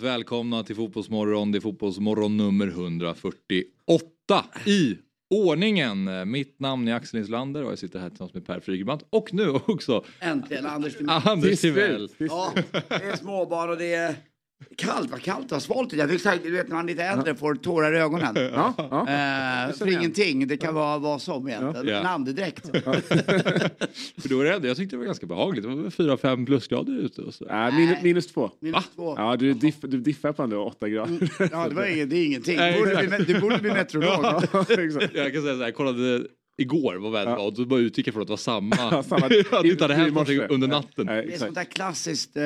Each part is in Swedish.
Varmt välkomna till Fotbollsmorgon. Det är Fotbollsmorgon nummer 148 i ordningen. Mitt namn är Axel Inslander och jag sitter här tillsammans med Per Frygerbrant och nu också Äntligen Anders Timell. Anders Timell. Ja, det är småbarn och det är kallt. Vad kallt det var svalt. Jag fick sagt, du vet när man är lite äldre får tårar i ögonen. Ja, ja. Eh, för ingenting. Det kan vara vad som egentligen. Ja. En andedräkt. För då var det, jag tyckte det var ganska behagligt. Det var väl 4-5 plusgrader ute. Och så. Äh, minus, minus två. Minus två. Ja, du, diff, du diffar på ändå åtta grader. Ja, det, var ingen, det är ingenting. Du borde, bli, du borde bli meteorolog. Jag kan säga så här, jag kollade igår vad vädret var och då bara utgick jag från att det var samma. Ja, samma. att det inte hade hänt någonting under natten. nej, Det är sånt där klassiskt eh,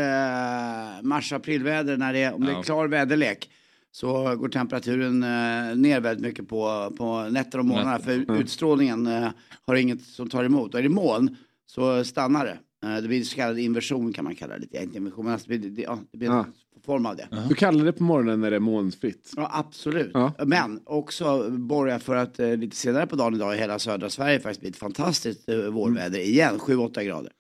mars-aprilväder när det är, om det är Ja. klar väderlek. Så går temperaturen eh, ner väldigt mycket på, på nätter och morgnar. För utstrålningen eh, har inget som tar emot. Och är det moln så stannar det. Eh, det blir så kallad inversion kan man kalla det. lite. Inte inversion, men alltså det blir, det, ja, det blir en Ja. Form av det. Du kallar det på morgonen när det är molnfritt. Ja, absolut. Ja. Men också borgar för att eh, lite senare på dagen idag i hela södra Sverige faktiskt blir ett fantastiskt eh, vårväder igen. 7-8 grader.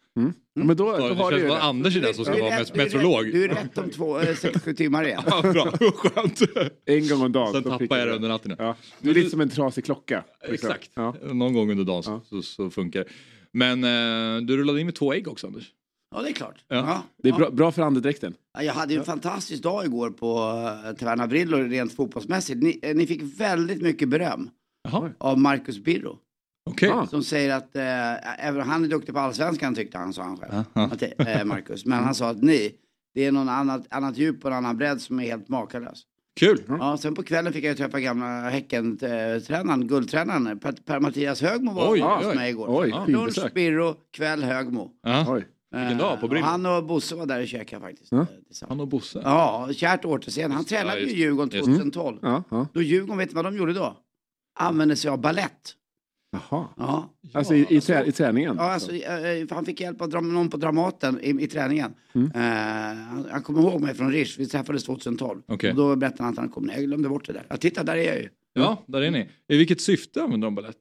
Ja, men då, Ja, då det har du känns det. att Anders är den som ska vara rätt- met- meteorolog. Du är rätt om två, eh, sex, sju timmar igen. Ja, bra, skönt. En gång om dagen. Sen tappar jag det under natten. ja. Du är lite som en trasig klocka. Exakt. Ja. Någon gång under dagen så, Ja. så, så funkar det. Men eh, du rullade in med två ägg också Anders. Ja, det är klart. Ja. Ja. Det är bra, bra för andedräkten. Ja, Jag hade ju en fantastisk dag igår på uh, Taverna Brillo rent fotbollsmässigt. Ni, eh, ni fick väldigt mycket beröm Jaha, av Marcus Birro. okej. Ah. Som säger att, eh, även han är duktig på allsvenskan tyckte han, sa han själv. Att eh, Marcus. Men han sa att ni, det är någon annat, annat djup och en annan bredd som är helt makalös. Kul! Ja, sen på kvällen fick jag träffa gamla Häcken-tränaren, guldtränaren, Per- Per-Mattias Högmo var hos mig igår. Oj, Lunch. Birro, kväll Högmo. Ja. Vilken dag på Eh, Brillo. Han och Bosse var där och käkade faktiskt. Ja. tillsammans. Han och Bosse. Ja, kärt återseende. Han tränade ju. Djurgården Just det. 2012. Ja, ja. Då Djurgården, vet du vad de gjorde då? Använde sig av ballett. Jaha. Ja. Alltså i, i, trä, i träningen? Ja, alltså, eh, han fick hjälp av någon på Dramaten i, i träningen. Mm. Eh, han, han kommer ihåg mig från Rish, vi träffades 2012. Okej. Och då berättade han att han kom ner, jag glömde bort det där. Ja, titta, där är jag ju. Ja, där är ni. I vilket syfte använder de balett?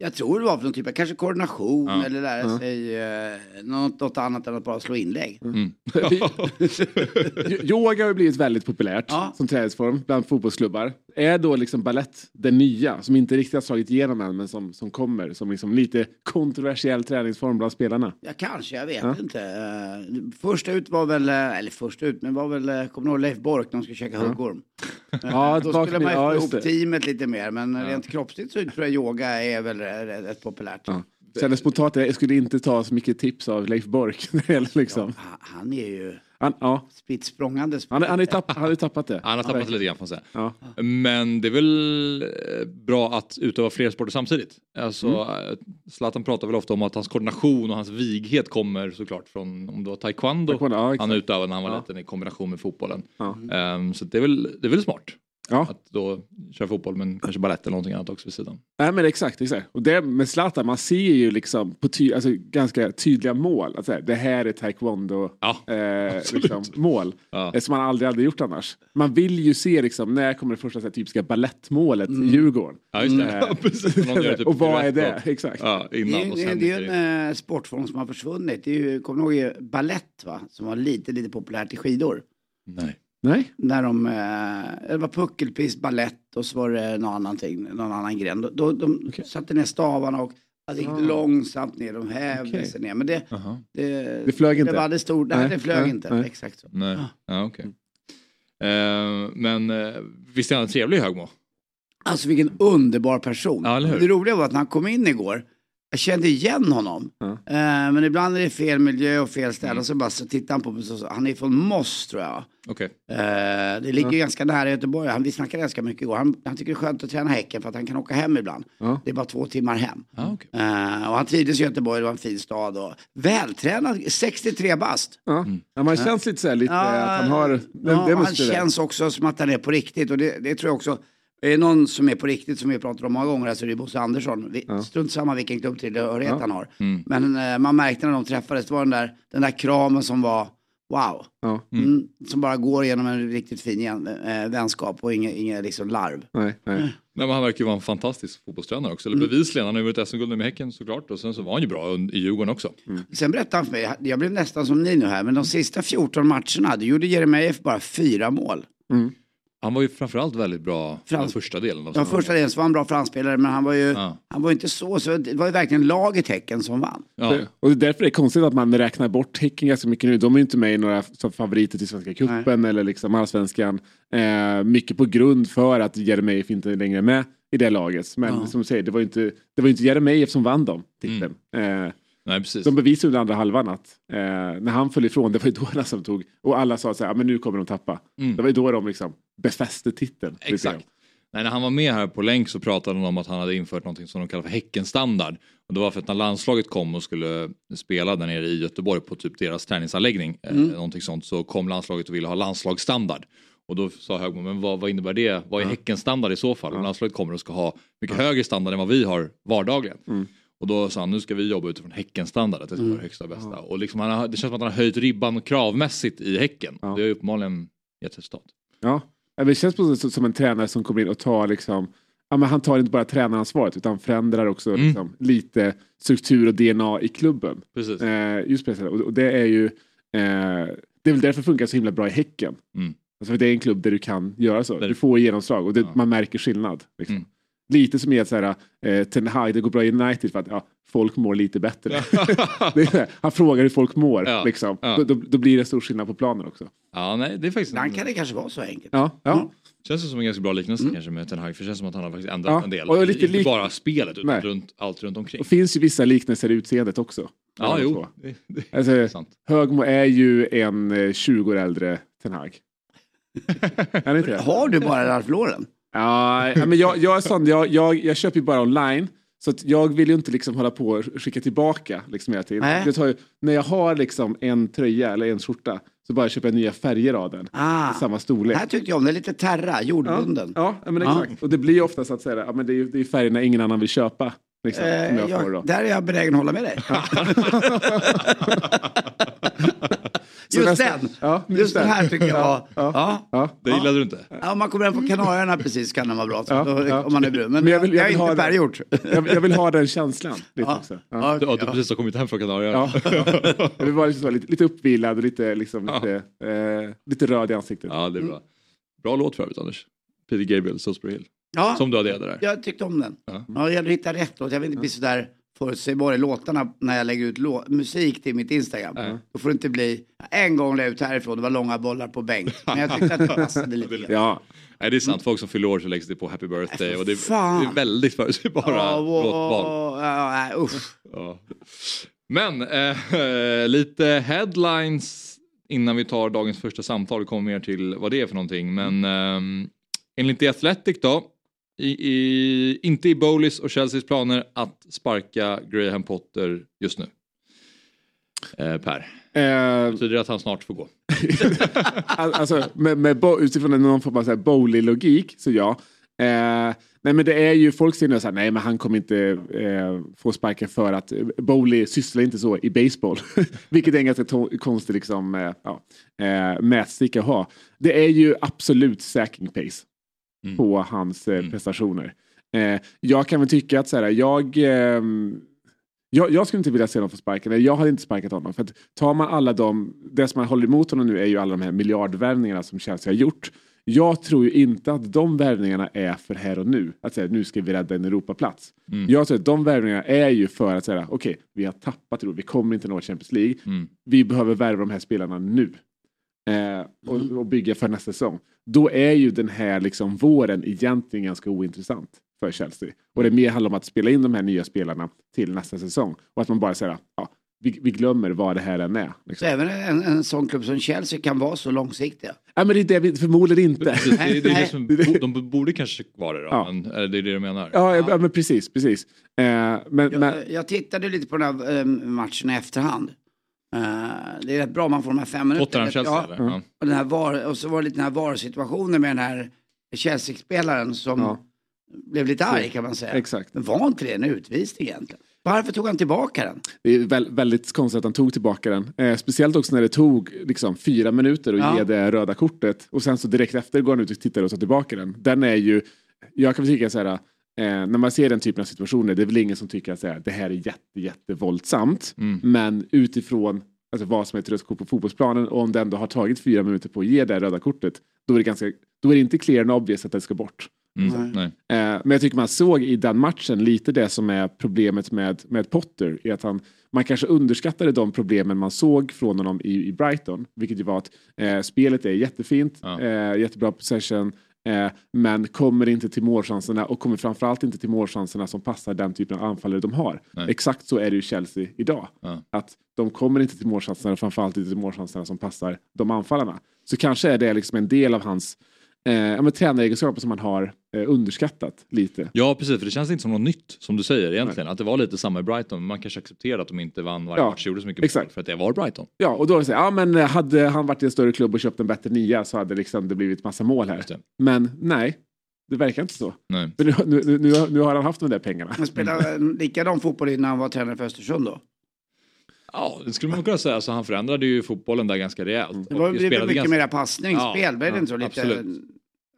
Jag tror det var för någon typ av, kanske koordination Ja. eller lära Ja. sig eh, något, något annat än att bara slå inlägg. Mm. Jo- Yoga har ju blivit väldigt populärt Ja. som träningsform bland fotbollsklubbar. Är då liksom ballett den nya, som inte riktigt har slagit igenom än, men som, som kommer som liksom lite kontroversiell träningsform bland spelarna? Ja, kanske, jag vet Ja. inte. Uh, första ut var väl, eh, eller första ut, men var väl, uh, kommer du ihåg Leif Bork när de skulle käka huggorm? Ja, Då skulle man ju ja, få ihop teamet lite mer, men rent kroppsligt så tror jag yoga är väl rätt, populärt. Ja. Kändes spontant, jag skulle inte ta så mycket tips av Leif Bork. liksom. Ha- Han är ju han, ja, spritt språngande. han, han, har ju tapp, han har tappat det. Han har tappat det lite grann får man säga. Ja. Men det är väl eh, bra att utöva fler sporter samtidigt. Alltså, Mm. eh, Zlatan pratar väl ofta om att hans koordination och hans vighet kommer såklart från om det var taekwondo, Taekwondo, ja, han utövade när han var Ja. liten i kombination med fotbollen. Ja. Ehm, så det är, väl, det är väl smart Ja. att då köra fotboll men kanske balett eller någonting annat också vid sidan. Nej men exakt, exakt. Och det med Zlatan, man ser ju liksom på ty, alltså, ganska tydliga mål. Att säga, det här är taekwondo Ja, eh, liksom, mål. Ja. Eh, Som man aldrig hade gjort annars. Man vill ju se liksom, när kommer det första så här, typiska ballettmålet Mm. i Djurgården. ja just det. Mm. Ja, typ och vad är det? Exakt. Ja, Det innan är, och det, sen det är en eh, sportform som har försvunnit. Det är ju, kommer du ihåg ballett va? Som var lite, lite populärt i skidor. Nej. Nej? När de, eh, det var puckelpist, ballett och så var det någon annan, ting, någon annan gren. Då, då, de Okej. satte ner stavarna och alltså, gick Ah. långsamt ner, de hävde Okej. sig ner. Men det, Jaha. det, Det flög inte? Det var det stor, nej, Nej, det flög nej, inte. nej. Exakt så. Nej, Ja. ja, okej. Ehm, men eh, visst är han en trevlig Högmo? Alltså vilken underbar person. Ja, det roliga var att när han kom in igår jag kände igen honom. Ja. Eh, men ibland är det fel miljö och fel ställe. Mm. Och så bara så tittar han på mig. Så, han är från Moss tror jag. Okej. Eh, det ligger ganska nära Göteborg. Han, vi snackade ganska mycket igår. Han, han tycker det är skönt att träna Häcken för att han kan åka hem ibland. Det är bara två timmar hem. Ah, okej. Eh, och han trivdes i Göteborg, det var en fin stad. Och vältränad, 63 bast. Ja. Ja, man känns lite så här, lite att han har... Det, ja, det han känns också som att han är på riktigt. Och det, det tror jag också. Är det någon som är på riktigt som vi pratat om många gånger så är det Bosse Andersson. Vi, Strunt samma vilken klubbtillhörighet Ja. han har. Mm. Men eh, man märkte när de träffades, det var den där, den där kramen som var wow. Ja. Mm, som bara går genom en riktigt fin igen, eh, vänskap och inget inga liksom larv. Nej, nej. Nej, men han verkar ju vara en fantastisk fotbollstränare också. Eller Mm. bevisligen, han har ju vunnit SM-guld med Häcken såklart. Och sen så var han ju bra i Djurgården också. Sen berättade han för mig, jag blev nästan som ni nu här, men de sista 14 matcherna, då gjorde Jeremejeff bara fyra mål. Han var ju framförallt väldigt bra Frans- den första delen. Av Ja, säsongen. första delen så var han bra framspelare, men han var ju, Ja. han var ju inte så, så det var ju verkligen laget Häcken som vann. Ja. Och det är därför det är konstigt att man räknar bort Häcken ganska mycket nu. De är ju inte med i några favoriter till Svenska cupen eller liksom allsvenskan. Eh, mycket på grund för att Jeremejeff inte längre är med i det laget. Men Ja. som du säger, det var ju inte, det var ju inte Jeremejeff som vann dem titeln. Eh, Nej, precis. de bevisade under andra halvan att eh, när han föll ifrån, det var ju då han som tog, och alla sa så här, "Ja, men nu kommer de tappa. Mm. Det var ju då de liksom befäste titeln. Exakt. Nej, när han var med här på länk så pratade han om att han hade infört något som de kallar för Häckenstandard. Och det var för att när landslaget kom och skulle spela där nere i Göteborg på typ deras träningsanläggning, eh, någonting sånt, så kom landslaget och ville ha landslagsstandard. Och då sa Högmo, men vad, vad innebär det? Vad är Häckenstandard i så fall? Om landslaget kommer och ska ha mycket högre standard än vad vi har vardagligen. Och då sa han, nu ska vi jobba utifrån Häckenstandard, att det ska vara det högsta bästa. Och liksom han har, det känns som att han har höjt ribban kravmässigt i Häcken. Ja. Det har uppenbarligen gett resultat. Ja, Ja, det känns på som en tränare som kommer in och tar liksom Ja, men han tar inte bara tränaransvaret utan förändrar också Mm. liksom, lite struktur och DNA i klubben. Precis. Eh, just sättet. Och, och det är ju eh, Det är väl därför det funkar så himla bra i Häcken. Mm. Alltså, för det är en klubb där du kan göra så. Du får genomslag och det, Ja. man märker skillnad. Liksom. Mm. Lite som i att så här, eh, Ten Hag, det går bra i United för att ja, folk mår lite bättre. det här, han frågar hur folk mår. Ja. Liksom. Ja. Då, då, då blir det stor skillnad på planen också. Ja, nej, det är faktiskt Ibland kan det kanske vara så enkelt. Ja, ja. Känns det som en ganska bra liknelse kanske med Ten Hag. För det känns som att han har faktiskt ändrat Ja, en del. och lite inte lik- bara spelet utan runt, allt runt omkring. Och finns ju vissa liknelser i utseendet också. Ja, jo. Det, det Alltså, är sant. Högmo är ju en eh, 20 år äldre Ten Hag. är det inte det? Har du bara Ralph Lauren? Ja, men jag, jag är sån, jag, jag, jag köper ju bara online. Så jag vill ju inte liksom hålla på och skicka tillbaka liksom hela tiden. Jag tar ju, när jag har liksom en tröja eller en skjorta så bara köper jag nya färger av den. Ah. I samma storlek. Här tyckte jag om det, lite terra, jordbunden. Ja, ja men exakt. Och det blir ju ofta så att säga, ja, men det är det är färgerna ingen annan vill köpa. Liksom, som Eh, jag jag, där är jag benägen att hålla med dig. Just nästa- den! Ja, Just den här tycker jag var... Ja. Ja. Ja. Det gillade du inte? Ja, om man kommer hem på Kanarierna precis kan den vara bra. Så Ja, då, ja. Om man är brun. Men, Men jag vill- jag jag, vill är inte det. färggjort. Jag, vill- jag vill ha den känslan. Lite Ja. också. Ja. Ja, Du, ja, du ja. precis har kommit hem från Kanarieöarna. Ja. Jag vill vara lite, så, lite, lite uppvilad och lite, liksom, lite, eh, lite röd i ansiktet. Ja, det är bra. Bra låt för övrigt Anders. Peter Gabriel, Salisbury Hill. Ja, Som du adderade där. jag tyckte om den. Ja. Ja. det gäller att hitta rätt låt. Jag vill inte bli sådär förutsägbar i låtarna när jag lägger ut musik till mitt Instagram. Ja. Då får det inte bli... En gång la jag ut härifrån, det var långa bollar på bänk. Men jag tyckte att det passade lite. Ja. Nej, det är sant. Folk som fyller år så läggs det på Happy Birthday. Och det, är, det är väldigt förutsägbara Ja, och- låtval. ja, nej, usch. Ja. Men eh, lite headlines innan vi tar dagens första samtal. Vi kommer mer till vad det är för någonting. Men eh, enligt The Athletic då. I, i, inte i Bowleys och Chelseas planer att sparka Graham Potter just nu. Eh, per. Eh, Betyder det att han snart får gå? Al- alltså, med, med, utifrån någon form av Bowley-logik, så ja. Eh, nej men det är ju, folk säger nu så här, nej men han kommer inte eh, få sparken för att eh, Bowley sysslar inte så i baseball. Vilket är en ganska konstig liksom, eh, ja, eh, mätsticka att ha. Det är ju absolut sacking pace Mm. på hans eh, Mm. prestationer. Eh, jag kan väl tycka att så här, jag, ehm, jag, jag skulle inte vilja se honom få sparken. Jag hade inte sparkat honom. För att tar man alla de, det som man håller emot honom nu är ju alla de här miljardvärvningarna som Chelsea har gjort. Jag tror ju inte att de värvningarna är för här och nu. Att säga nu ska vi rädda en Europaplats. Mm. Jag tror att de värvningarna är ju för att säga okej, vi har tappat Europa, vi kommer inte nå Champions League. Mm. Vi behöver värva de här spelarna nu. Eh, och, och bygga för nästa säsong. Då är ju den här liksom våren egentligen ganska ointressant. för Chelsea. Och det mer handlar om att spela in de här nya spelarna till nästa säsong. Och att man bara säger ja, vi, vi glömmer vad det här än är. Liksom. Så även en, en sån klubb som Chelsea kan vara så långsiktiga? Ja, men det är det vi förmodligen inte. Precis, det, är- det är det som, de borde kanske vara det då, Ja. men är det det du menar? Ja, ja. men precis, precis. Eh, men, men, Jag, jag tittade lite på den här eh, matchen i efterhand. Eh, det är rätt bra man får de här fem minuterna. Tottenham-Chelsea Ja? Ja. och, den här VAR, och så var det lite den här VAR-situationen med den här Chelsea-spelaren som Ja. blev lite arg kan man säga. Exakt. Men var inte det en utvisning egentligen? Varför tog han tillbaka den? Det är väl, väldigt konstigt att han tog tillbaka den. Eh, speciellt också när det tog liksom, fyra minuter att Ja. ge det röda kortet. Och sen så direkt efter går han ut och tittar och tar tillbaka den. Den är ju, jag kan väl tycka så här, eh, när man ser den typen av situationer, det är väl ingen som tycker att här, det här är jätte, jättevåldsamt. Mm. Men utifrån alltså, vad som är ett rött kort på fotbollsplanen och om det ändå har tagit fyra minuter på att ge det röda kortet, då är det, ganska, då är det inte clear and obvious att det ska bort. Mm. Nej. Eh, men jag tycker man såg i den matchen lite det som är problemet med, med Potter. Är att han, man kanske underskattade de problemen man såg från honom i, i Brighton. Vilket ju var att eh, spelet är jättefint, Ja. eh, jättebra possession. Eh, men kommer inte till målchanserna och kommer framförallt inte till målchanserna som passar den typen av anfallare de har. Nej. Exakt så är det ju Chelsea idag. Ja. Att de kommer inte till målchanserna och framförallt inte till målchanserna som passar de anfallarna. Så kanske är det liksom en del av hans eh, ja, men tränaregenskaper som man har eh, underskattat lite. Ja precis, för det känns inte som något nytt som du säger egentligen. Att det var lite samma i Brighton, men man kanske accepterar att de inte vann varje Ja, match, gjorde så mycket exakt. för att det var Brighton. Ja, och då här, ja men eh, hade han varit i en större klubb och köpt en bättre nia så hade liksom det blivit massa mål här. Men nej, det verkar inte så. Nej. Nu, nu, nu, nu, har- han haft de där pengarna. Han spelade en likadan fotboll innan han var tränare för Östersund då. Ja, det skulle man kunna säga. Så han förändrade ju fotbollen där ganska rejält. Det var Och det spelade mycket ganska- mer passningsspel, Ja, blev det inte så? Lite, absolut.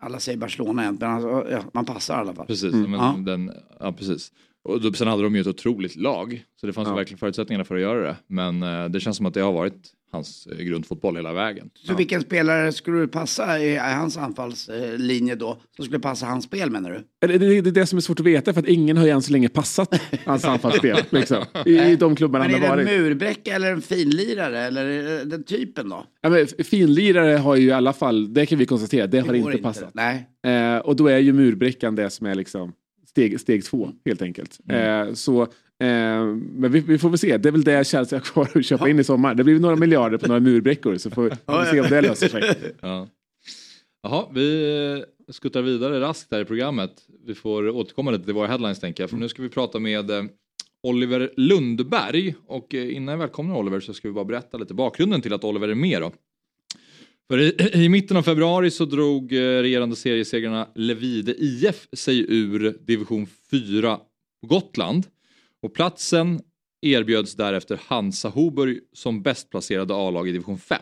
Alla säger Barcelona men alltså, ja, man passar i alla fall. Precis, Mm. men Ja. Den, ja, precis. Och då, sen hade de ju ett otroligt lag, så det fanns Ja. verkligen förutsättningarna för att göra det. Men eh, det känns som att det har varit hans eh, grundfotboll hela vägen. Så vilken spelare skulle du passa i, hans anfallslinje då? Som skulle passa hans spel menar du? Det, det, det är det som är svårt att veta för att ingen har ju än så länge passat hans anfallsspel. Liksom, I, I de klubbarna han är har det en varit. murbräcka eller en finlirare? Eller är det den typen då? Ja, men finlirare har ju i alla fall, det kan vi konstatera, det har går inte passat. Nej. Eh, och då är ju murbräckan det som är liksom steg, steg två helt enkelt. Mm. Eh, så, eh, men vi, vi får väl se, det är väl det Chelsea har kvar att köpa in i sommar. Det blir några miljarder på några murbräckor så får, får vi se om det löser sig. Ja. Jaha, vi eh, skuttar vidare raskt här i programmet. Vi får återkomma lite till våra headlines tänker jag. För nu ska vi prata med eh, Oliver Lundberg. Och eh, innan jag välkomnar Oliver så ska vi bara berätta lite bakgrunden till att Oliver är med då. För i, i mitten av februari så drog eh, regerande seriesegrarna Levide IF sig ur division 4 på Gotland. Och platsen erbjöds därefter Hansa Hoburg som bäst placerade A-lag i division 5.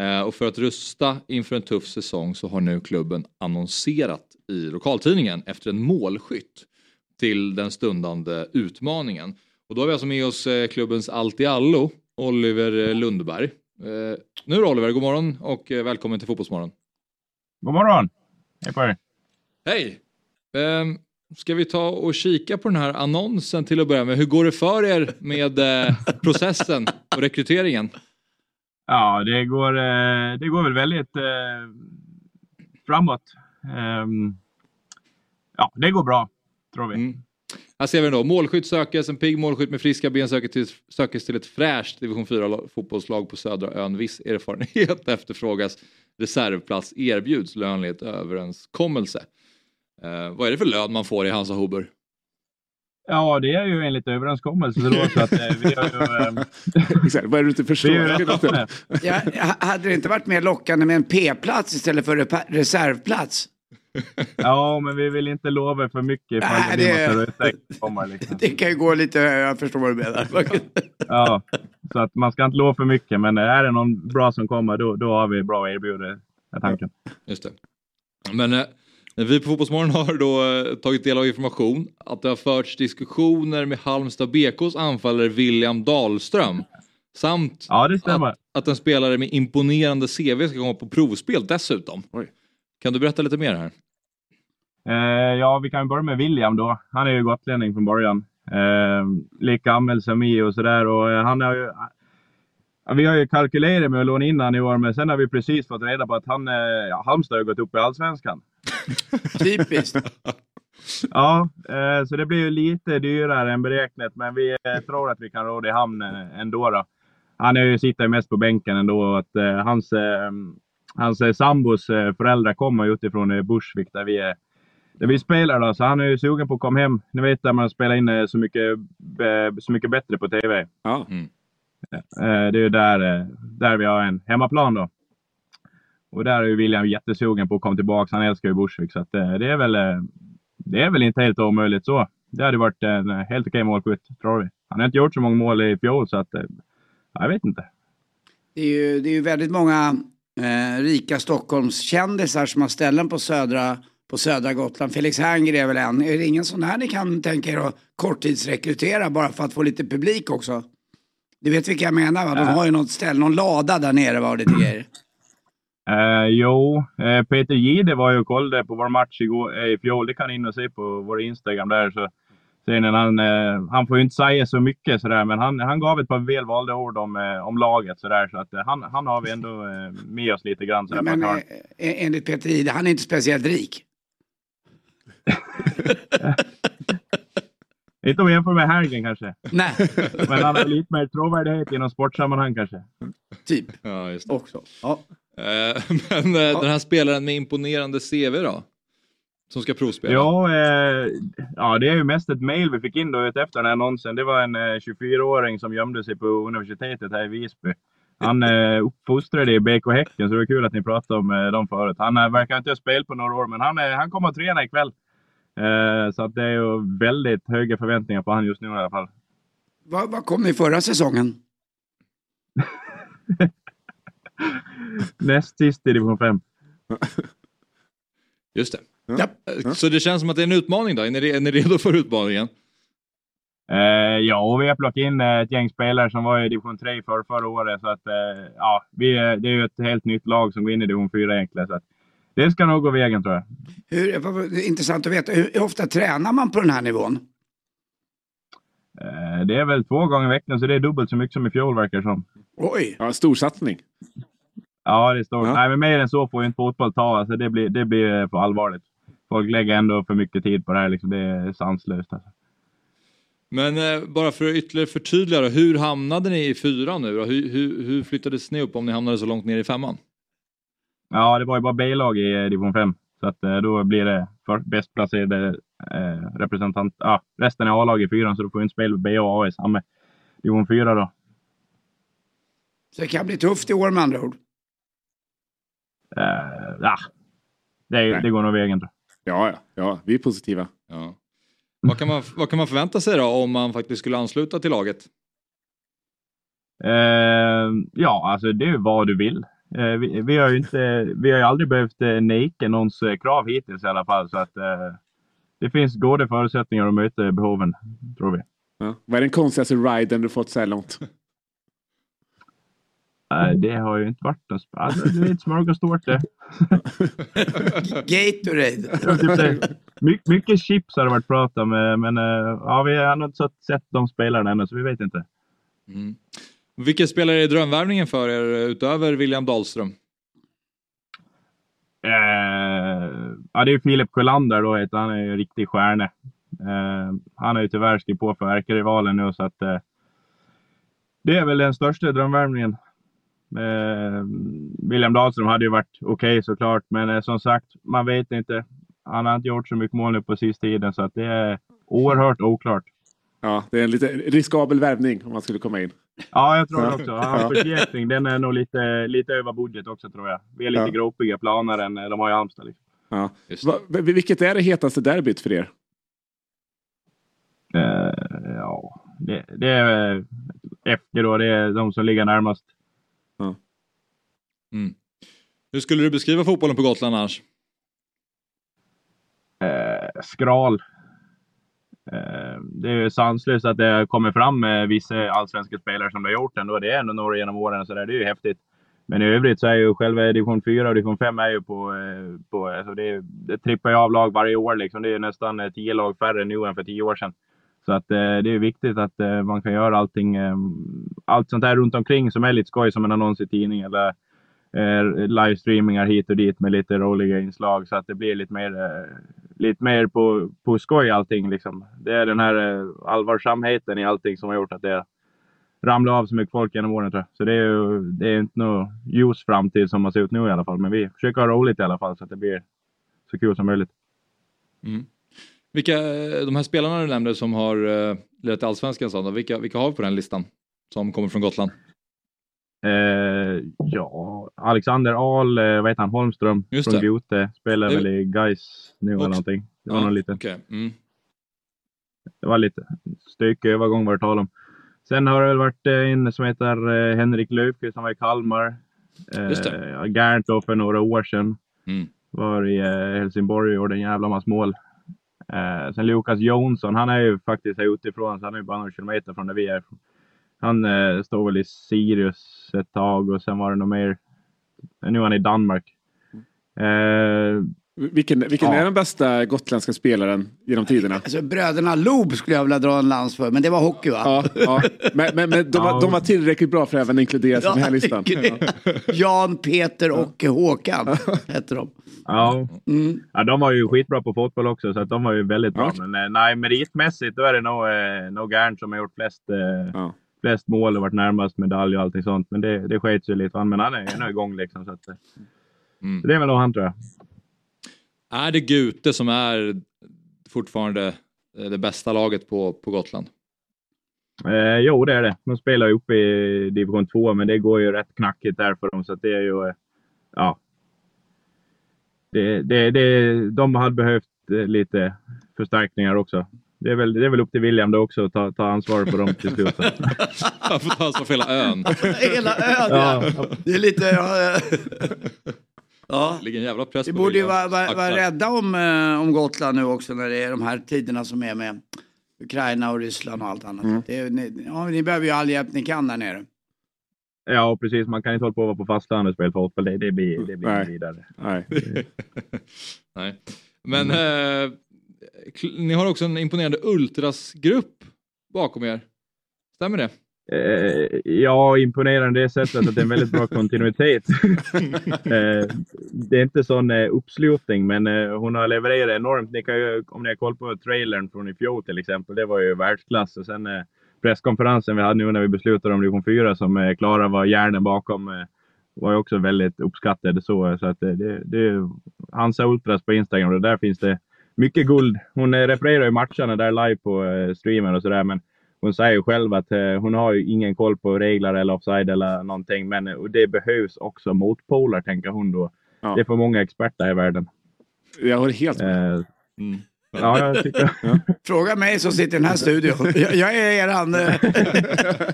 Eh, och för att rusta inför en tuff säsong så har nu klubben annonserat i lokaltidningen efter en målskytt till den stundande utmaningen. Och då har vi alltså med oss eh, klubbens allt i allo, Oliver eh, Lundberg. Nu då Oliver, god morgon och välkommen till Fotbollsmorgon. God morgon! Hej på er! Hej! Ska vi ta och kika på den här annonsen till att börja med. Hur går det för er med eh, processen och rekryteringen? Ja, det går, eh, det går väl väldigt eh, framåt. Ehm, ja, det går bra, tror vi. Mm. Här ser vi då, målskytt sökes, en pigg målskytt med friska ben söker till, sökes till ett fräscht division 4 fotbollslag på södra ön. Viss erfarenhet efterfrågas, reservplats erbjuds, lönlighet överenskommelse. Eh, vad är det för lön man får i Hansa Huber? Ja, det är ju enligt överenskommelse så att eh, vi har ju... Exakt, vad är det du inte förstår? Ja, hade det inte varit mer lockande med en P-plats istället för reservplats? Ja, men vi vill inte lova för mycket ifall Nej, det som kommer. Liksom. Det kan ju gå lite, jag förstår vad du menar. Ja, så att man ska inte lova för mycket, men är det någon bra som kommer, då, då har vi bra erbjudande, är tanken. Just det. Men eh, vi på Fotbollsmorgon har då eh, tagit del av information att det har förts diskussioner med Halmstad BKs anfallare William Dahlström. Samt Ja, det stämmer. att, att en spelare med imponerande CV ska komma på provspel dessutom. Oj. Kan du berätta lite mer här? Eh, ja, vi kan ju börja med William då. Han är ju gotlänning från början. Eh, lika gammal som mig och sådär. Och eh, han har ju... Vi har ju kalkylerat med att låna in han i år, men sen har vi precis fått reda på att han, eh, ja, Halmstad har gått upp i Allsvenskan. Typiskt. Ja, eh, så det blir ju lite dyrare än beräknat, men vi eh, tror att vi kan råda i hamn eh, ändå. Då. Han är ju, sitter ju mest på bänken ändå och att hans, hans sambos föräldrar kommer utifrån Bursvik där vi, är, där vi spelar. Då, så han är ju sugen på att komma hem. Ni vet där man spelar in så, mycket, så mycket bättre på TV. Ja. Eh, det är ju där, där vi har en hemmaplan då. Och där är ju William jättesugen på att komma tillbaka. Han älskar ju Bursvik så eh, det, är väl, eh, det är väl inte helt omöjligt så. Det hade varit en eh, helt okej målskytt, tror vi. Han har inte gjort så många mål i fjol så att, jag vet inte. Det är ju, det är ju väldigt många eh, rika Stockholmskändisar som har ställen på södra, på södra Gotland. Felix Herngren är väl en. Är det ingen sån här ni kan tänka er att korttidsrekrytera bara för att få lite publik också? Du vet vilka jag menar va? De har ju något ställe, någon lada där nere det till er. Eh, jo, eh, Peter Gide var ju och kollade på vår match igår, eh, i fjol. Det kan ni in och se på vår Instagram där. Så ser ni, han, eh, han får ju inte säga så mycket sådär, men han, han gav ett par välvalda ord om, eh, om laget sådär. Så att eh, han, han har vi ändå eh, med oss lite grann. Sådär, Men eh, enligt Peter Ide, han är inte speciellt rik. Inte om jag jämför med Hergen kanske. Nej, Men han har lite mer trovärdighet inom sportsammanhang kanske. typ Ja, just det. också. Ja. Eh, Men eh, den här spelaren med imponerande CV då? Som ska provspela? Ja, eh, ja, det är ju mest ett mail vi fick in då efter den här annonsen. Det var en eh, 24-åring som gömde sig på universitetet här i Visby. Han eh, uppfostrade i BK Häcken, så det var kul att ni pratade om eh, dem förut. Han eh, verkar inte ha spelat på några år, men han, eh, han kommer att träna ikväll. Eh, så att det är ju väldigt höga förväntningar på han just nu i alla fall. Vad, vad kom ni förra säsongen? Näst sist i division 5. Just det. Ja. Eh, Så det känns som att det är en utmaning då? Är ni, är ni redo för utmaningen? Eh, ja, och vi har plockat in eh, ett gäng spelare som var i division 3 för förra året. Så att, eh, ja, vi, är- det är ju ett helt nytt lag som går in i division 4 egentligen. Så att, det ska nog gå vägen tror jag. Hur, vad- intressant att veta, hur, hur ofta tränar man på den här nivån? Eh, det är väl två gånger i veckan, så det är dubbelt så mycket som i fjol verkar det som. Oj, Ja, storsatsning. Ja, det står. Ja. Nej, men mer än så får ju inte fotboll ta. Alltså, det, blir, det blir för allvarligt. Folk lägger ändå för mycket tid på det här. Liksom. Det är sanslöst. Alltså. Men eh, bara för att ytterligare förtydliga då, hur hamnade ni i fyran nu? Hur, hur, hur flyttades ni upp om ni hamnade så långt ner i femman? Ja, det var ju bara B-lag i eh, division 5. Så att, eh, då blir det för bäst placerade eh, representant. Ja, resten är A-lag i fyran, så då får vi inte spela B och A i samma division 4 då. så det kan bli tufft i år med andra ord. Eh, ja, det, det går nog vägen. Ja, ja, ja, vi är positiva. Ja. Vad, kan man, vad kan man förvänta sig då om man faktiskt skulle ansluta till laget? Eh, ja, alltså det är vad du vill. Eh, vi, vi, har ju inte, vi har ju aldrig behövt eh, neka någons eh, krav hittills i alla fall. Så att, eh, det finns goda förutsättningar att möta behoven, tror vi. Ja. Vad är den konstigaste riden du fått så här långt? Det har ju inte varit något... sp- Alltså, det är ett smörgåstårta. Gatorade. Typ. My, mycket chips har det varit prat om, eh, men eh, ja, vi har nog inte sett- de spelarna ännu, så vi vet inte. Mm. Vilka spelare är drömvärvningen för er utöver William Dahlström? Eh, ja, det är Filip Sjölander då, heter han. Han är ju en riktig stjärna. Eh, han har ju tyvärr skrivit på för ärkerivalen nu, så att eh, det är väl den största drömvärvningen. Eh, William Dahlström hade ju varit okej såklart, men eh, som sagt, man vet inte. Han har inte gjort så mycket mål nu på sista tiden, så att det är oerhört oklart. Ja, det är en lite riskabel värvning om man skulle komma in. Ja, jag tror det också. Hans Ja. försäkring, den är nog lite, lite över budget också tror jag. Vi är lite Ja. gropiga planer än eh, de har i Halmstad. Liksom. Ja. Va, vilket är det hetaste derbyt för er? Eh, ja, det, det är eh, efter då, det är de som ligger närmast. Mm. Hur skulle du beskriva fotbollen på Gotland annars? Eh, skral. Eh, det är ju sanslöst att det kommer fram eh, vissa allsvenska spelare som det har gjort ändå. Det är ändå några genom åren, så där. det är ju häftigt. Men i övrigt så är ju själva division 4 och division 5 är ju på... Eh, på alltså det, det trippar ju av lag varje år liksom. Det är ju nästan eh, 10 lag färre nu än för 10 år sedan. Så att eh, det är viktigt att eh, man kan göra allting, eh, allt sånt där runt omkring som är lite skoj som en annons i tidning eller eh, livestreamingar hit och dit med lite roliga inslag så att det blir lite mer, eh, lite mer på, på skoj allting. Liksom. Det är den här eh, allvarsamheten i allting som har gjort att det ramlar av så mycket folk genom åren tror jag. Så det är ju det är inte någon ljus framtid som man ser ut nu i alla fall. Men vi försöker ha roligt i alla fall så att det blir så kul som möjligt. Mm. Vilka, eh, de här spelarna du nämnde som har uh, lirat i Allsvenskan, så, vilka, vilka har vi på den listan? Som kommer från Gotland? Eh, ja, Alexander Ahl, eh, vad heter han, Holmström Just från. Gote. Spelar Det- väl i Gais nu eller Också- någonting. Det var Ja, någon liten, okej. Mm. det var lite stökig övergång var det tal om. Sen har det väl varit eh, en som heter eh, Henrik Löfqvist som var i Kalmar. Eh, Just det. Gärnt då för några år sedan. Mm. Var i eh, Helsingborg och gjorde en jävla massa mål. Eh, sen Lukas Jonsson, han är ju faktiskt här utifrån, så han är ju bara några kilometer från där vi är. Han eh, står väl i Sirius ett tag och sen var det nog mer. Nu är han i Danmark. Eh, Vilken, vilken Ja. är den bästa gotländska spelaren genom tiderna? Alltså bröderna Loob skulle jag vilja dra en lans för, men det var hockey va? Ja, ja. Men, men, men de, var, Ja. de var tillräckligt bra för att även inkluderas i den här listan. Jan, Peter och Håkan hette de. ja. Mm. ja, de var ju skitbra på fotboll också, så att de var ju väldigt bra. Ja. Men eh, nej, meritmässigt då är det nog, eh, nog Gärnt som har gjort flest, eh, Ja. flest mål och varit närmast medalj och allting sånt. Men det, det sket sig lite. Men han är ändå igång liksom. Så att, eh, Mm. så det är väl nog han tror jag. Är det Gute som är fortfarande eh, det bästa laget på, på Gotland? Eh, jo, det är det. De spelar ju uppe i division 2, men det går ju rätt knackigt där för dem. Så att det är ju... Eh, ja. Det, det, det, de hade behövt eh, lite förstärkningar också. Det är väl, det är väl upp till William då också att ta, ta ansvar för dem till slut. Han får ta ansvar för hela ön. Hela ön ja. Ja. Det är lite... Ja, ja. Det ligger en jävla press Vi på borde ju vara, vara axlar. rädda om, eh, om Gotland nu också när det är de här tiderna som är med Ukraina och Ryssland och allt annat. Det är, ni, ja, ni behöver ju all hjälp ni kan där nere. Ja, precis. Man kan inte hålla på att vara på fastlandet och spela fotboll. Det, det blir, det blir Nej. inte vidare. Nej. Nej. Men eh, kl- ni har också en imponerande ultrasgrupp bakom er. Stämmer det? Eh, ja, imponerande det sättet att det är en väldigt bra kontinuitet. eh, det är inte sån eh, uppslutning, men eh, hon har levererat enormt. Ni ju, om ni har koll på trailern från i fjol till exempel, det var ju världsklass. Och sen presskonferensen vi hade nu när vi beslutade om division 4 som Klara var hjärnan bakom var ju också väldigt uppskattad. Så, så att det, det, Hansa Ultras på Instagram och där finns det mycket guld. Hon refererar ju matcherna där live på streamen och sådär, men hon säger ju själv att eh, hon har ju ingen koll på regler eller offside eller någonting. Men eh, det behövs också motpoler, tänker hon då. Ja. Det är för många experter i världen. Jag håller helt med. Eh, Mm. ja, jag tycker... Fråga mig som sitter i den här studion. Jag, jag är eran... eh,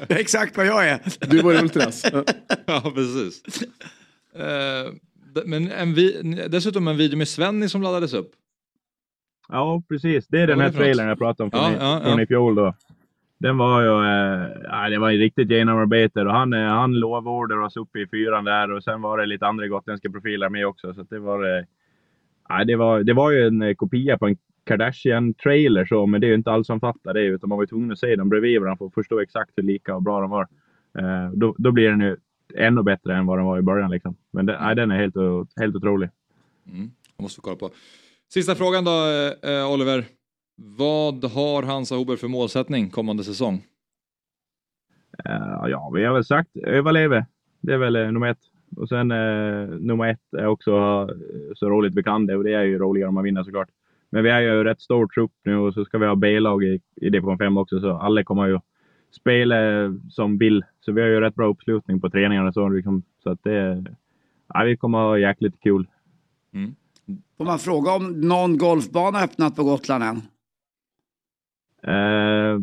jag är exakt vad jag är. Du var Ultras. Ja. Ja, precis. Eh, d- men en vi, dessutom en video med Svenny som laddades upp. Ja, precis. Det är den här det trailern jag pratade om från, Ja, i, ja, från ja. i fjol. Då. Den var ju eh, det var ju riktigt genomarbetad och han, eh, han lovordade oss uppe i fyran där och sen var det lite andra gotländska profiler med också. Så att det, var, eh, det, var, det var ju en eh, kopia på en Kardashian-trailer så, men det är ju inte alls som fattar det utan man var ju tvungen att se dem bredvid varandra för att förstå exakt hur lika och bra de var. Eh, då, då blir den ju ännu bättre än vad den var i början. Liksom. Men den, nej, den är helt, helt otrolig. Mm. Jag måste kolla på. Sista frågan då, eh, eh Oliver. Vad har Hansa Huber för målsättning kommande säsong? Eh, ja, vi har väl sagt överleva. Det är väl eh, nummer ett. Och sen eh, nummer ett är också så roligt vi kan det och det är ju roligare om man vinner såklart. Men vi är ju rätt stor trupp nu och så ska vi ha B-lag i, i division 5 också så alla kommer ju spela som vill. Så vi har ju rätt bra uppslutning på träningarna och så. Liksom, så att det, ja, vi kommer ha jäkligt kul. Får man fråga om någon golfbana öppnat på Gotland än? Eh,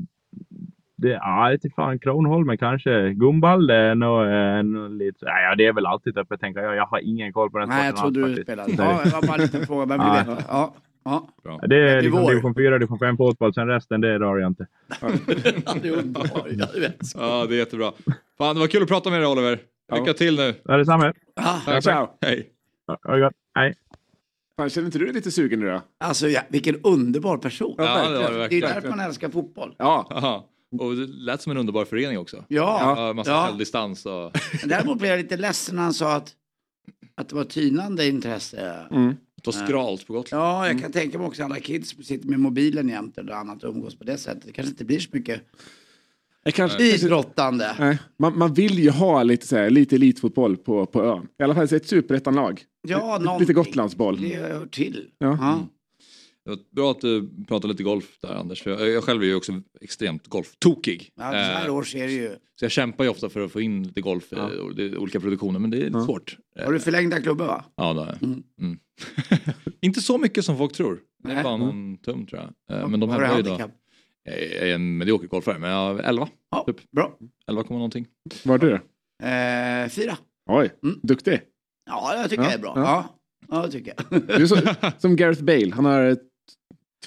det, ja, till fan Kronholmen kanske. Gumbalde är nog, eh, nog lite... Nej, ja, det är väl alltid öppet tänker jag. Jag har ingen koll på den Nej, jag trodde alls du spelade. Ja, det var bara en liten fråga, men vi Ja. vet. Ja, ja. Bra. Ja, Det är liksom division 4, division 5 fotboll. Sen resten, det rör jag inte. Det är underbart. Ja, det är jättebra. Fan, det var kul att prata med dig Oliver. Lycka till nu. Ja, detsamma. Ja, Tack, ciao. tack. Hej. Ha det gott. Hej. Fan, känner inte du dig lite sugen nu då? Alltså, ja, vilken underbar person. Ja, det var det Det är verkligen. därför man älskar fotboll. Ja. Aha. Och det lät som en underbar förening också. Ja, Ja, massa ja. självdistans och... Men däremot blev jag lite ledsen när han sa att, att det var tynande intresse. Mm. Det var skralt på Gotland. Ja, jag kan tänka mig också alla kids som sitter med mobilen jämt eller annat och umgås på det sättet. Det kanske inte blir så mycket kanske, idrottande. nej, man, man vill ju ha lite, så här, lite elitfotboll på, på ön. I alla fall ett superettanlag. Ja, lite. Gotlandsboll. Det hör till. Ja. Ja. Det var bra att du pratade lite golf där Anders. Jag, jag själv är ju också extremt golftokig. Ja, så här Eh, års är det ju. så jag kämpar ju ofta för att få in lite golf i och det är olika produktioner men det är lite svårt. Eh, Har du förlängda klubbor va? Ja, det har jag. Mm. Mm. Inte så mycket som folk tror. Det är bara någon tum tror jag. Eh, Men de Har du hävdar ju då. Jag är en medioker golfare men jag har 11. Ja, Typ. bra. 11, någonting. Var du? Eh, fyra. Oj, Mm. duktig. Ja, jag tycker Ja, det är bra. ja. Ja, ja det tycker jag. Du är så, som Gareth Bale, han har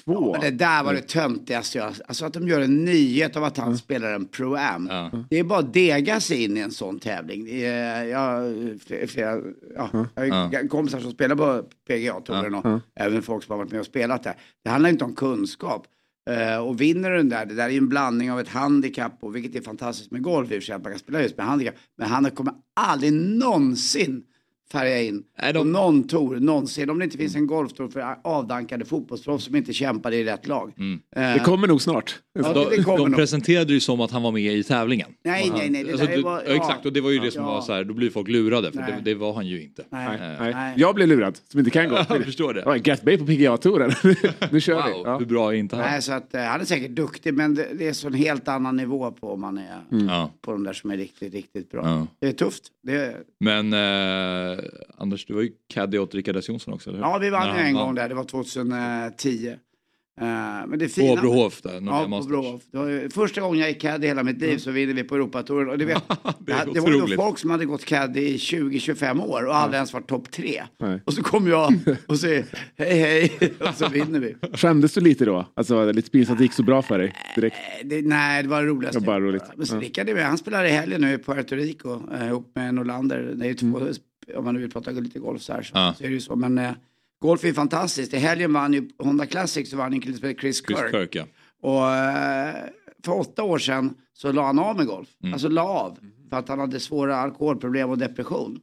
två. Men det där var det töntigaste jag... Alltså att de gör en nyhet av att han spelar en pro-am. Ja. Det är bara att dega sig in i en sån tävling. Är, jag, flera, flera, ja, jag har ju kompisar som spelar på PGA-touren och även folk som har varit med och spelat där. Det handlar inte om kunskap. Uh, och vinner du den där, det där är ju en blandning av ett handikapp och vilket är fantastiskt med golf i och för sig att man kan spela just med handikapp. Men han kommer aldrig någonsin färga in Nej, på de- någon tour någonsin. Om det inte finns en golftour för avdankade fotbollsproffs som inte kämpar i rätt lag. Eh, Det kommer nog snart. ja, De, det kommer de nog. presenterade ju som att han var med i tävlingen. Nej, nej, nej. Det Alltså, du, bara, ja, exakt, och det var ju det som Ja. var så här, då blir folk lurade för det, det var han ju inte. Nej. Eh, Nej. Jag blev lurad, som inte kan gå. Jag förstår det. Ja, Gareth Bale på PGA-touren. nu kör vi. Wow, Ja. hur bra är inte han? Nej, så att, eh, han är säkert duktig, men det, det är så en helt annan nivå på om man är Ja. på de där som är riktigt, riktigt bra. Ja. Det är tufft. Det Men eh, Anders, du var ju caddy åt Rickard S Jonsson också, eller hur? ja, vi vann ju en gång där, det var 2010. Eh, men det På fina... Brohof där, Ja, på. Brohof. Det var första gången jag gick caddy i hela mitt liv så vinner vi på Europatouren. Och det, vet, Det är det var ju folk som hade gått caddy i 20-25 år och aldrig ens varit topp tre. Nej. Och så kommer jag och säger hej hej och så vinner vi. Skämdes du lite då? Alltså lite pinsamt att det gick så bra för dig direkt. Eh, Det, nej, det var det roligaste. Det var bara roligt. Men så Ja. Rickard. Han spelar i helgen nu i Puerto Rico eh, ihop med Norlander. Det är ju två, om man nu vill prata lite golf så här så, Ja. så är det ju så. Men eh, golf är fantastiskt. I helgen vann ju Honda Classic så vann ju en kille som heter Chris Kirk. Chris Kirk, ja. Och eh, för åtta år sedan så la han av med golf. Mm. Alltså la av. För att han hade svåra alkoholproblem och depression.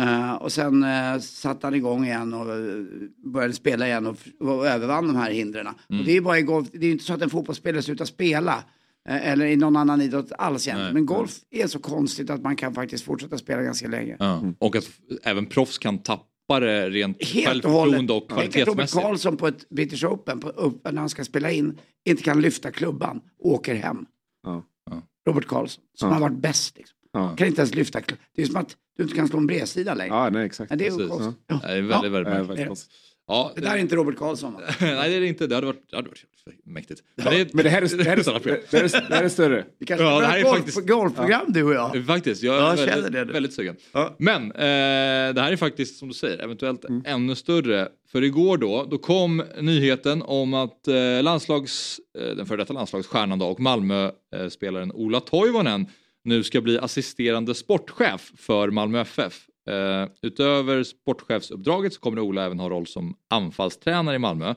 Eh, och sen uh, satte han igång igen och eh, började spela igen och, och övervann de här hindren. Mm. Och det är ju bara i golf, det är ju inte så att en fotbollsspelare slutar spela. Eh, eller i någon annan idrott alls egentligen. Nej. Men golf är så konstigt att man kan faktiskt fortsätta spela ganska länge. Ja. Och att även proffs kan tappa det rent och självförtroende och Tänk att Robert kvalitetsmässigt. Karlsson på ett British Open, på, upp, när han ska spela in, inte kan lyfta klubban och åker hem. Ja. Ja. Robert Karlsson, som Ja. har varit bäst. Liksom. Ja. Kan inte ens lyfta klubban. Det är som att du inte kan slå en bredsida längre. Ja, nej exakt. Men det är Precis. konstigt. Ja. Det är väldigt, Ja. väldigt väldigt konstigt. Ja, Det där är inte Robert Karlsson va? Nej, det är det inte. Det hade varit, det hade varit mäktigt. Men det, är- Men det här är, det här är, det här är, det här är större. Vi kanske Ja, ja, det här är golf, faktiskt- golfprogram du och jag. Faktiskt, jag är Ja, väldigt, känner det väldigt sugen. Ja. Men eh, det här är faktiskt som du säger, eventuellt ännu större. För igår då, då kom nyheten om att eh, landslags, eh, den före detta landslagsstjärnan då, och Malmö-spelaren Ola Toivonen nu ska bli assisterande sportchef för Malmö FF. Eh, utöver sportchefsuppdraget så kommer Ola även ha roll som anfallstränare i Malmö.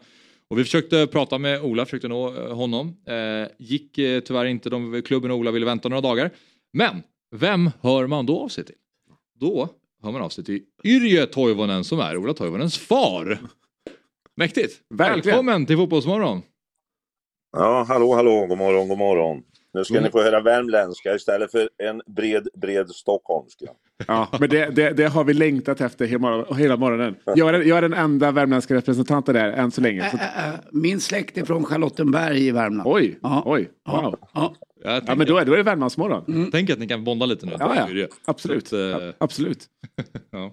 Och vi försökte prata med Ola, försökte nå eh, honom. Eh, gick tyvärr inte, de, klubben och Ola ville vänta några dagar. Men vem hör man då av sig till? Då hör man av sig till Yrjö Toivonen som är Ola Toivonens far. Mäktigt! Verkligen. Välkommen till Fotbollsmorgon! Ja, hallå, hallå, god morgon, god morgon. Nu ska God ni få höra värmländska istället för en bred, bred stockholmska. Ja, men det, det, det har vi längtat efter hela, hela morgonen. Jag är, jag är den enda värmländska representanten där än så länge. Så, Ä- ä- Min släkt är från Charlottenberg i Värmland. oj, Ja. oj, wow. Ja. Ja, tänker, men då är, då är det Värmlandsmorgon. tänker att ni kan bonda lite nu. Ja, ja. Absolut. Så Ja, absolut. Ja.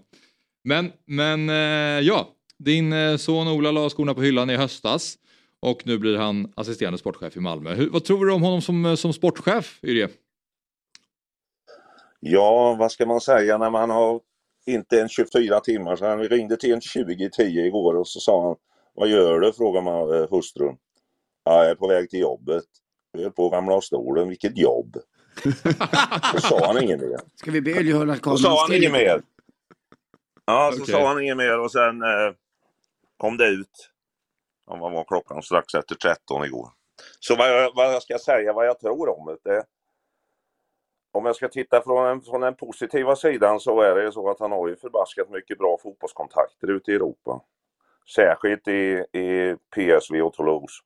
Men, men eh, ja, din eh, son Ola la skorna på hyllan i höstas och nu blir han assisterande sportchef i Malmö. Hur, vad tror du om honom som, eh, som sportchef, Yrje? Ja, vad ska man säga när man har inte en 24 timmar. Så han ringde till en 20.10 igår och så sa han Vad gör du? frågar man eh, hustrun. Ja, jag är på väg till jobbet. Jag höll på att ramla av stolen. Vilket jobb? Så sa han inget mer. Ska vi be Ylje hålla Då sa han inget mer. Ja, så Okej. sa han inget mer och sen eh, kom det ut. Ja, vad var klockan? Strax efter 13 igår. Så vad jag, vad jag ska säga, vad jag tror om det. om jag ska titta från, en, från den positiva sidan så är det ju så att han har ju förbaskat mycket bra fotbollskontakter ute i Europa. Särskilt i, i PSV och Toulouse.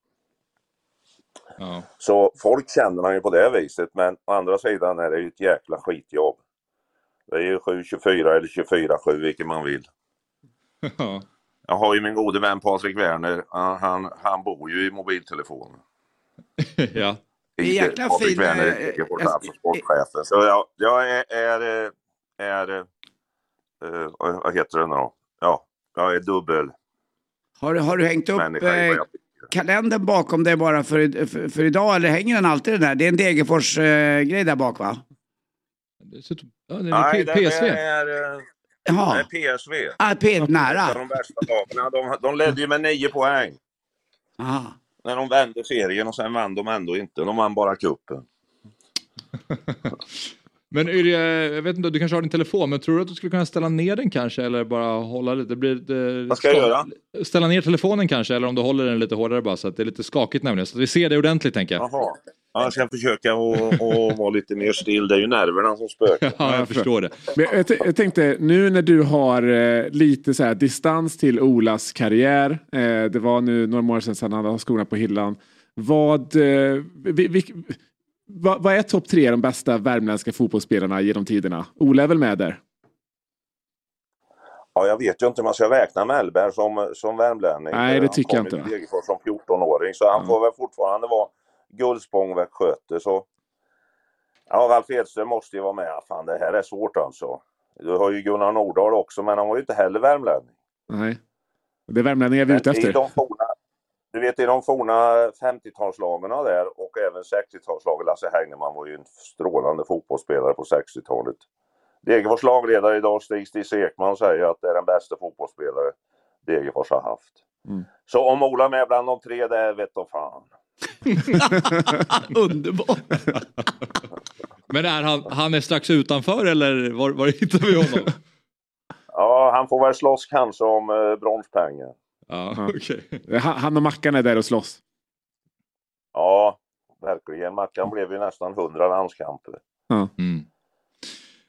Ja. Så folk känner man ju på det viset, men å andra sidan är det ju ett jäkla skitjobb. Det är ju 7-24 eller 24-7, vilket man vill. Ja. Jag har ju min gode vän Patrik Werner, han, han, han bor ju i mobiltelefonen. ja. Det är jäkla Patrik fin, Werner eh, är vår eh, alltså sportchefen. Så jag, jag är, är, är, är eh, vad heter det nu då? Ja, jag är dubbel Har, du- har du hängt upp eh, kalendern bakom dig bara för, för, för idag eller hänger den alltid där? Det är en Degerfors-grej där bak va? Ja, det är Nej, PSV. är, eh, Jaha, är PSV. ah, P- nära. de bästa lagen. De, de ledde ju med nio poäng Aha. när de vände serien och sen vann de ändå inte. De vann bara cupen. Men Yrje, jag vet inte, du kanske har din telefon, men tror du att du skulle kunna ställa ner den kanske eller bara hålla lite? Det blir, det, Vad ska jag göra? Ställa ner telefonen kanske eller om du håller den lite hårdare bara så att det är lite skakigt nämligen. Så att vi ser det ordentligt tänker jag. Jaha. Ja, jag ska försöka att vara lite mer still. Det är ju nerverna som spökar. Ja, jag förstår det. Men jag, t- jag tänkte, nu när du har eh, lite så här distans till Olas karriär. Eh, det var nu några månader sedan sedan han hade skorna på hyllan. Vad, eh, vi, vi, vad, vad är topp tre de bästa värmländska fotbollsspelarna genom tiderna? Ola är väl med där? Ja, jag vet ju inte om man ska räkna Mellberg som, som värmlänning. Nej, det Han tycker jag kom inte. till Degerfors som 14-åring, så han Ja. får väl fortfarande vara Gullspång västgöte. Så... Ja, Ralf Edström måste ju vara med. Fan, det här är svårt alltså. Du har ju Gunnar Nordahl också, men han var ju inte heller värmlänning. Nej. Det är värmlänningar vi är ute Men i efter. de forna, du vet i de forna 50-talslagen där och även 60-talslagen, Lasse Heinemann var ju en strålande fotbollsspelare på 60-talet. Degerfors lagledare idag, Stig Stig Ekman, säger att det är den bästa fotbollsspelare Degerfors har haft. Mm. Så om Ola är med bland de tre, det vet då fan. Underbart. Men är han, han är strax utanför eller var, var hittar vi honom? Ja, han får väl slåss kanske om eh, bronspengen. Ja, Ja. okej. Han och Mackan är där och slåss. Ja, verkligen. Mackan blev ju nästan 100 landskamper. Mm.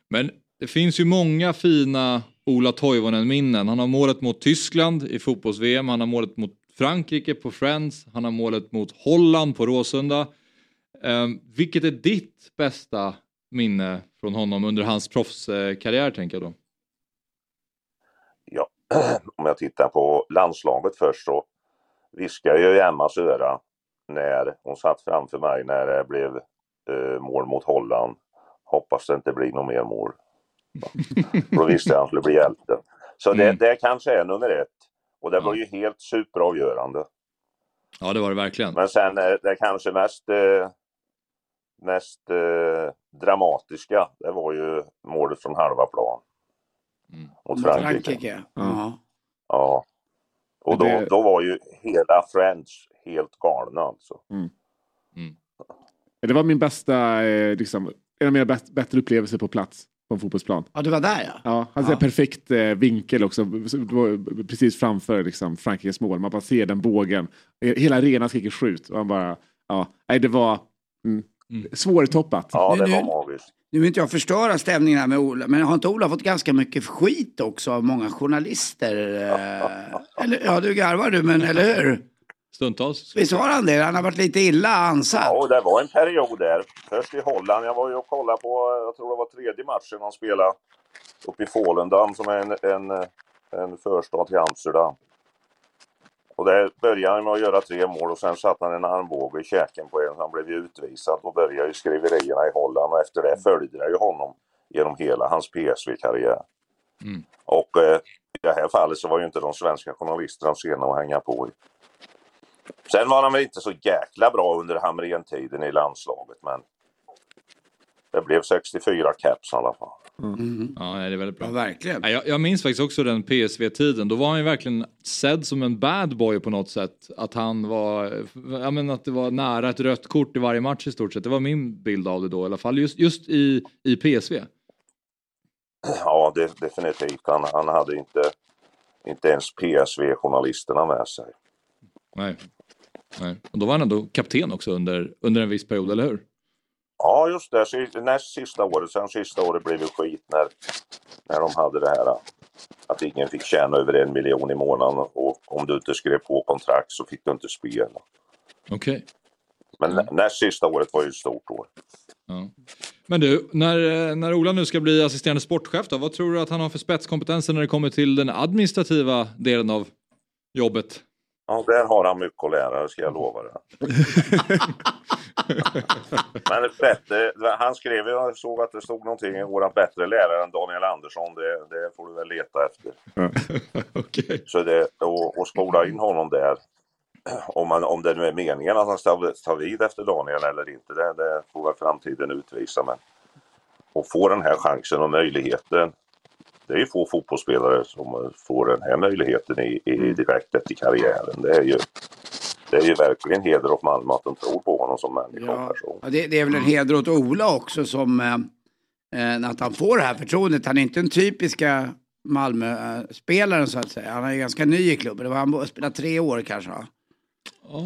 Men det finns ju många fina Ola Toivonen-minnen. Han har målet mot Tyskland i fotbolls-VM, han har målet mot Frankrike på Friends, han har målet mot Holland på Råsunda. Um, vilket är ditt bästa minne från honom under hans proffskarriär tänker jag då? Ja, om jag tittar på landslaget först så viskade jag i Emmas öra när hon satt framför mig när det blev eh, mål mot Holland. Hoppas det inte blir något mer mål. Då visste jag att han skulle bli hjälte. Så det, Mm. det kanske är nummer ett. Och det var ju helt superavgörande. Ja, det var det verkligen. Men sen eh, det kanske mest, eh, mest eh, dramatiska, det var ju målet från halva plan. Mm. Mot Frankrike. Frankrike. Ja. Ja. Och då, Det- då var ju hela French helt galna alltså. Det var min bästa, eh, liksom, en av mina bäst, bättre upplevelser på plats på en fotbollsplan. ja, du var där ja. Ja, han har Ja. perfekt eh, vinkel också. Precis framför liksom, Frankrikes mål. Man bara ser den bågen. Hela arenan skriker skjut. Och han bara, ja, nej, det var mm, Mm. svårtoppat. Ja, Nu- det var magiskt. Nu vill inte jag förstöra stämningen här med Ola, men har inte Ola fått ganska mycket skit också av många journalister? Eller, ja, du garvar du, men eller hur? Stundtals. Visst har han det? Han har varit lite illa ansatt. Ja, och det var en period där. Först i Holland. Jag var ju och kollade på, jag tror det var tredje matchen han spelade uppe i Volendam som är en, en, en förstad till Amsterdam. Och där började han med att göra tre mål och sen satte han en armbåge i käken på en. Han blev ju utvisad och började ju skriverierna i Holland och efter det följde jag ju honom genom hela hans PSV-karriär. Mm. Och eh, i det här fallet så var ju inte de svenska journalisterna sena att hänga på. i. Sen var han väl inte så jäkla bra under Hamrén-tiden i landslaget men det blev 64 caps i alla fall. Mm. Ja, det är väldigt bra. Ja, verkligen. Ja, Jag, jag minns faktiskt också den PSV-tiden. Då var han ju verkligen sedd som en bad boy på något sätt. Att han var, jag menar att det var nära ett rött kort i varje match i stort sett. Det var min bild av det då i alla fall. Just, just i, i PSV. Ja, det, definitivt. Han, han hade inte, inte ens PSV-journalisterna med sig. Nej. Nej. Och då var han ändå kapten också under, under en viss period, eller hur? Ja, just det. Näst sista året. Sen sista året blev det skit när, när de hade det här att ingen fick tjäna över en miljon i månaden och om du inte skrev på kontrakt så fick du inte spela. Okej. Men Mm. näst sista året var ju ett stort år. Ja. Men du, när, när Ola nu ska bli assisterande sportchef då, vad tror du att han har för spetskompetenser när det kommer till den administrativa delen av jobbet? Ja, där har han mycket att lära, ska jag lova dig. Men bättre, han skrev, jag såg att det stod någonting igår, att bättre lärare än Daniel Andersson, det, det får du väl leta efter. Okej. Så det, och, och spola in honom där, om, man, om det nu är meningen att han ska ta vid efter Daniel eller inte, det, det får väl framtiden utvisa. Men att få den här chansen och möjligheten, det är ju få fotbollsspelare som får den här möjligheten i, i direkt efter karriären. Det är ju, det är ju verkligen heder åt Malmö att de tror på honom som människa och Ja, person. ja, det, det är väl en heder åt Ola också som eh, eh, att han får det här förtroendet. Han är inte den typiska Malmö-spelaren så att säga. Han är ju ganska ny i klubben. Det var han spelat tre år kanske va? Ja,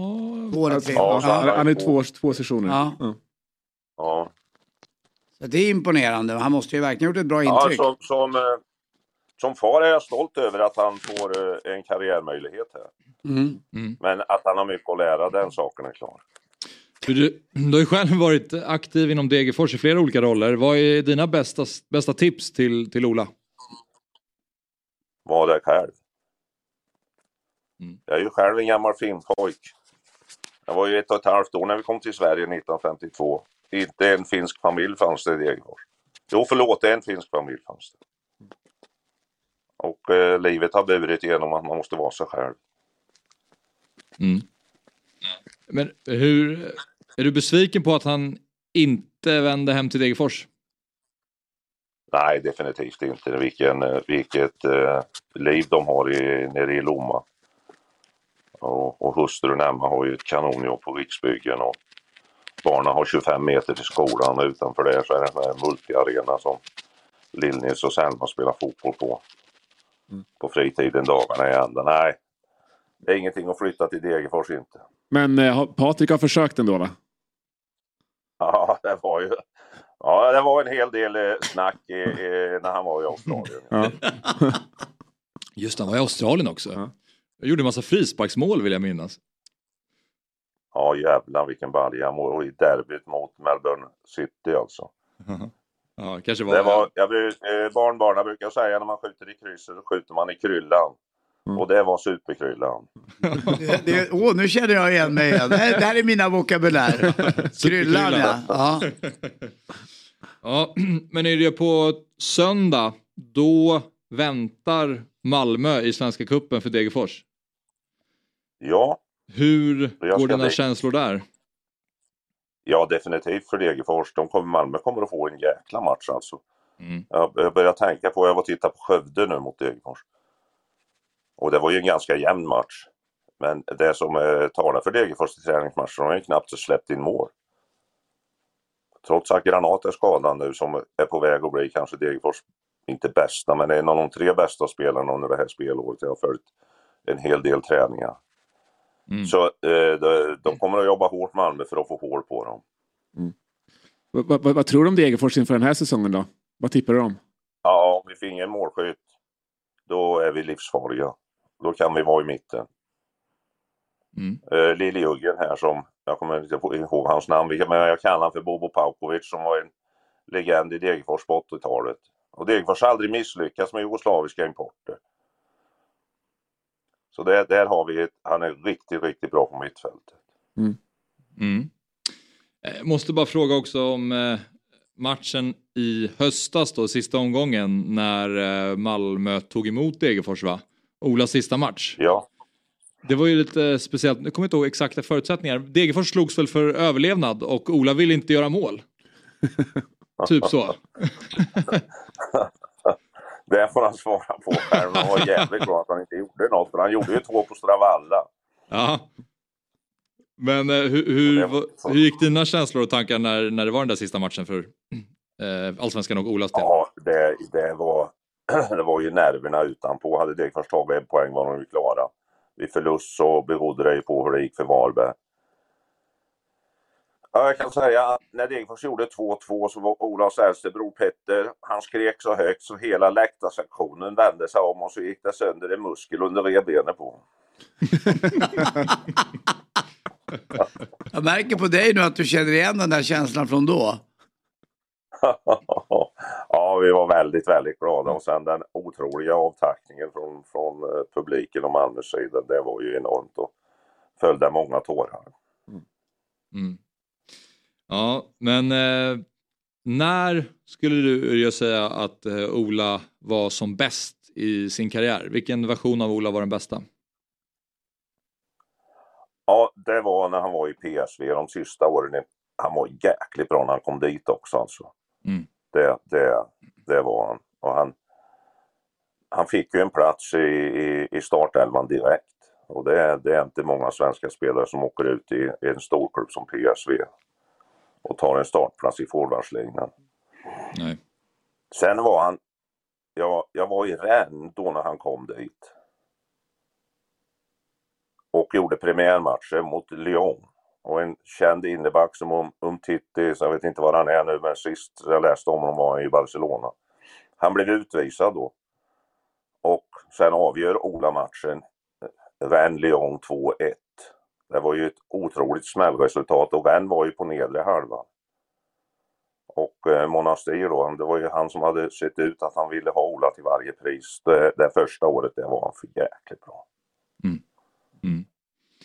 Två eller tre. Ja, Han, Ja. han är två, två sessioner. Ja. Ja. Ja. Så det är imponerande. Han måste ju verkligen gjort ett bra Ja, intryck. som, som, eh, som far är jag stolt över att han får eh, en karriärmöjlighet här. Mm. Men att han har mycket att lära, den saken är klar. Du, du har ju själv varit aktiv inom Degerfors i flera olika roller. Vad är dina bästa, bästa tips till, till Ola? Var det själv. Mm. Jag är ju själv en gammal finnpojk. Jag var ju ett och ett halvt år när vi kom till Sverige 1952. Inte en finsk familj fanns det i Degerfors. Jo, förlåt, en finsk familj fanns det. Och eh, livet har burit igenom att man måste vara sig själv. Mm. Men hur, är du besviken på att han inte vände hem till Degerfors? Nej, definitivt inte. Vilken, eh, vilket eh, liv de har i, nere i Lomma. Och, och hustrun Emma har ju ett kanonjobb på Riksbyggen och barnen har 25 meter till skolan och utanför det så är det en multiarena som Lillnils och Selma spelar fotboll på. På fritiden dagarna i ända. Nej, det är ingenting att flytta till Degerfors inte. Men eh, har- Patrik har försökt ändå va? Ja, det var ju Ja, det var en hel del eh, snack i, i, när han var i Australien. Ja. Just det, han var i Australien också. Ja. Jag gjorde en massa frisparksmål vill jag minnas. Ja jävlar vilken balja han var i derbyt mot Melbourne City alltså. Ja, kanske var... Det var, jag bruk, eh, barnbarnen brukar säga när man skjuter i krysset så skjuter man i kryllan. Mm. Och det var superkryllan. Det, åh, nu känner jag igen mig igen. Det här, det här är mina vokabulär. Kryllan ja. ja. Ja, men är det på söndag, då väntar Malmö i Svenska Cupen för Degerfors. Ja, Hur går dina bli- känslor där? ja definitivt för Degerfors. De kommer, Malmö kommer att få en jäkla match alltså. Mm. Jag, jag börjar tänka på, jag var och tittade på Skövde nu mot Degerfors. Och det var ju en ganska jämn match. Men det som eh, talar för Degerfors i träningsmatchen, de har ju knappt släppt in mål. Trots att Granat är skadad nu som är på väg att bli kanske Degerfors, inte bästa, men en av de tre bästa spelarna under det här spelåret. Jag har följt en hel del träningar. Mm. Så eh, de, de kommer att jobba hårt Malmö för att få hål på dem. Vad, vad, vad tror du om Degerfors inför den här säsongen då? Vad tippar du om? Ja, om vi får ingen målskytt, då är vi livsfarliga. Då kan vi vara i mitten. Mm. Uh, Liljejuggen här som, jag kommer inte ihåg hans namn, men jag kallar honom för Bobo Paukovic som var en legend i Degerfors på 80-talet. Och Degerfors har aldrig misslyckats med jugoslaviska importer. Så där, där har vi ett, han är riktigt, riktigt bra på mittfältet. Mm. Eh, Måste bara fråga också om eh, matchen i höstas då, sista omgången när eh, Malmö tog emot Degerfors va? Olas sista match. Ja, Det var ju lite speciellt, jag kommer inte ihåg exakta förutsättningar. Degerfors slogs väl för överlevnad och Ola ville inte göra mål. typ så. det får han svara på själv. Han var jävligt bra att han inte gjorde något, för han gjorde ju två på Stravalla. Ja. Men eh, hur, hur, Det var- hur gick dina känslor och tankar när, när det var den där sista matchen för eh, Allsvenskan och Olas del? Ja, det, det, var, det var ju nerverna utanpå. Hade Degerfors tagit en poäng var de ju klara. Vid förlust så berodde det ju på hur det gick för Varberg. Ja, jag kan säga att när Degerfors gjorde 2-2 så var Olas äldste bror Petter, han skrek så högt så hela läktarsektionen vände sig om och så gick det sönder en muskel under revbenet på. Jag märker på dig nu att du känner igen den där känslan från då. ja, vi var väldigt, väldigt glada och sen den otroliga avtackningen från, från eh, publiken och Malmös sida, det var ju enormt och följde många tårar. Mm. Ja, men eh, när skulle du jag säga att eh, Ola var som bäst i sin karriär? Vilken version av Ola var den bästa? Ja, det var när han var i PSV de sista åren. Han var jäkligt bra när han kom dit också alltså. Mm. Det, det, det var han. Och han. Han fick ju en plats i, i, i startelvan direkt. Och det, är- det är inte många svenska spelare som åker ut i, i en storklubb som PSV och tar en startplats i forwardsligan. Nej. Sen var han, jag, jag var i Rennes då när han kom dit. Och gjorde premiärmatcher mot Lyon. Och en känd inneback som Umtiti, jag vet inte var han är nu, men sist jag läste om honom var han i Barcelona. Han blev utvisad då. Och sen avgör Ola matchen. Eh, Rennes-Lyon 2-1. Det var ju ett otroligt smällresultat och Rennes var ju på nedre halvan. Och eh, Monastir då, det var ju han som hade sett ut att han ville ha Ola till varje pris. Det, det första året det var han för jäkligt bra.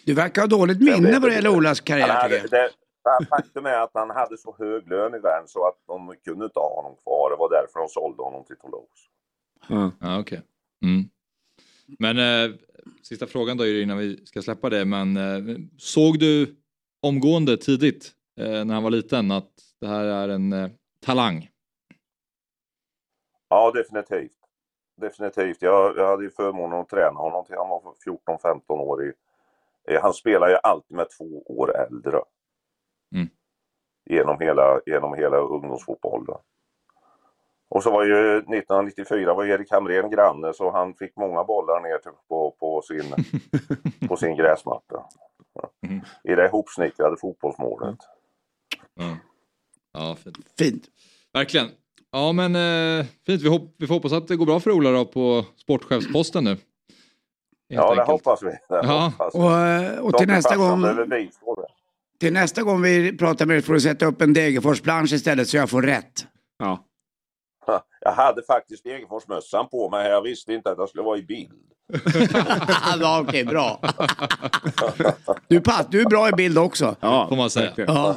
Du verkar ha dåligt minne vad det gäller Olas karriär hade, tycker jag. det, faktum är att han hade så hög lön i Rennes så att de kunde inte ha honom kvar. Det var därför de sålde honom till Toulouse. Ja. Ja, okej. Mm. Men eh, sista frågan då innan vi ska släppa det. Men eh, såg du omgående tidigt eh, när han var liten att det här är en eh, talang? Ja, definitivt. Definitivt. Jag, jag hade ju förmånen att träna honom till han var 14-15 år. I, han spelar ju alltid med två år äldre. Mm. Genom, hela, genom hela ungdomsfotbollen. Och så var ju 1994 var Erik Hamrén granne så han fick många bollar ner på, på, sin, på sin gräsmatta. Mm. I det ihopsnickrade fotbollsmålet. Ja, ja fint. Fint. Verkligen. Ja men eh, fint, vi, hopp, vi får hoppas att det går bra för Ola då på sportchefsposten nu. Ja, det hoppas vi. Det Ja. hoppas vi. Och, eh, och till nästa gång, till nästa gång vi pratar med dig får du sätta upp en Degerfors-plansch istället så jag får rätt. Ja. Jag hade faktiskt Degerforsmössan på mig här. Jag visste inte att jag skulle vara i bild. ja, Okej, bra. Du, pass, du är bra i bild också. Ja, Får man säga. Ja.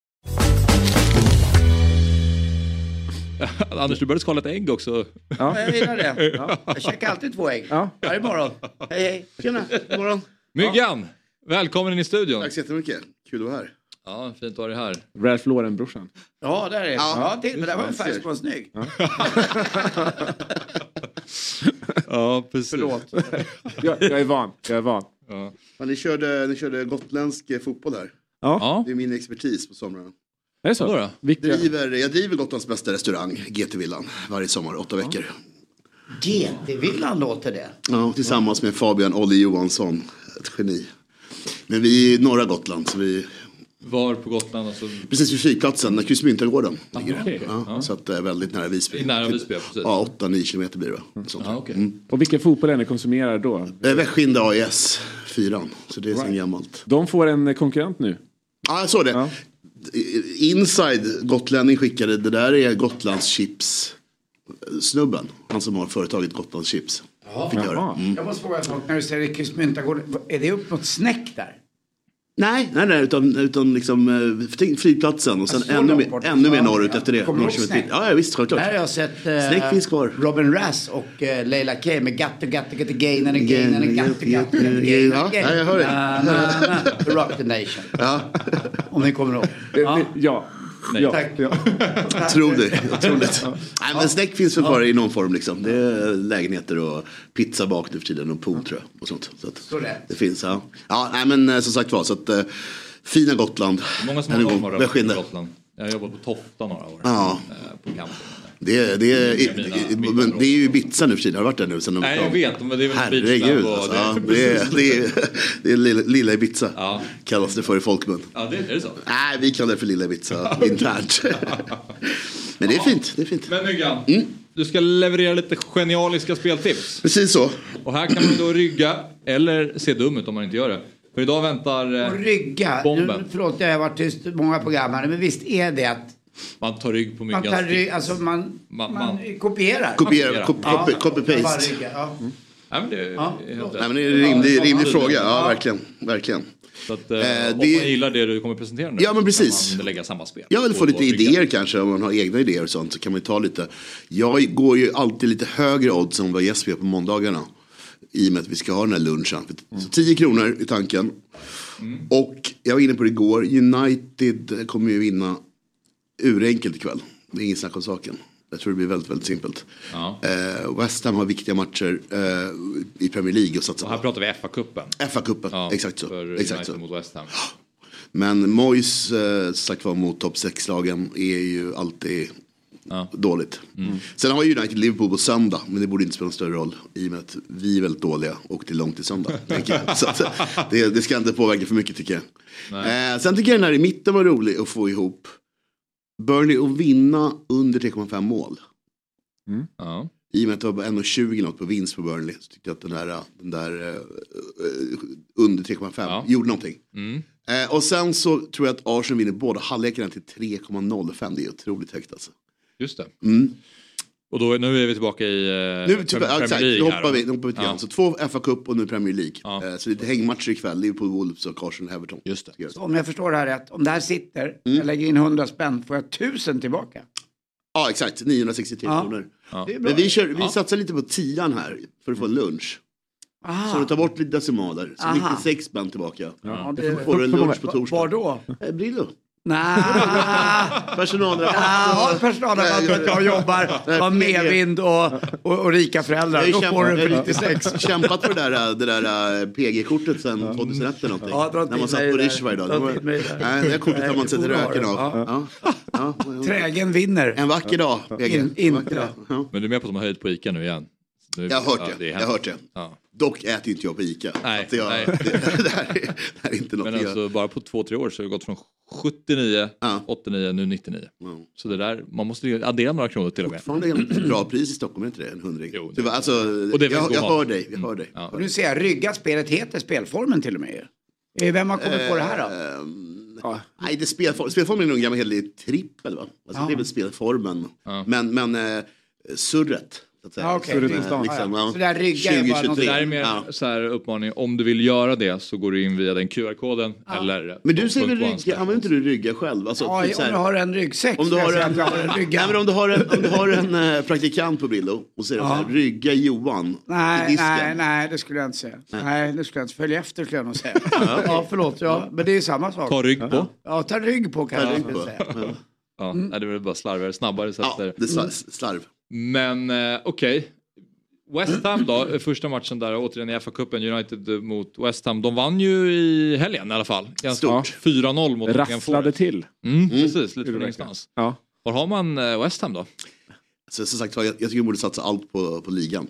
Anders, du började skala ett ägg också. Jag gillar det. Jag käkar alltid två ägg. Ja. Varje morgon. Hej, hej. Tjena, god morgon. Myggan! Välkommen in i studion. Tack så jättemycket. Kul att vara här. Ja, fint att ha dig här. Ralph Lauren-brorsan. Ja, där är det. Ja. Ja, till, men där var en färgsprång snygg. Ja, precis. Förlåt. Jag, jag är van. Jag är van. Ja. Men ni, körde, ni körde gotländsk fotboll här. ja, Det är min expertis på somrarna. Är det så? Då? Vilka? Driver, jag driver Gotlands bästa restaurang, GT-villan, varje sommar, åtta veckor. GT-villan låter det. Ja, tillsammans med Fabian Olli Johansson, ett geni. Men vi är i norra Gotland, så vi Var på Gotland? Alltså, precis vid flygplatsen, där Krusmyntargården ligger. okej. Ja, Så att det är väldigt nära Visby. nära Visby, ja, precis. Ja, 8-9 kilometer blir det. va? Sånt. ja, okej. Och vilken fotboll är ni konsumerar då? Eh, Västskinde AIS, fyran. Så det är sen gammalt. De får en konkurrent nu. Ja, jag såg det. Ja. Inside gotlänning skickade, det där är Gotlands chips snubben. Han som har företaget Gotlands chips. Fick jag höra. Mm. Jag måste fråga en sak. När du säger Kristmyntargården, är det upp mot snäck där? Nej, nej, nej utan, utan liksom eh, flygplatsen och sen Alltså, så ännu, mer, bort. ännu mer norrut ja. efter det. Kommer du ihåg? Ja, ja, visst, självklart. Där har jag sett eh, finns kvar. Robin Rass och eh, Leila K med Gatte Gatte Gatte Gain and Gain and Gatte Gatte Ja, ja, jag hör det. Rock the nation. Ja, Om ni kommer ihåg. Ja. ja. Ja. Tack. jag tror det. Tror det. Nej, men Snäck finns väl kvar i någon form liksom. Det är lägenheter och pizza bak nu för tiden och pool tror jag. Och sånt. Så att Så det finns, ja. Ja, nej men eh, som sagt var, så att eh, fina Gotland. Många som har med på. Gotland. Jag har jobbat på Tofta några år. Ja. eh, På campen. Det, är- det, men det är ju Ibiza nu för tiden. Har du varit där nu? Sen de Nej, jag vet. Men det är väl Herregud. och Alltså, det- ja, det, är, det, är, det är lilla, lilla Ibiza. Ja. Kallas det för i folkmun. Ja, det, är det så? Nej, vi kallar det för lilla Ibiza internt. Men det är fint. Det är fint. Men Myggan, Mm. du ska leverera lite genialiska speltips. Precis så. Och här kan man då rygga eller se dum ut om man inte gör det. För idag väntar Och eh, rygga. Bomben. Nu, förlåt, jag har varit tyst många program här. Men visst är det att man tar rygg på man, myggans tar rygg, alltså man, Man- man, man- kopierar. Kopiera, copy, Ja, copy, copy ja. Nej, men det Ja. Nej, men det är en rimlig, Ja, rimlig ja, fråga. ja. Ja, verkligen. verkligen. Så att, eh, Eh, om det- man gillar det du kommer presentera nu Ja, men precis. kan man lägga samma spel. Jag vill få lite idéer kanske om man har egna idéer och sånt så kan man ju ta lite. Jag går ju alltid lite högre odds än vad Jesper gör på måndagarna. I och med att vi ska ha den här lunchen. Så 10 kronor i tanken. Och jag var inne på det igår. United kommer ju vinna urenkelt ikväll. Det är ingen snack om saken. Jag tror det blir väldigt, väldigt simpelt. Ja. Eh, West Ham har viktiga matcher eh, i Premier League och satsa Och här på. pratar vi FA-cupen. FA-cupen, Ja, exakt så. För Exakt United så. mot West Ham. Men Moyes, eh, sagt var mot topp 6-lagen är ju alltid Ja. dåligt. Sen har ju United Liverpool på söndag, men det borde inte spela någon större roll i och med att vi är väldigt dåliga och det är långt till söndag. Så att, det, det ska inte påverka för mycket tycker jag. Eh, sen tycker jag den här i mitten var rolig att få ihop. Burnley att vinna under 3,5 mål. Ja. I och med att det var bara 1,20 något på vinst på Burnley så tyckte jag att den där, den där eh, eh, under 3,5 Ja. gjorde någonting. Mm. Eh, och sen så tror jag att Arsenal vinner båda halvlekarna till 3,05. Det är otroligt högt alltså. Just det. Mm. Och då, nu är vi tillbaka i eh, Nu, typ, ja, exakt, nu hoppar vi, nu hoppar vi lite Ja. Så två FA-cup och nu Premier League. Ja. Eh, så lite hängmatcher ikväll. Liverpool, Wolves och Arsenal, Everton. Just det. Så om jag förstår det här rätt, om det här sitter, Mm. jag lägger in 100 spänn, får jag 1000 tillbaka? Ja, exakt. 963 Ja. kronor. Ja. Men vi, kör, vi Ja. satsar lite på tian här för att få en lunch. Aha. Så du tar bort lite decimaler. Så Aha. 96 spänn tillbaka. Ja, det, får du en lunch på torsdag. var då? Eh, Brillo. Nej, Personalrabatt. ja, personalrabatt för att jag jobbar, har medvind och, och, och rika föräldrar. Då får du kämpat, för 96. kämpat för det där, det där PG-kortet sen 2001 eller någonting. Ja, när man satt på. Rish varje dag. Det, nej, det där kortet har man sett röken det. av. Ja. Ja. Ja. Trägen vinner. En vacker dag, PG. In- En vacker inte. dag. Ja. Men du är med på att de har höjt på ICA nu igen? Nu, Jag har hört ja, det. är Jag har hört det. Ja. Dock äter inte jag på ICA. Nej, jag, nej. Det, det, här är, det här är inte något Men jag... alltså bara på två, tre år så har det gått från 79, Ja. 89, nu 99. Ja. Så det där, man måste ju addera några kronor till och med. Fortfarande är bra pris i Stockholm, är inte det? En hundring. Jo, Det var, alltså, Och det är jag, jag hör dig. Jag hör dig. Ja. Och nu ser jag, ryggat spelet heter spelformen till och med. Eh, Vem har kommit på det här då? Ehm, Nej, det spelform, spelformen är nog en gammal hederlig trippel va? Alltså, Ja. Det är väl spelformen. Ja. Men, men eh, surret. Så att säga. Ja, Ja, ja. Liksom, ja. Så det här rygga är bara 2023. Det där är mer Ja. så här uppmaning, om du vill göra det så går du in via den QR-koden eller... Men du säger väl rygga, använder inte du rygga själv? Alltså, Ja, typ så om du har en ryggsäck om du har en, nej, men om du har en, om du har en eh, praktikant på Brillo och säger Ja. så här, rygga Johan i Nej, disken. nej, nej, det skulle jag inte säga. Nej, det skulle jag inte. Följ efter skulle jag nog säga. Ja, förlåt. Ja, men det är samma sak. Ta rygg på. Ja, ta rygg på kan Ta jag rygg skulle på. säga. Ja. Ja, nej, det är väl bara slarvigare, snabbare Ja, där. det är slar- slarv. Men eh, okej. West Ham då, första matchen där återigen i FA-cupen, United mot West Ham. De vann ju i helgen i alla fall. Ganska Stort. 4-0 mot Rasslade Forest. till. Mm, precis, lite från ingenstans. Ja. Var har man eh, West Ham då? Så, som sagt jag, jag tycker vi borde satsa allt på, på ligan.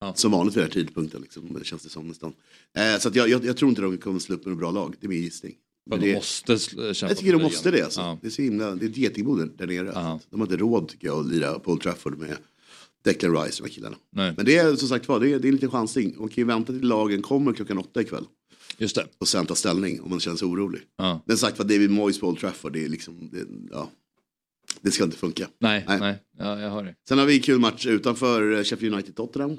Ja. Som vanligt vid den här tidpunkten. Liksom, det känns det som nästan. Eh, så att jag, jag, jag tror inte de kommer slå upp med bra lag. Det är min gissning. För Men de det, måste kämpa jag tycker de måste det. Alltså. Ja. Det är så himla, det är ett getingbo där, där nere. Ja. De har inte råd tycker jag att lira på Old Trafford med Declan Rice och de här killarna. Nej, Men det är som sagt var, det är, det är en liten chansning. Man kan ju vänta till lagen kommer klockan åtta ikväll. just det. Och sen ta ställning om man känner sig orolig. Ja. Men sagt var, David Moyes på Old Trafford, det är liksom, det, ja. Det ska inte funka. Nej, nej, Nej. Ja, jag hör det. Sen har vi kul match utanför eh, Sheffield United-Tottenham.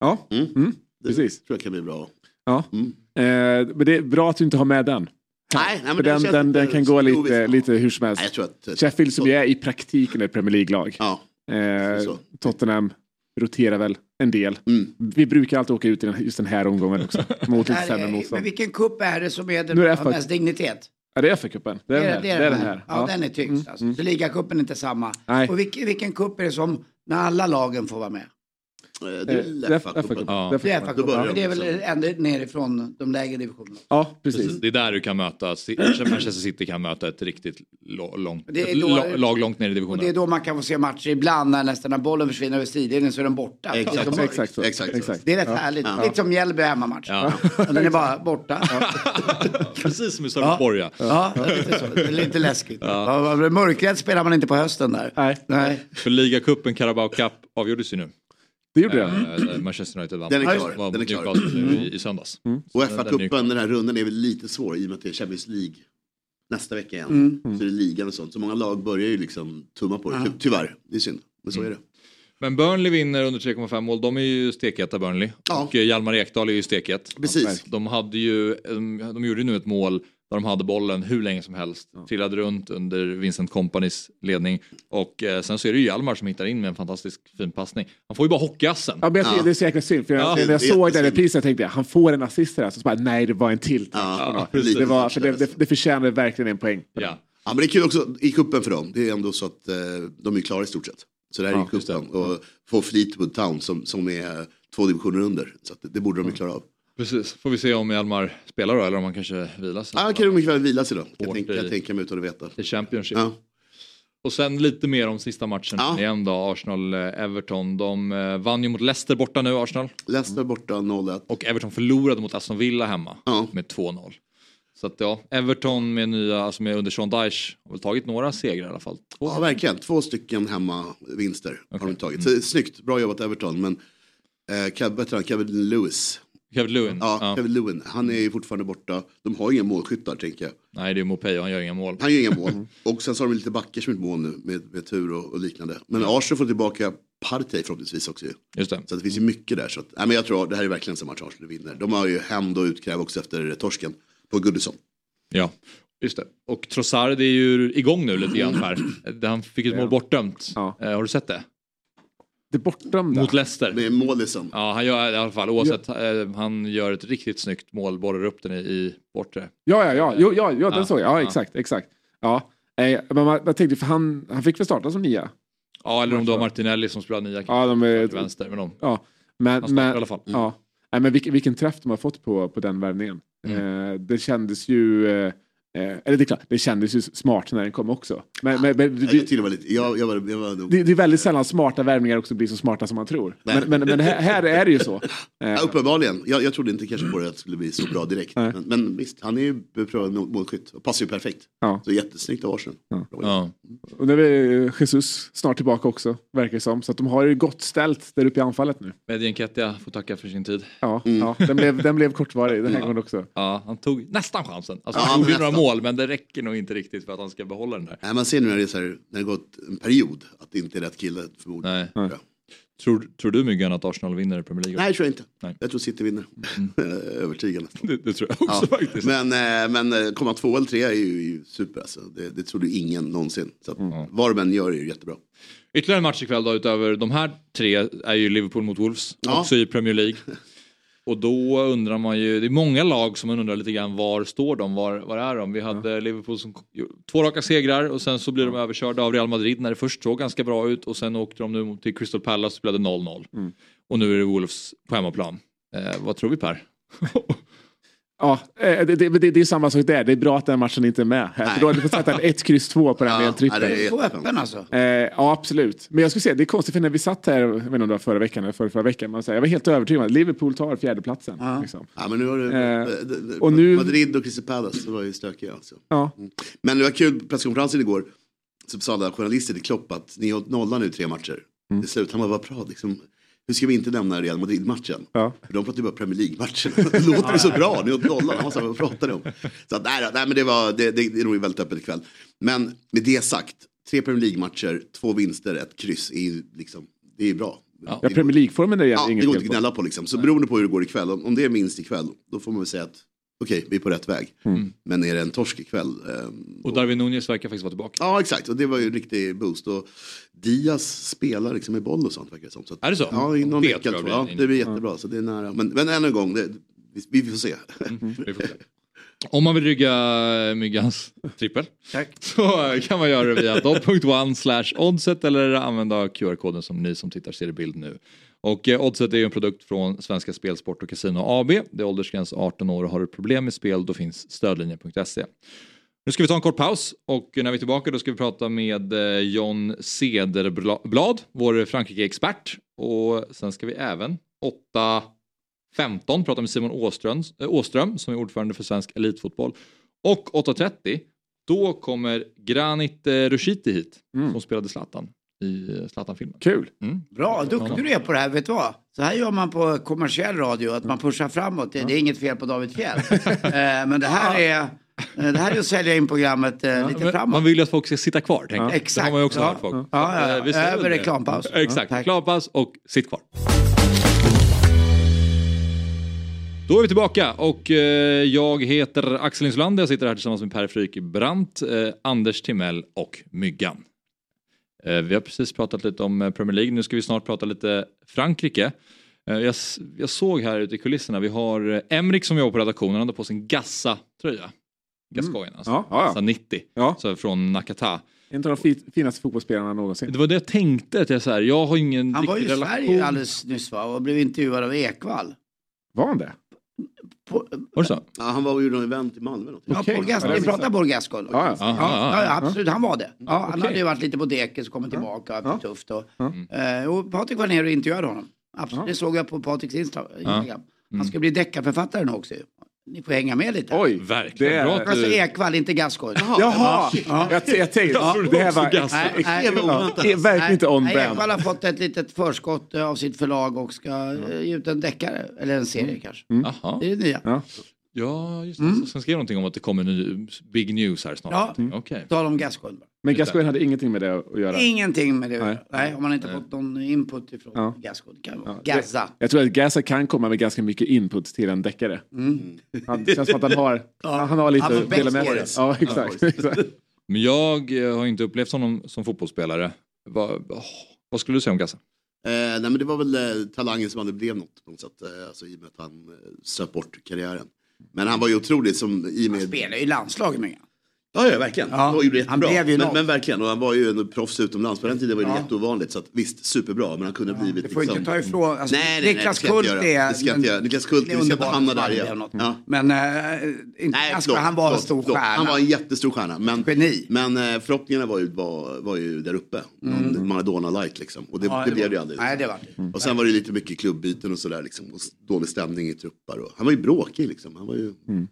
Ja, Mm. Mm, Det precis. tror jag kan bli bra. Ja. Mm. Eh, men det är bra att du inte har med den. Nej, nej, det den, känns den, den kan gå lite, ovisst. lite hur som helst. Nej, jag tror att... Sheffield som ju är i praktiken ett Premier League-lag. Ja, Eh. Tottenham roterar väl en del. Mm. Vi brukar alltid åka ut i den, just den här omgången också. Mot lite sämre motstånd. vilken kupp är det som är den är det har mest dignitet? Ja, det är FA-cupen. Det är den här. Det är den här. Ja, den är tyngst. Alltså. Så ligacupen är inte samma. Nej. Och vilken, vilken cup är det som när alla lagen får vara med? Det är det är väl FA-cupen. FA-cupen. Ja. Men det är de väl ända nerifrån de lägre divisionerna. Ja, precis. Det är där du kan möta, Manchester City kan möta ett riktigt långt, Det är då- la- lag långt ner i Och det är divisionen. då man kan få se matcher ibland när nästan när bollen försvinner över sidlinjen så är den borta. Exakt. Det är, Exakt så. Exakt så. Exakt. det är rätt härligt. Ja. Lite som Mjällby hemmamatch. Ja. Och Den är bara borta. Precis som i Sölvesborg ja. Ja, det är lite så. Det är lite läskigt. Ja. Mörkrädd spelar man inte på hösten där. Nej, Nej. För ligacupen, Carabao Cup avgjordes ju nu. Det gjorde jag. Eh, Manchester United vann. Den är klar. var Den är klar. Nu i, i söndags. Och Den är FA-cupen, den här rundan är väl lite svår i och med att det är Champions League nästa vecka igen. Mm. Så är det ligan och sånt. Så många lag börjar ju liksom tumma på det. Ty- Tyvärr, det är synd. Men så är det. Men Burnley vinner under 3,5 mål. De är ju stekheta Burnley. Ja. Och eh, Hjalmar Ekdal är ju stekhet. Precis. De hade ju, de, de gjorde ju nu ett mål där de hade bollen hur länge som helst. Trillade runt under Vincent Companys ledning. Och eh, sen så är det ju Hjalmar som hittar in med en fantastisk fin passning. Han får ju bara hockeyassen. Ja, men jag Ja. det är så jäkla synd. För jag, Ja, när jag det är såg den reprisen tänkte jag han får en assist där. Så bara, nej, det var en till. Ja, det, var, för det, det, det förtjänar verkligen en poäng. Ja. Ja, men det är kul också i kuppen för dem. Det är ändå så att eh, de är klara i stort sett. Så det här är Ja, ju kuppen. Och få Fleetwood Town som, som är två divisioner under. Så att det, det borde de ju klara av. Precis, får vi se om Hjalmar spelar då eller om han kanske. Ja, han kan nog mycket väl vila sig då. Kan jag i- jag tänka mig utan att veta. I Championship. Ja. Och sen lite mer om sista matchen Ja. igen då, Arsenal-Everton. De eh, vann ju mot Leicester borta nu, Arsenal. Leicester borta 0-1. Och Everton förlorade mot Aston Villa hemma Ja. med 2-0. Så att ja, Everton med nya, alltså med under Sean Dyche har väl tagit några segrar i alla fall. Två. Ja, verkligen. Två stycken hemmavinster har de tagit. Så, snyggt, bra jobbat Everton. Men eh, vet du, Kevin Lewis, Kevin Lewin. ja, Ja. Kevin Lewin, han är ju fortfarande borta. De har inga målskyttar tänker jag. Nej, det är Mopey och han gör inga mål. Han gör inga mål. Och sen så har de lite backar som ett mål nu med, med tur och, och liknande. Men Arsenal får tillbaka Partey förhoppningsvis också ju. Just det. Så det finns ju mycket där. Så att, nej, men jag tror det här är verkligen en match Arsenal vinner. De har ju hämnd och utkräv också efter torsken på Goodison. Ja, just det. Och Trossard är ju igång nu lite grann här. Han fick ett mål bortdömt. Ja. Eh, har du sett det? Det bortdömda. Mot Leicester. Med målisen. Ja, han gör i alla fall, oavsett, eh, han gör ett riktigt snyggt mål, borrar upp den i, i bortre. Ja, ja, ja, jo, ja, ja den Ja, såg jag. Ja, ja. exakt, exakt. Ja. Eh, men man, jag tänkte, för han, han fick väl starta som nia? Ja, eller om det var Martinelli som spelar nia Ja, de är, vänster. Men de, ja. Men, han men, i alla fall. Ja. Nej, men vilken, vilken träff de har fått på, på den värvningen. Mm. Eh, det kändes ju... Eh, eh, eller det är klart, det kändes ju smart när den kom också. Men, men, men Jag, det, tyckte det, var lite, jag, jag, var, jag var nog... det, det är väldigt sällan smarta värvningar också blir så smarta som man tror. Nej. Men, men, men här, här är det ju så. Eh, Ja, uppenbarligen. Jag, jag trodde inte kanske på det att det skulle bli så bra direkt. Men, men visst, han är ju beprövad mål- målskytt. Och passar ju perfekt. Ja. Så jättesnyggt av Arsenal. Ja. Ja. och nu är Jesus snart tillbaka också, verkar det som. Så att de har ju gott ställt där uppe i anfallet nu. Medien Kettia får tacka för sin tid. Ja, Mm. ja den, blev, den blev kortvarig den här gången också. Ja, han tog nästan chansen. Alltså, Ja, han gjorde några mål, men det räcker nog inte riktigt för att han ska behålla den där. Nej, man ser nu när det, är så här, när det gått en period att det inte är rätt kille förmodligen. Nej. Ja. Tror, tror du Myggan att Arsenal vinner Premier League? Nej, det tror jag inte. Nej. Jag tror City vinner. Övertygande. Det, det tror jag också Ja. faktiskt. Men, eh, men eh, komma två eller tre är ju, ju super alltså. Det, det trodde ju ingen någonsin. Så att, vad de än gör är ju jättebra. Ytterligare en match ikväll då utöver de här tre är ju Liverpool mot Wolves. Ja. Också i Premier League. Och då undrar man ju, det är många lag som man undrar lite grann var står de, var, var är de? Vi hade Liverpool som två raka segrar och sen så blir de överkörda av Real Madrid när det först såg ganska bra ut och sen åkte de nu till Crystal Palace och spelade 0-0. Och nu är det Wolves på hemmaplan. Eh, vad tror vi Per? Ja, eh, det, det, det, det är samma sak där. Det är bra att den matchen inte är med. här. För då hade vi fått sätta en 1, kryss 2 på den med en Ja, trippel. det är Så öppen alltså. Eh, ja, absolut. Men jag skulle säga, det är konstigt för när vi satt här, jag vet inte om det var förra veckan eller förra, förra veckan, man säger, jag var helt övertygad om att Liverpool tar fjärdeplatsen. Ja. Liksom. Ja, men nu har det, Eh, och nu- Madrid och Crystal Palace, det var ju stökiga alltså. Ja. Men det var kul, presskonferensen igår, så sa alla journalister till Klopp att ni har nollat nu tre matcher. Mm. Till slut, han bara, vad bra, liksom, hur ska vi inte nämna Real Madrid-matchen? Ja. För de pratar ju bara Premier League-matchen. Det låter ju så bra, ni har nollat. Han sa, vad pratar ni om? Så att, nej, nej, men det, var, det, det, det är nog väldigt öppet ikväll. Men med det sagt, tre Premier League-matcher, två vinster, ett kryss, är ju liksom, det är bra. Ja, Ja, Premier League-formen är det Ja, det inget går fel inte att på. gnälla på liksom. Så beroende på hur det går ikväll, om, om det är minst ikväll, då får man väl säga att okej, vi är på rätt väg. Men är det en torsk ikväll? Eh, Och Darwin Nunez verkar faktiskt vara tillbaka. Ja, exakt. Och det var ju en riktig boost. Och Diaz spelar liksom med boll och sånt verkar det som. Så att, Är det så? Ja, i någon Det vecka tror jag Ja, det blir jättebra. Så det är nära. Men, men än en gång, det, vi, vi får se. Vi får se. Om man vill rygga Myggans trippel Tack. så kan man göra det via dobb.one slash oddset eller använda QR-koden som ni som tittar ser i bild nu. Och eh, Oddset är ju en produkt från Svenska Spel, Sport och Casino AB. Det är åldersgräns 18 år och har du problem med spel då finns stödlinjen.se. Nu ska vi ta en kort paus och när vi är tillbaka då ska vi prata med eh, John Cederblad, vår Frankrike-expert. Och sen ska vi även 8.15 prata med Simon Åström, äh, Åström som är ordförande för svensk elitfotboll. Och 8.30 då kommer Granit eh, Rushiti hit som spelade Zlatan i Zlatan-filmen. Kul. Mm. Bra, duktig du är på det här. Vet du vad? Så här gör man på kommersiell radio, att man pushar framåt. Det, det är inget fel på David Fjell. eh, men det här är, eh, det här är att sälja in programmet eh, lite Men framåt. Man vill ju att folk ska sitta kvar. tänker jag. Det Exakt. har man ju också Ja. hört folk. Ja, ja, ja. Över reklampaus. Exakt, Ja, reklampaus och sitt kvar. Då är vi tillbaka och jag heter Axel Insulander. Jag sitter här tillsammans med Per Frykebrant, eh, Anders Timell och Myggan. Eh, vi har precis pratat lite om eh, Premier League. Nu ska vi snart prata lite Frankrike. Eh, jag, jag såg här ute i kulisserna, vi har Emrik som jobbar på redaktionen, han har på sig en Gassa-tröja. Gascoigne alltså. Ja, ja, ja. Gassa 90. Ja. Så från Nakata. En av de fi- finaste fotbollsspelarna någonsin. Det var det jag tänkte, att jag, så här, jag har ingen Han var ju i Sverige alldeles nyss va? och blev intervjuad av Ekvall. Var han det? På, Var det så? Ja, han var ju någon event i Malmö. Något. ja. Paul Gascoigne. Vi pratar Paul Gascoigne. Ja, ja. Ja, ja, absolut, han var det. Ja, han hade ju varit lite på deket, så kommit tillbaka, Ja. det tufft. Och, Ja. eh, och Patrik var nere och intervjuade honom. Absolut, Ja. det såg jag på Patriks Insta- Instagram. Mm. Han ska bli deckarförfattare nu också. ju. Ni får hänga med lite. Oj, Verkligen. Det är- Bra Alltså. Ekvall, inte Gascoigne. Jaha! Jag, jag tänkte, det här var. Nej, nej. ja, är verkligen inte on brand. Ekvall har fått ett litet förskott av sitt förlag och ska eh, ge ut en deckare, eller en serie kanske. Jaha. Det är det nya. Ja. Ja, just det. Sen skrev någonting om att det kommer ny big news här snart. Ja. Okej. Tal om Gascoigne. Men Gascoigne hade ingenting med det att göra. Ingenting med det. Nej. Nej, om man inte fått någon input ifrån Ja. Gascoigne. Ja, Gaza. Jag tror att Gaza kan komma med ganska mycket input till en deckare. Han, det känns som att han har, han har lite att dela med sig. Ja, exakt. exakt. Men jag eh, har inte upplevt honom som fotbollsspelare. Vad, åh, vad skulle du säga om Gassa? Eh, nej, men det var väl eh, talangen som aldrig blev något på något sätt. Eh, alltså, I och med att han eh, söp bort karriären. Men han var ju otrolig som i och Han med... spelar ju i landslaget mycket. Ja, ja verkligen. Ja, Han ju han jättebra. blev ju men, men verkligen, och han var ju en proffs utomlands. På den tiden var det Ja. jätteovanligt. Så att, visst, superbra. Men han kunde ha blivit Det får liksom... inte ta ifrån. Alltså, Nej, nej, Niklas Kult är... Det ska jag inte göra. Niklas Kult, vi ska inte hamna där han igen. Ja. Men äh, inte Nej, förlåt, han var en stor förlåt. stjärna. Han var en jättestor stjärna. Men, Geni. men eh, förhoppningarna var ju, var, var ju där uppe. Någon Maradona-light liksom. Och det, Mm. Ja, det det blev det ju aldrig. Nej, det var det. Och sen var det lite mycket klubbyten och sådär liksom. Och dålig stämning i truppar. Och, han var ju bråkig liksom. Han var ju... Mm.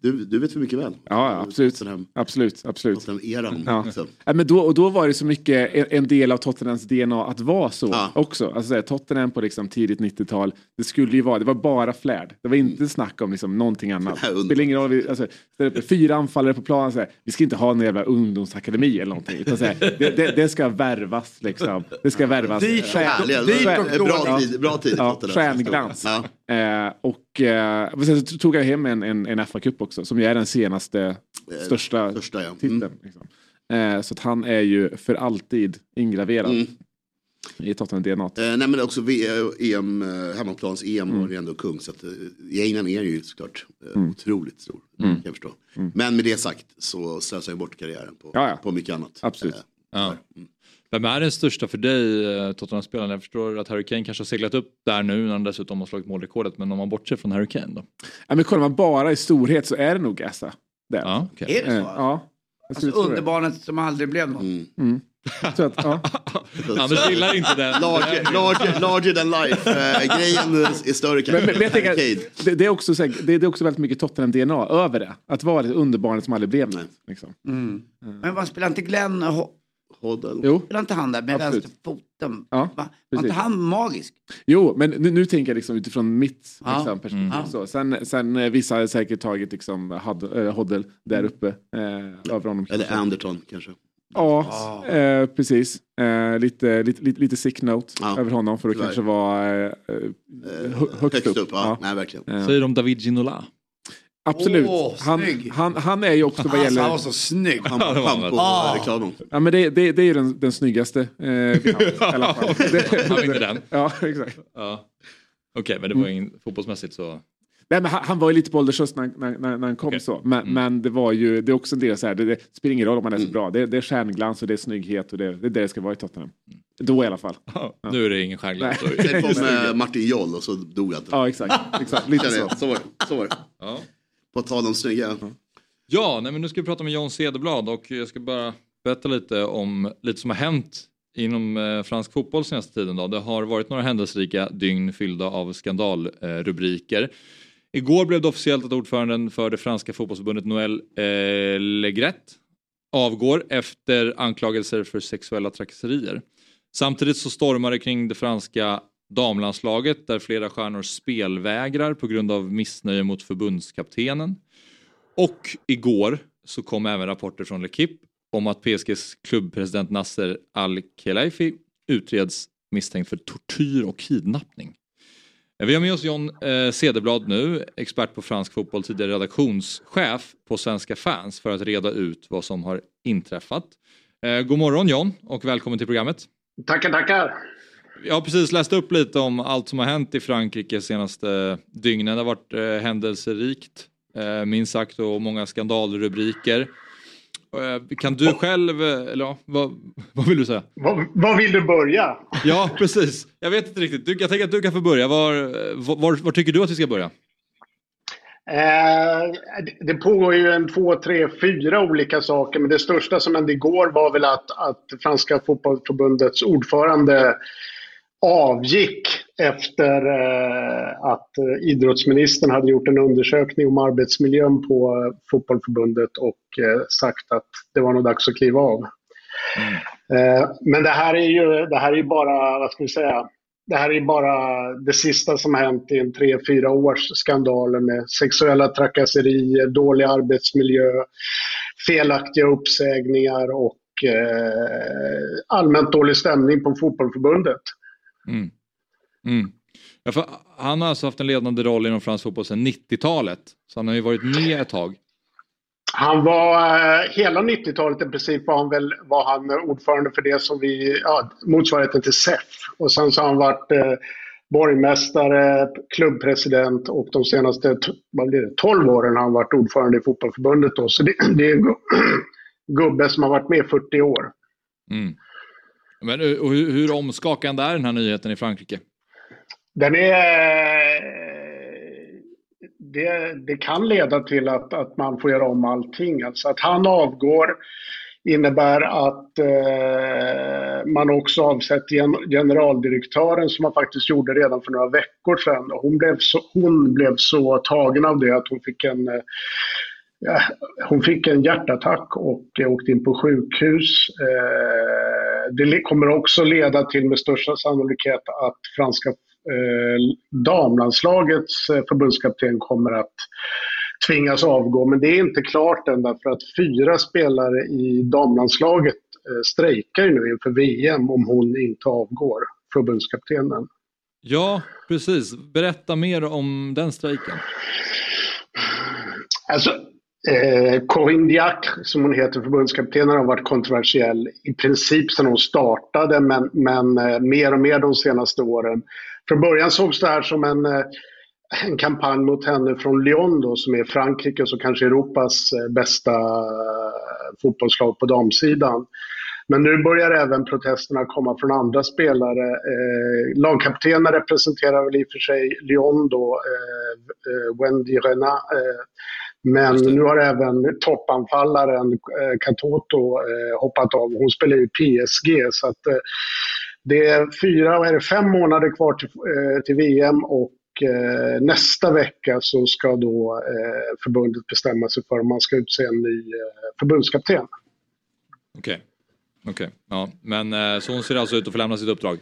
Du, du vet för mycket väl. Ja, absolut. Tottenham, absolut, absolut. Tottenham-eran. Ja. liksom. Ja, men då, och då var det så mycket en, en del av Tottenhams DNA att vara så Ja. också. Alltså, här, Tottenham på liksom, tidigt 90-tal, det skulle ju vara, det var bara flärd. Det var inte snack om liksom, någonting annat. Det spelar ingen roll, vi, alltså, fyra anfallare på planen, så här, vi ska inte ha en jävla ungdomsakademi eller någonting. Utan, så här, det, det, det ska värvas liksom. Det ska värvas. Dyrt och- och bra, tid, bra tid. i Ja, Tottenham. stjärnglans. Ja. Eh, och eh, men sen så tog jag hem en, en, en FA-cup också, som ju är den senaste största, största, ja. titeln. Mm. Liksom. Eh, så att han är ju för alltid ingraverad Mm. i Tottenham-DNA. Eh, nej men också v, eh, EM, eh, hemmaplans EM Mm. var det ändå kung. Så att, eh, i England är ju såklart eh, otroligt stor. Kan jag förstå. Men med det sagt så slösar han bort karriären på, Mm. Ja, ja. på mycket annat. Absolut. Eh, Ja. Vem är den största för dig, eh, Tottenham-spelaren? Jag förstår att Harry Kane kanske har seglat upp där nu när han dessutom har slagit målrekordet. Men om man bortser från Harry Kane då? Ja, men kollar man bara i storhet så är det nog Assa. Där. Ja, okej. Är det Eh, så? ja. Jag skulle Alltså underbarnet som aldrig blev något. Mm. Så att, ja. Anders gillar inte den. Larger, larger, larger than life. Eh, grejen är större kanske. men, men jag tänker, det, det, är också, så här, det, det är också väldigt mycket Tottenham-DNA över det. Att vara det underbarnet som aldrig blev något. Liksom. Men vad spelar inte Glenn, Ho- Hoddle. Jo. spelar inte han där med Absolut. vänsterfoten? Ja, Va? Var precis. inte han magisk? Jo, men nu, nu tänker jag liksom utifrån mitt Ja. liksom, perspektiv. Mm. Så. Sen, sen eh, vissa hade säkert tagit liksom, Hod, äh, Hoddle där uppe. Eh, över honom. Eller Anderton kanske. Ja, eh, precis. Eh, lite, lite, lite, lite sick note Ja, över honom för att kanske vara eh, eh, hö- högst, Högst upp, upp. ja. Nej, verkligen. Eh, Säger de David Ginola? Absolut. Åh, han, han, han är ju också vad Alltså, gäller... han var så snygg. Han var han på Ah. reklamen. Ja, men det, det, det är ju den, den snyggaste. Eh, vi har, i alla fall. Det- Han vinner den. Ja, exakt. Ja. Okej, men det var ingen fotbollsmässigt så... Nej, men han, han var ju lite på ålderns höst när, när, när, när han kom så. Men, men det var ju, det är också en del så här, det, det spelar ingen roll om man är så bra. Det, det är stjärnglans och det är snygghet och det, det är det det ska vara i Tottenham. Då i alla fall. Ja, Nu är det ingen stjärnglans. Sen kom eh, Martin Joll och så dog han. Ja, exakt. exakt. Lite så. Så var det. Så var det. Ja. På tal om snygga. Ja, nej, men nu ska vi prata med John Cederblad och jag ska bara berätta lite om lite som har hänt inom eh, fransk fotboll senaste tiden. Då. Det har varit några händelserika dygn fyllda av skandalrubriker. Igår blev det officiellt att ordföranden för det franska fotbollsförbundet Noël eh, Legret avgår efter anklagelser för sexuella trakasserier. Samtidigt så stormar det kring det franska damlandslaget där flera stjärnor spelvägrar på grund av missnöje mot förbundskaptenen. Och igår så kom även rapporter från Lekip om att PSGs klubbpresident Nasser Al-Khelaifi utreds misstänkt för tortyr och kidnappning. Eh, vi har med oss John eh, Cederblad nu, expert på fransk fotboll, tidigare redaktionschef på Svenska fans för att reda ut vad som har inträffat. Eh, god morgon John och välkommen till programmet. Tackar, tackar. Jag har precis läst upp lite om allt som har hänt i Frankrike senaste dygnen. Det har varit eh, händelserikt, eh, minst sagt, och många skandalrubriker. Eh, kan du själv, eh, eller ja, vad, vad vill du säga? Vad, vad vill du börja? Ja, precis. Jag vet inte riktigt. Du, jag tänker att du kan få börja. Var, var, var, tycker du att vi ska börja? Eh, det- det pågår ju en två, tre, fyra olika saker. Men det största som hände igår var väl att, att Franska fotbollförbundets ordförande avgick efter eh, att eh, idrottsministern hade gjort en undersökning om arbetsmiljön på eh, fotbollförbundet och sagt att det var nog dags att kliva av. Mm. Men det här är ju det här är ju bara, vad ska vi säga, det här är ju bara det sista som har hänt i en tre, fyra års skandaler med sexuella trakasserier, dålig arbetsmiljö, felaktiga uppsägningar och allmänt dålig stämning på fotbollförbundet. Mm. Mm. Ja, för han har alltså haft en ledande roll inom fransk fotboll sedan 90-talet. Så han har ju varit med ett tag. Han var, eh, hela 90-talet i princip var han väl var han ordförande för det som vi, ja, motsvarigheten till SEF. Och sen så har han varit eh, borgmästare, klubbpresident och de senaste vad blir det, 12 åren har han varit ordförande i fotbollförbundet. Då. Så det, det är en gu- gubbe som har varit med i 40 år. Mm. Men, eh, och hur, hur omskakande är den här nyheten i Frankrike? Den är... Det, det kan leda till att, att man får göra om allting. Alltså att han avgår innebär att eh, man också avsätter gen, generaldirektören som man faktiskt gjorde redan för några veckor sedan. Hon blev så, hon blev så tagen av det att hon fick en eh, Ja, hon fick en hjärtattack och eh, åkte in på sjukhus. Eh, det kommer också leda till med största sannolikhet att franska eh, damlandslagets förbundskapten kommer att tvingas avgå. Men det är inte klart än därför att fyra spelare i damlandslaget strejkar nu inför VM om hon inte avgår, förbundskaptenen. Ja, precis. Berätta mer om den strejken. Alltså, eh, Corinne Diacre, som hon heter, förbundskaptenen, har varit kontroversiell i princip sedan hon startade, men, men eh, mer och mer de senaste åren. Från början sågs det här som en, eh, en kampanj mot henne från Lyon, då, som är Frankrikes och kanske Europas eh, bästa eh, fotbollslag på damsidan. Men nu börjar även protesterna komma från andra spelare. Eh, lagkaptenen representerar väl i och för sig Lyon då, eh, eh, Wendy Renat. Eh, men nu har även toppanfallaren eh, Katoto eh, hoppat av. Hon spelar ju PSG. Så att, eh, det är fyra, vad är det, fem månader kvar till, till VM och nästa vecka så ska då förbundet bestämma sig för om man ska utse en ny förbundskapten. Okej. Okej. Ja. Men eh, så hon ser alltså ut att få lämna sitt uppdrag?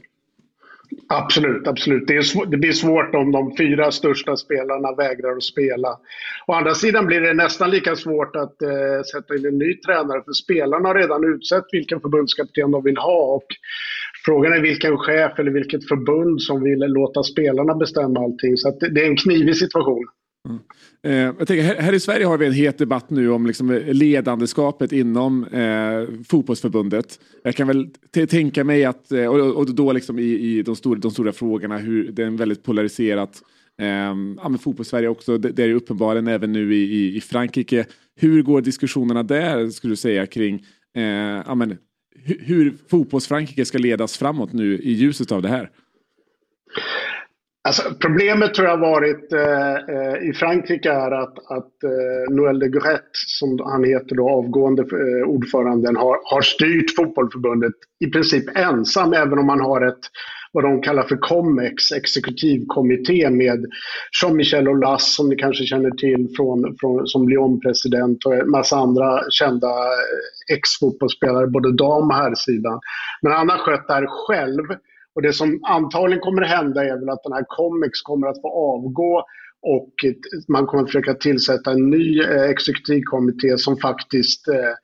Absolut, absolut. Det, är det blir svårt om de fyra största spelarna vägrar att spela. Å andra sidan blir det nästan lika svårt att eh, sätta in en ny tränare för spelarna har redan utsett vilken förbundskapten de vill ha. Och frågan är vilken chef eller vilket förbund som vill låta spelarna bestämma allting. Så att det, det är en knivig situation. Mm. Eh, jag tänker, här, här i Sverige har vi en het debatt nu om liksom ledandeskapet inom eh, fotbollsförbundet. Jag kan väl tänka mig att, eh, och, och då liksom i, i de, stora, de stora frågorna, hur det är en väldigt polariserat eh, ja, men fotbollssverige också, det, det är ju uppenbarligen även nu i, i, i Frankrike. Hur går diskussionerna där, skulle du säga, kring eh, ja, men, hur, hur fotbolls-Frankrike ska ledas framåt nu i ljuset av det här? Alltså, problemet tror jag har varit eh, eh, i Frankrike är att, att eh, Noël de Guret, som han heter då, avgående eh, ordföranden, har, har styrt fotbollförbundet i princip ensam, även om man har ett vad de kallar för COMEX, exekutivkommitté med Jean-Michel Aulas som ni kanske känner till från, från, som Lyon-president och en massa andra kända eh, ex-fotbollsspelare, både dam och herrsidan. Men han har skött det här själv. Och det som antagligen kommer att hända är väl att den här Comex kommer att få avgå och man kommer att försöka tillsätta en ny eh, exekutivkommitté som faktiskt eh,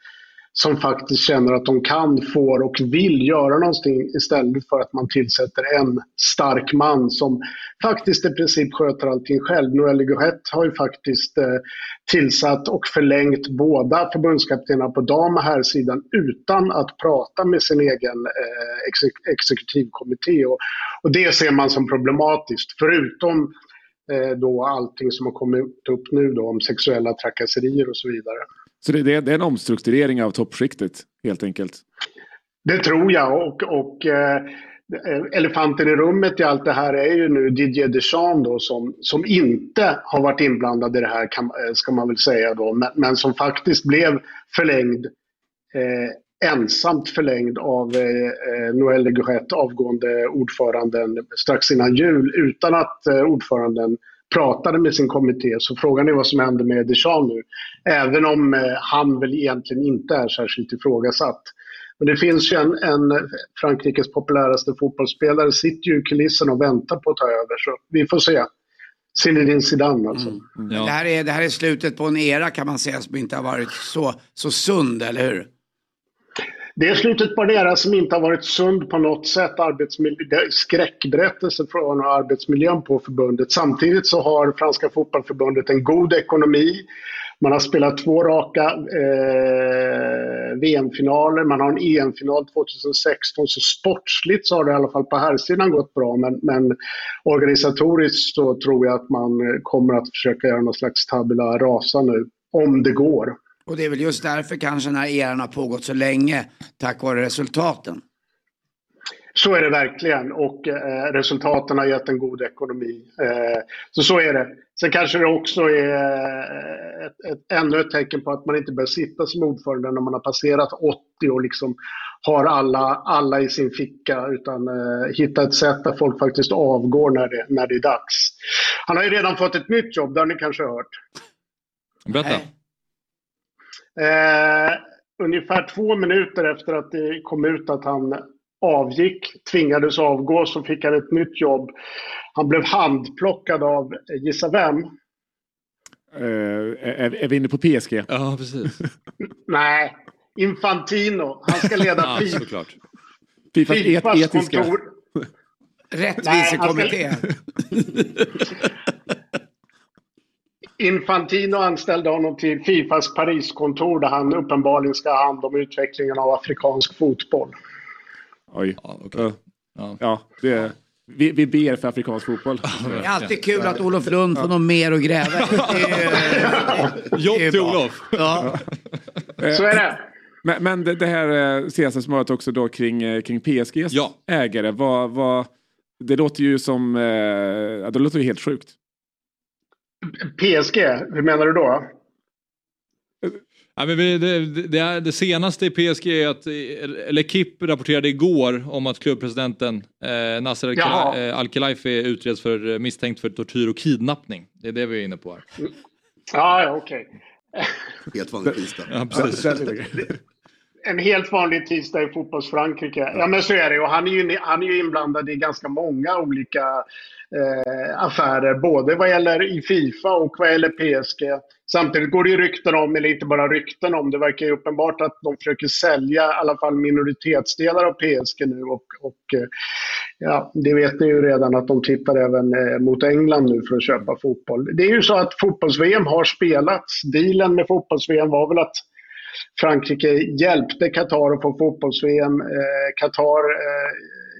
som faktiskt känner att de kan, får och vill göra någonting istället för att man tillsätter en stark man som faktiskt i princip sköter allting själv. Noël Guhet har ju faktiskt eh, tillsatt och förlängt båda förbundskaptenerna på dam och herrsidan utan att prata med sin egen eh, exek exekutivkommitté. Och, och det ser man som problematiskt. Förutom eh, då allting som har kommit upp nu då om sexuella trakasserier och så vidare. Så det, det, det är en omstrukturering av toppskiktet helt enkelt? Det tror jag. Och, och eh, elefanten i rummet i allt det här är ju nu Didier Deschamps då, som, som inte har varit inblandad i det här, kan, eh, ska man väl säga då, men, men som faktiskt blev förlängd eh, ensamt förlängd av eh, eh Noël de Guret, avgående ordföranden, strax innan jul utan att eh, ordföranden pratade med sin kommitté. Så frågan är vad som händer med Deschamps nu. Även om eh, han väl egentligen inte är särskilt ifrågasatt. Men det finns ju en, en Frankrikes populäraste fotbollsspelare sitter ju i kulissen och väntar på att ta över. Så vi får se. Zinedine Zidane alltså. Mm. Mm. Det, här är, det här är slutet på en era kan man säga som inte har varit så, så sund, eller hur? Det är slutet på en era som inte har varit sund på något sätt. skräckberättelser från arbetsmiljön på förbundet. Samtidigt så har Franska fotbollförbundet en god ekonomi. Man har spelat två raka eh, VM-finaler, man har en EM-final 2016. Så sportsligt så har det i alla fall på här sidan gått bra. Men, men organisatoriskt så tror jag att man kommer att försöka göra någon slags tabula rasa nu. Om det går. Och det är väl just därför kanske den här eran har pågått så länge, tack vare resultaten. Så är det verkligen och eh, resultaten har gett en god ekonomi. Eh, så så är det. Sen kanske det också är eh, ett, ett, ännu ett tecken på att man inte bör sitta som ordförande när man har passerat 80 och liksom har alla, alla i sin ficka utan eh, hitta ett sätt där folk faktiskt avgår när det, när det är dags. Han har ju redan fått ett nytt jobb, det har ni kanske hört. Berätta. Eh, ungefär två minuter efter att det kom ut att han avgick, tvingades avgå, så fick han ett nytt jobb. Han blev handplockad av, gissa vem? Uh, är, är vi inne på PSG? Ja, precis. Nej, Infantino. Han ska leda ja, FIFA. såklart. Fifas, etiska. Rättvisekommittén. Infantino anställde honom till Fifas Pariskontor där han uppenbarligen ska ha hand om utvecklingen av afrikansk fotboll. Oj. Ja, okej. Ja. Ja, det, vi, vi ber för afrikansk fotboll. Det är alltid kul att Olof Lund får något mer att gräva är- Jobb är till. Olof. Ja. Så är det. Men, men det, det här eh, senaste smöret också då kring, eh, kring PSGs Ja. ägare. Vad, vad, det låter ju som, eh, det låter ju helt sjukt. PSG, hur menar du då? Ja, men det, det, det, är, det senaste i PSG är att, eller KIP rapporterade igår om att klubbpresidenten eh, Nasser eh, Al-Khelaifi utreds för eh, misstänkt för tortyr och kidnappning. Det är det vi är inne på här. Ja, ja okej. Helt vanlig tisdag. Ja, precis. en helt vanlig tisdag i fotbolls-Frankrike. Ja, men så är det. Och han är ju, han är ju inblandad i ganska många olika eh, affärer. Både vad gäller i Fifa och vad gäller PSG. Samtidigt går det ju rykten om, eller inte bara rykten om, det verkar ju uppenbart att de försöker sälja i alla fall minoritetsdelar av PSG nu. Och, och eh, ja, det vet ni ju redan att de tittar även eh, mot England nu för att köpa fotboll. Det är ju så att fotbolls-VM har spelats. Dealen med fotbolls-VM var väl att Frankrike hjälpte Qatar att få fotbolls-VM. Eh, Qatar eh,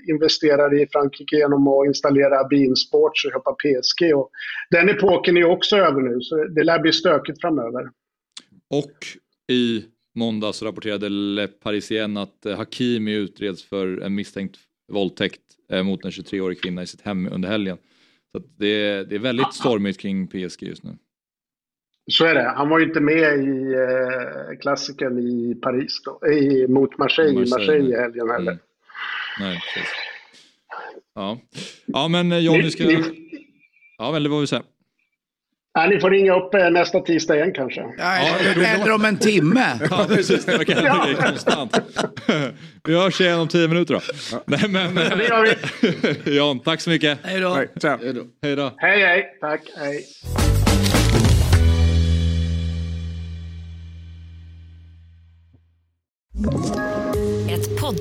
investerade i Frankrike genom att installera Bein Sports och köpa PSG. Och den epoken är också över nu, så det lär bli stökigt framöver. Och i måndags rapporterade Le Parisien att eh, Hakimi utreds för en misstänkt våldtäkt eh, mot en 23-årig kvinna i sitt hem under helgen. Så det, är, det är väldigt stormigt kring PSG just nu. Så är det. Han var ju inte med i eh, klassiken i Paris då, i, mot Marseille, Marseille, Marseille i helgen heller. Mm. Nej, precis. Ja. ja, men eh, Johnny ska... Ja, väl det var vi säga. Ja, ni får ringa upp eh, nästa tisdag igen kanske. Ja, eller om en timme. ja, precis. Det kan ja. konstant. vi hörs igen om tio minuter då. Ja. Nej, men, det gör vi. Jan, tack så mycket. Hej då. Hej då. Hej, hej. Tack. Hej. Ett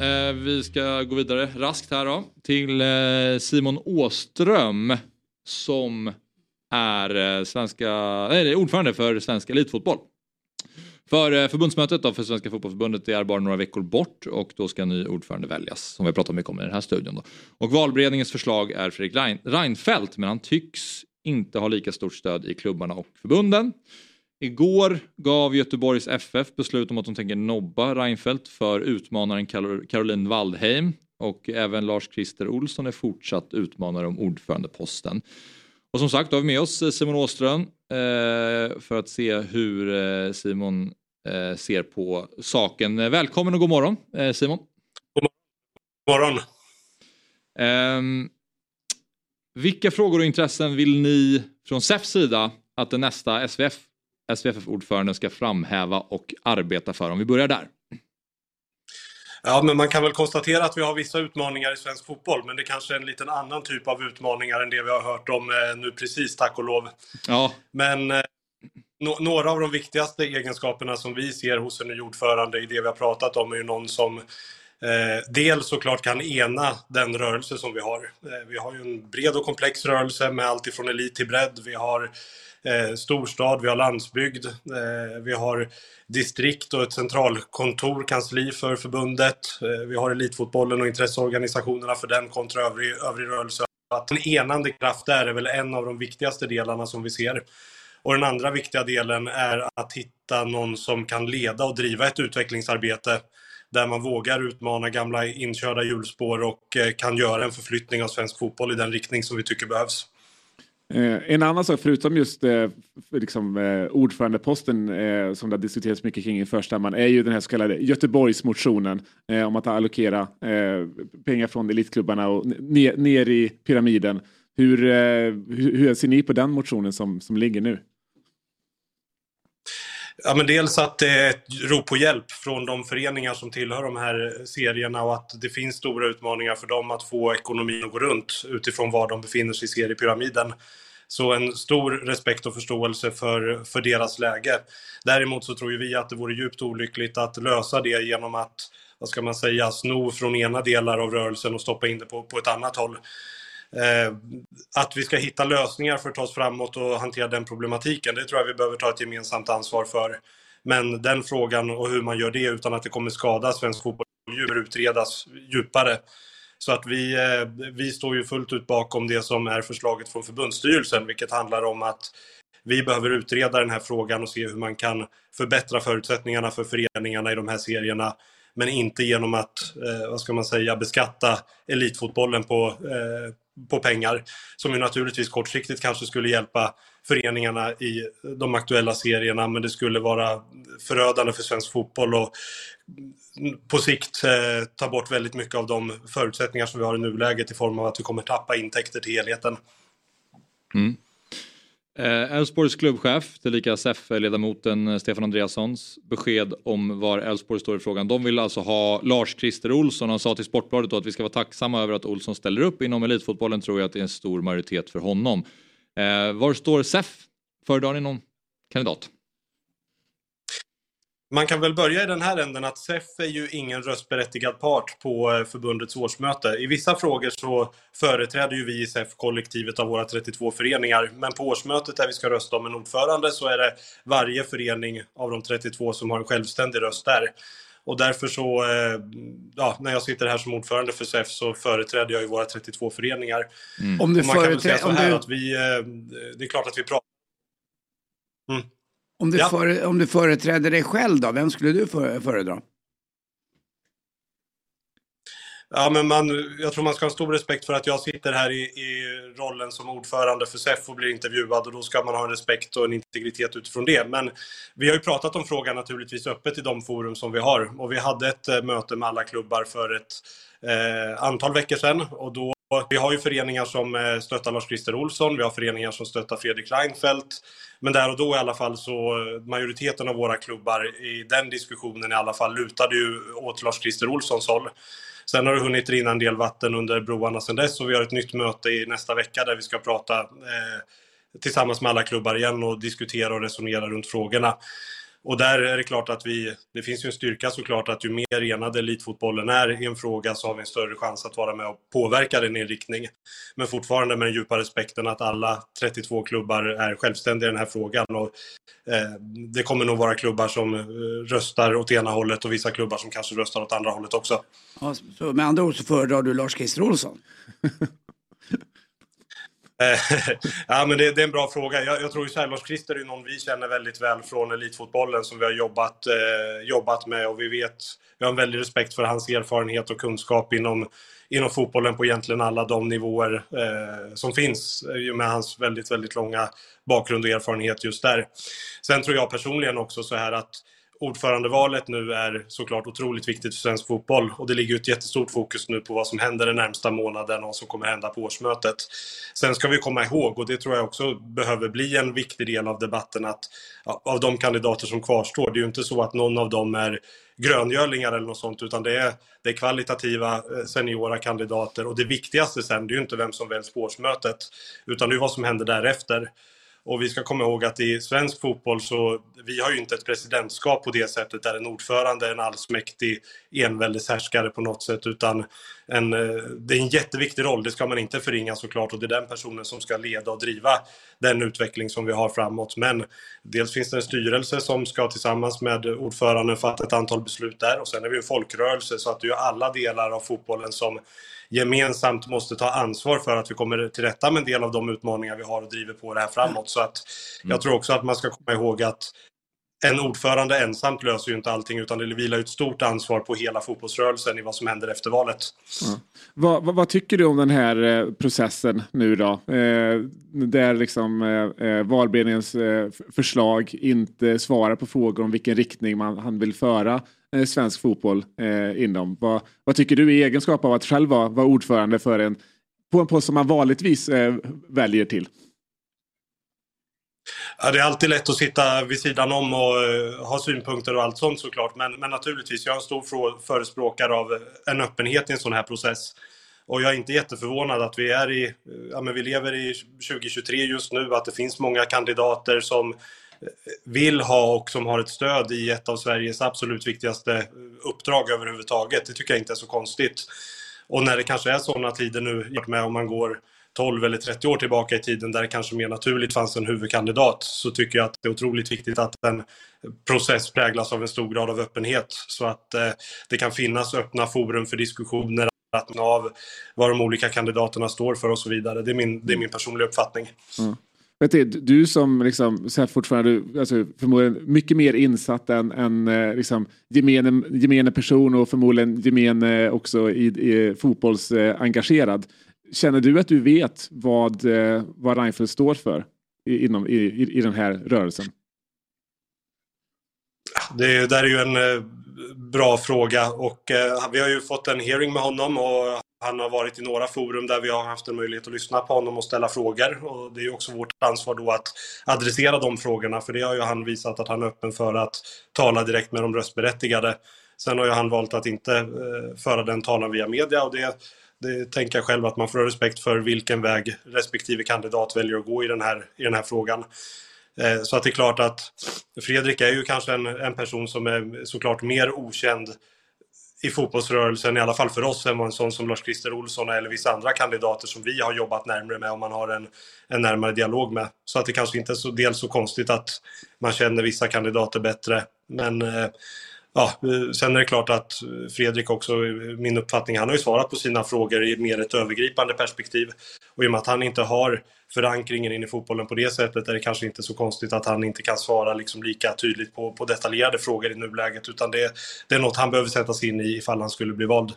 Eh, vi ska gå vidare raskt här då till eh, Simon Åström som är eh, svenska, nej, ordförande för svensk elitfotboll. För eh, förbundsmötet då för Svenska fotbollförbundet är bara några veckor bort och då ska en ny ordförande väljas som vi har pratat mycket om i den här studion. Då. Och valberedningens förslag är Fredrik Reinfeldt men han tycks inte ha lika stort stöd i klubbarna och förbunden. Igår gav Göteborgs FF beslut om att de tänker nobba Reinfeldt för utmanaren Caroline Waldheim och även Lars-Christer Olsson är fortsatt utmanare om ordförandeposten. Och som sagt, då har vi med oss Simon Åström eh, för att se hur eh, Simon eh, ser på saken. Välkommen och god morgon Simon. God morgon. Ehm, vilka frågor och intressen vill ni från SEFs sida att den nästa SVF, SVFF-ordföranden ska framhäva och arbeta för? Om vi börjar där. Ja, men man kan väl konstatera att vi har vissa utmaningar i svensk fotboll, men det kanske är en liten annan typ av utmaningar än det vi har hört om eh, nu precis, tack och lov. Ja. Men eh, no några av de viktigaste egenskaperna som vi ser hos en ny ordförande i det vi har pratat om är ju någon som Eh, dels såklart kan ena den rörelse som vi har. Eh, vi har ju en bred och komplex rörelse med allt ifrån elit till bredd. Vi har eh, storstad, vi har landsbygd, eh, vi har distrikt och ett centralkontor, kansli för förbundet. Eh, vi har elitfotbollen och intresseorganisationerna för den kontra övrig, övrig rörelse. Att en enande kraft där är väl en av de viktigaste delarna som vi ser. Och den andra viktiga delen är att hitta någon som kan leda och driva ett utvecklingsarbete där man vågar utmana gamla inkörda hjulspår och eh, kan göra en förflyttning av svensk fotboll i den riktning som vi tycker behövs. Eh, en annan sak, förutom just eh, liksom, eh, ordförandeposten eh, som det har diskuterats mycket kring i förstämman är ju den här så kallade Göteborgsmotionen eh, om att allokera eh, pengar från elitklubbarna och ner, ner i pyramiden. Hur, eh, hur, hur ser ni på den motionen som, som ligger nu? Ja, men dels att det är ett rop på hjälp från de föreningar som tillhör de här serierna och att det finns stora utmaningar för dem att få ekonomin att gå runt utifrån var de befinner sig i seriepyramiden. Så en stor respekt och förståelse för, för deras läge. Däremot så tror ju vi att det vore djupt olyckligt att lösa det genom att, vad ska man säga, sno från ena delar av rörelsen och stoppa in det på, på ett annat håll. Eh, att vi ska hitta lösningar för att ta oss framåt och hantera den problematiken, det tror jag vi behöver ta ett gemensamt ansvar för. Men den frågan och hur man gör det utan att det kommer skada svensk fotboll behöver utredas djupare. Så att vi, eh, vi står ju fullt ut bakom det som är förslaget från förbundsstyrelsen, vilket handlar om att vi behöver utreda den här frågan och se hur man kan förbättra förutsättningarna för föreningarna i de här serierna. Men inte genom att, eh, vad ska man säga, beskatta elitfotbollen på, eh, på pengar. Som ju naturligtvis kortsiktigt kanske skulle hjälpa föreningarna i de aktuella serierna men det skulle vara förödande för svensk fotboll och på sikt eh, ta bort väldigt mycket av de förutsättningar som vi har i nuläget i form av att vi kommer tappa intäkter till helheten. Mm. Eh, Elfsborgs klubbchef, tillika SEF-ledamoten Stefan Andreassons besked om var Elfsborg står i frågan. De vill alltså ha Lars-Christer Olsson. Han sa till Sportbladet då att vi ska vara tacksamma över att Olsson ställer upp. Inom elitfotbollen tror jag att det är en stor majoritet för honom. Eh, var står SEF? Föredrar ni någon kandidat? Man kan väl börja i den här änden att SEF är ju ingen röstberättigad part på eh, förbundets årsmöte. I vissa frågor så företräder ju vi i SEF kollektivet av våra 32 föreningar. Men på årsmötet där vi ska rösta om en ordförande så är det varje förening av de 32 som har en självständig röst där. Och därför så, eh, ja, när jag sitter här som ordförande för SEF så företräder jag ju våra 32 föreningar. Mm. Om du man kan väl säga företräder... så här Du... att vi, eh, det är klart att vi pratar Mm. Om, du Ja. före, om du företräder dig själv då, vem skulle du för, föredra? Ja, men man, jag tror man ska ha stor respekt för att jag sitter här i, i rollen som ordförande för SEF och blir intervjuad och då ska man ha en respekt och en integritet utifrån det. Men vi har ju pratat om frågan naturligtvis öppet i de forum som vi har och vi hade ett eh, möte med alla klubbar för ett eh, antal veckor sedan och då vi har ju föreningar som eh, stöttar Lars-Christer Olsson, vi har föreningar som stöttar Fredrik Reinfeldt. Men där och då i alla fall så eh, majoriteten av våra klubbar i den diskussionen i alla fall lutade ju åt Lars-Christer Olssons håll. Sen har det hunnit rinna en del vatten under broarna sedan dess och vi har ett nytt möte i nästa vecka där vi ska prata eh, tillsammans med alla klubbar igen och diskutera och resonera runt frågorna. Och där är det klart att vi, det finns ju en styrka såklart att ju mer enad elitfotbollen är i en fråga så har vi en större chans att vara med och påverka den i en riktning. Men fortfarande med den djupa respekten att alla 32 klubbar är självständiga i den här frågan. Och, eh, det kommer nog vara klubbar som eh, röstar åt ena hållet och vissa klubbar som kanske röstar åt andra hållet också. Ja, så med andra ord så föredrar du Lars-Christer Olsson? Ja, men det, det är en bra fråga. Jag, jag tror ju så här, Lars Christer är någon vi känner väldigt väl från elitfotbollen som vi har jobbat, eh, jobbat med och vi vet, vi har en väldig respekt för hans erfarenhet och kunskap inom, inom fotbollen på egentligen alla de nivåer eh, som finns eh, med hans väldigt, väldigt långa bakgrund och erfarenhet just där. Sen tror jag personligen också så här att ordförandevalet nu är såklart otroligt viktigt för svensk fotboll och det ligger ett jättestort fokus nu på vad som händer den närmsta månaden och vad som kommer hända på årsmötet. Sen ska vi komma ihåg, och det tror jag också behöver bli en viktig del av debatten, att av de kandidater som kvarstår, det är ju inte så att någon av dem är gröngölingar eller något sånt, utan det är, det är kvalitativa eh, seniora kandidater och det viktigaste sen, det är ju inte vem som väljs på årsmötet, utan det är vad som händer därefter. Och vi ska komma ihåg att i svensk fotboll så, vi har ju inte ett presidentskap på det sättet där en ordförande är en allsmäktig enväldeshärskare på något sätt utan en, eh, det är en jätteviktig roll, det ska man inte förringa såklart och det är den personen som ska leda och driva den utveckling som vi har framåt. Men dels finns det en styrelse som ska tillsammans med ordföranden fatta ett antal beslut där och sen är vi en folkrörelse så att det är ju alla delar av fotbollen som gemensamt måste ta ansvar för att vi kommer till rätta med en del av de utmaningar vi har och driver på det här framåt. Så att jag tror också att man ska komma ihåg att en ordförande ensamt löser ju inte allting utan det vilar ett stort ansvar på hela fotbollsrörelsen i vad som händer efter valet. Ja. Vad, vad, vad tycker du om den här eh, processen nu då? Eh, där liksom eh, eh, valberedningens eh, f- förslag inte svarar på frågor om vilken riktning man, han vill föra eh, Eh, svensk fotboll eh, inom. Vad, vad tycker du i egenskap av att själv vara, vara ordförande för en, på en post som man vanligtvis eh, väljer till? Ja, det är alltid lätt att sitta vid sidan om och eh, ha synpunkter och allt sånt såklart. Men, men naturligtvis, jag är en stor förespråkare av eh, en öppenhet i en sån här process. Och jag är inte jätteförvånad att vi är i, eh, ja men vi lever i 2023 just nu, att det finns många kandidater som vill ha och som har ett stöd i ett av Sveriges absolut viktigaste uppdrag överhuvudtaget. Det tycker jag inte är så konstigt. Och när det kanske är sådana tider nu, med om man går 12 eller 30 år tillbaka i tiden där det kanske mer naturligt fanns en huvudkandidat så tycker jag att det är otroligt viktigt att en process präglas av en stor grad av öppenhet så att eh, det kan finnas öppna forum för diskussioner att av vad de olika kandidaterna står för och så vidare. Det är min, det är min personliga uppfattning. Mm. Vet du, du som liksom, så här fortfarande, alltså, förmodligen mycket mer insatt än, än eh, liksom, gemene, gemene person och förmodligen gemene också i, i fotbollsengagerad. Känner du att du vet vad, eh, vad Reinfeldt står för i, inom, i, i, den här rörelsen? Det där är ju en eh, bra fråga och eh, vi har ju fått en hearing med honom och han har varit i några forum där vi har haft en möjlighet att lyssna på honom och ställa frågor. Och det är också vårt ansvar då att adressera de frågorna, för det har ju han visat att han är öppen för att tala direkt med de röstberättigade. Sen har ju han valt att inte eh, föra den talan via media och det, det tänker jag själv att man får ha respekt för vilken väg respektive kandidat väljer att gå i den här, i den här frågan. Eh, så att det är klart att Fredrik är ju kanske en, en person som är såklart mer okänd i fotbollsrörelsen, i alla fall för oss, än vad en sån som Lars-Christer Olsson eller vissa andra kandidater som vi har jobbat närmare med och man har en, en närmare dialog med. Så att det kanske inte är så, dels så konstigt att man känner vissa kandidater bättre. Men eh, ja, sen är det klart att Fredrik också, min uppfattning, han har ju svarat på sina frågor i mer ett övergripande perspektiv. Och i och med att han inte har förankringen in i fotbollen på det sättet är det kanske inte så konstigt att han inte kan svara liksom lika tydligt på, på detaljerade frågor i nuläget utan det, det är något han behöver sätta sig in i ifall han skulle bli vald.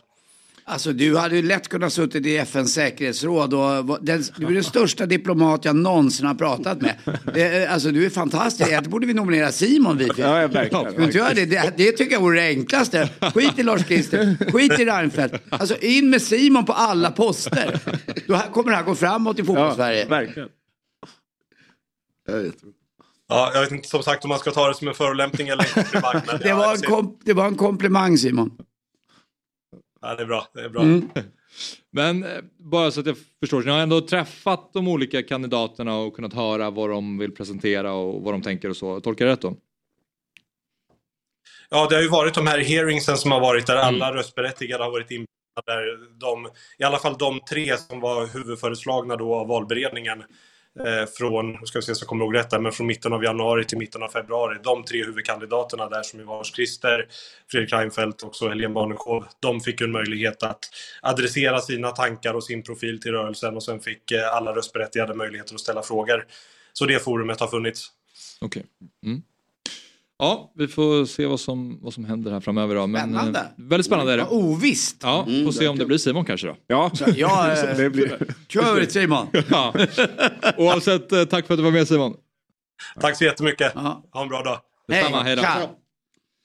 Alltså du hade ju lätt kunnat suttit i FNs säkerhetsråd och den, du är den största diplomat jag någonsin har pratat med. Det, alltså du är fantastisk. Det borde vi nominera Simon vid. Ja, verkligen. Ska vi inte göra det? det? Det tycker jag vore det enklaste. Skit i Lars Christer, skit i Reinfeldt. Alltså in med Simon på alla poster. Då kommer det här gå framåt i fotbollssverige. Ja, verkligen. Ja, jag vet inte som sagt om man ska ta det som en förolämpning eller en komplimang. Det var, en kom, det var en komplimang Simon. Ja, det är bra. Det är bra. Mm. Men eh, bara så att jag förstår, så ni har ändå träffat de olika kandidaterna och kunnat höra vad de vill presentera och vad de tänker och så. Tolkar jag rätt då? Ja, det har ju varit de här hearingsen som har varit där Mm. alla röstberättigade har varit inblandade. Där de, I alla fall de tre som var huvudföreslagna då av valberedningen eh, Eh, från, ska vi se så jag kommer ihåg rätt men från mitten av januari till mitten av februari. De tre huvudkandidaterna där som ju var Christer, Fredrik Reinfeldt och Helene Barnekow. De fick en möjlighet att adressera sina tankar och sin profil till rörelsen och sen fick eh, alla röstberättigade möjligheter att ställa frågor. Så det forumet har funnits. Okej. Mm. Ja, vi får se vad som, vad som händer här framöver då. Men, Spännande. eh, väldigt spännande är det. Ovisst. Ja, får se om det blir Simon kanske då. Ja, Ja, eh, det blir... kör till Simon. Ja. Oavsett, eh, tack för att du var med Simon. Tack så jättemycket. Ja. Ha en bra dag. Detsamma, hej då.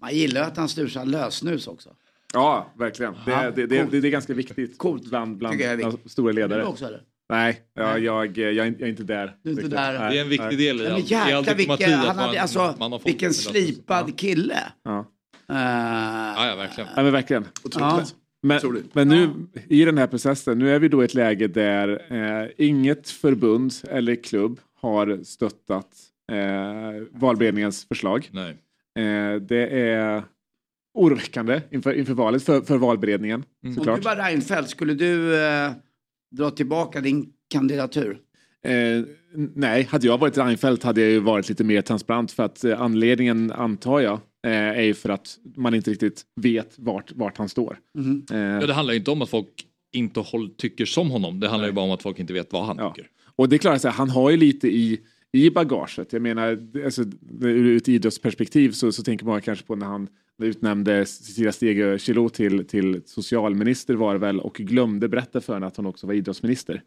Man gillar att han snusar lösnus också. Ja, verkligen. Det, det, det, det, det är ganska viktigt Coolt. bland, bland Tycker jag är viktigt. ja, stora Du ledare. också eller? Nej, ja, Nej. jag, jag, jag är inte där. Du är inte där. Nej, Det är en viktig nej. del i all, i all diplomati. vilken, han hade, alltså, man har fått vilken en slipad kille. Ja. Eh, Ja, ja, verkligen. Ja, men verkligen. ja. Men, Otroligt. men nu i den här processen, nu är vi då i ett läge där eh, inget förbund eller klubb har stöttat eh, valberedningens förslag. Nej. Eh, det är oroväckande inför, inför valet för, för valberedningen Om såklart. du var Reinfeldt, skulle du eh, dra tillbaka din kandidatur? Eh, nej, hade jag varit Reinfeldt hade jag ju varit lite mer transparent för att eh, anledningen antar jag eh, är ju för att man inte riktigt vet vart, vart han står. Eh, Ja, det handlar ju inte om att folk inte håll, tycker som honom. Det handlar ju bara om att folk inte vet vad han Ja. tycker. Och det är klart, så här, han har ju lite i, i bagaget. Jag menar, alltså, ur ett idrottsperspektiv så, så tänker man kanske på när han utnämnde Cecilia Stege Chilot till, till socialminister var det väl och glömde berätta för henne att hon också var idrottsminister.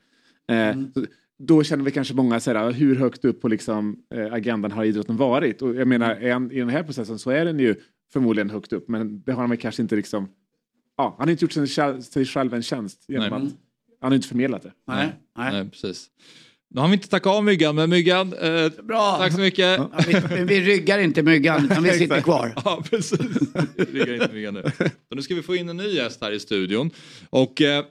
Eh, så, då känner vi kanske många så här, hur högt upp på liksom, eh, agendan har idrotten varit? Och jag menar, är han, i den här processen så är den ju förmodligen högt upp, men det har han väl kanske inte liksom... Ja, han har inte gjort sig, själv- sig själv en tjänst genom Nej. att han har inte förmedlat det. Nej. Nej. Nej, precis. Nu har vi inte tackat av Myggan, men Myggan, eh, Bra. tack så mycket. Ja, vi, men vi ryggar inte myggan, utan vi sitter kvar. Ja, precis. Vi ryggar inte Myggan nu. Så nu ska vi få in en ny gäst här i studion. Och eh,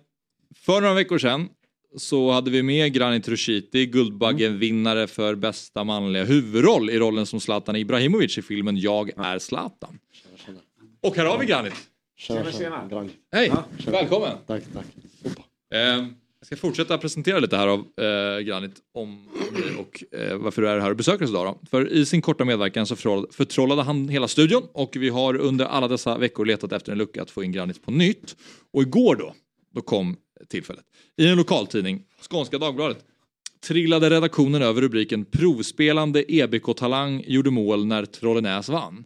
för några veckor sedan så hade vi med Granit Rushiti, Guldbaggen-vinnare för bästa manliga huvudroll i rollen som Zlatan Ibrahimovic i filmen Jag är Zlatan. Och här har vi Granit. Tjena, tjena. Hej, välkommen. Tack, tack. Eh, jag ska fortsätta presentera lite här av eh, Granit om dig och eh, varför du är här och besöker oss idag. Då. För i sin korta medverkan så förtrollade han hela studion och vi har under alla dessa veckor letat efter en lucka att få in Granit på nytt. Och igår då, då kom tillfället. I en lokaltidning, Skånska Dagbladet, trillade redaktionen över rubriken Provspelande EBK-talang gjorde mål när Trollenäs vann.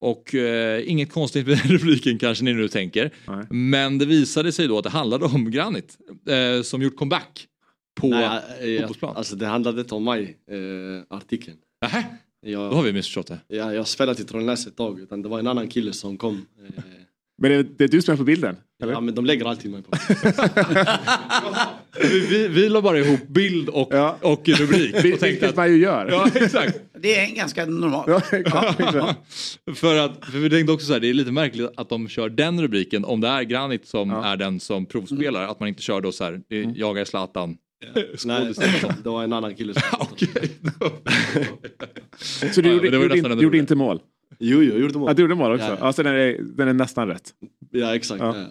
Och eh, inget konstigt med den rubriken kanske ni nu tänker. Men det visade sig då att det handlade om Granit eh, som gjort comeback på Nej, fotbollsplan. Alltså det handlade inte om mig, eh, artikeln. Nähä? Jag, Då har vi missförstått det. Ja, jag spelade i Trollenäs ett tag, utan det var en annan kille som kom. Eh, Men det, det är du som är på bilden? Eller? ja, men de lägger alltid mig på. Vi, vi, vi la bara ihop bild och, och rubrik. Vil- och tänkte Vilket att, man ju gör. ja, exakt. Det är ganska normalt. för, att, för vi tänkte också så här, det är lite märkligt att de kör den rubriken om det är Granit som är den som provspelar. Att man inte kör då så här, jag är Zlatan. Nej, det var en annan kille som Så du Ja, gjorde, ju gjorde, ännu gjorde inte mål? Jo, jag gjorde mål. Ja, du gjorde mål också? Ja, Ja, ja. så den är, den är nästan rätt. Ja, exakt. Ja. Ja.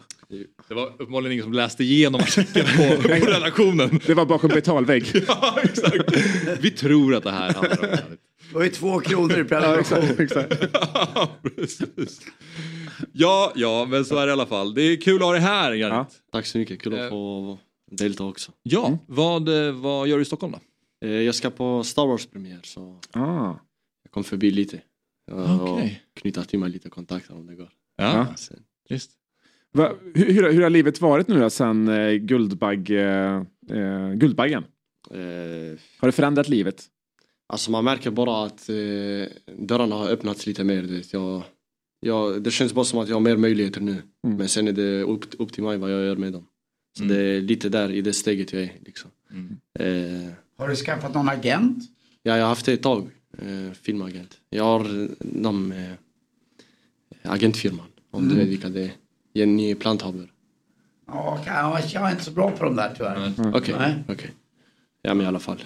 Det var uppenbarligen ingen som läste igenom artikeln på, på redaktionen. Det var bakom betalvägg. ja, exakt. Vi tror att det här handlar om. Det var ju två kronor i Ja, prenumeration. exakt, exakt. Ja. Ja, ja, men så är det i alla fall. Det är kul att ha dig här, Granit. Tack så mycket, kul Eh. att få delta också. Ja, vad, eh, vad gör du i Stockholm då? Eh, Jag ska på Star Wars-premiär så Ah. jag kom förbi lite. Ja. Och knyta till mig lite kontakter om det går. Ja, Sen- visst. Va, hur, hur, hur har livet varit nu då sen eh, Guldbagg, eh, eh, Guldbaggen? Eh, Har det förändrat livet? Alltså man märker bara att eh, dörrarna har öppnats lite mer. du vet. Jag, jag, det känns bara som att jag har mer möjligheter nu. Mm. Men sen är det upp, upp till mig vad jag gör med dem. Så Mm. det är lite där i det steget jag är. Liksom. Mm. Eh, Har du skaffat någon agent? ja, jag har haft det ett tag. Eh, filmagent. Jag har de, eh, agentfirman. Om du Mm. vet vilka det är. Jenny Planthaber. Ja, jag är inte så bra på de där tyvärr. Okej, Nej. okej. Ja men i alla fall.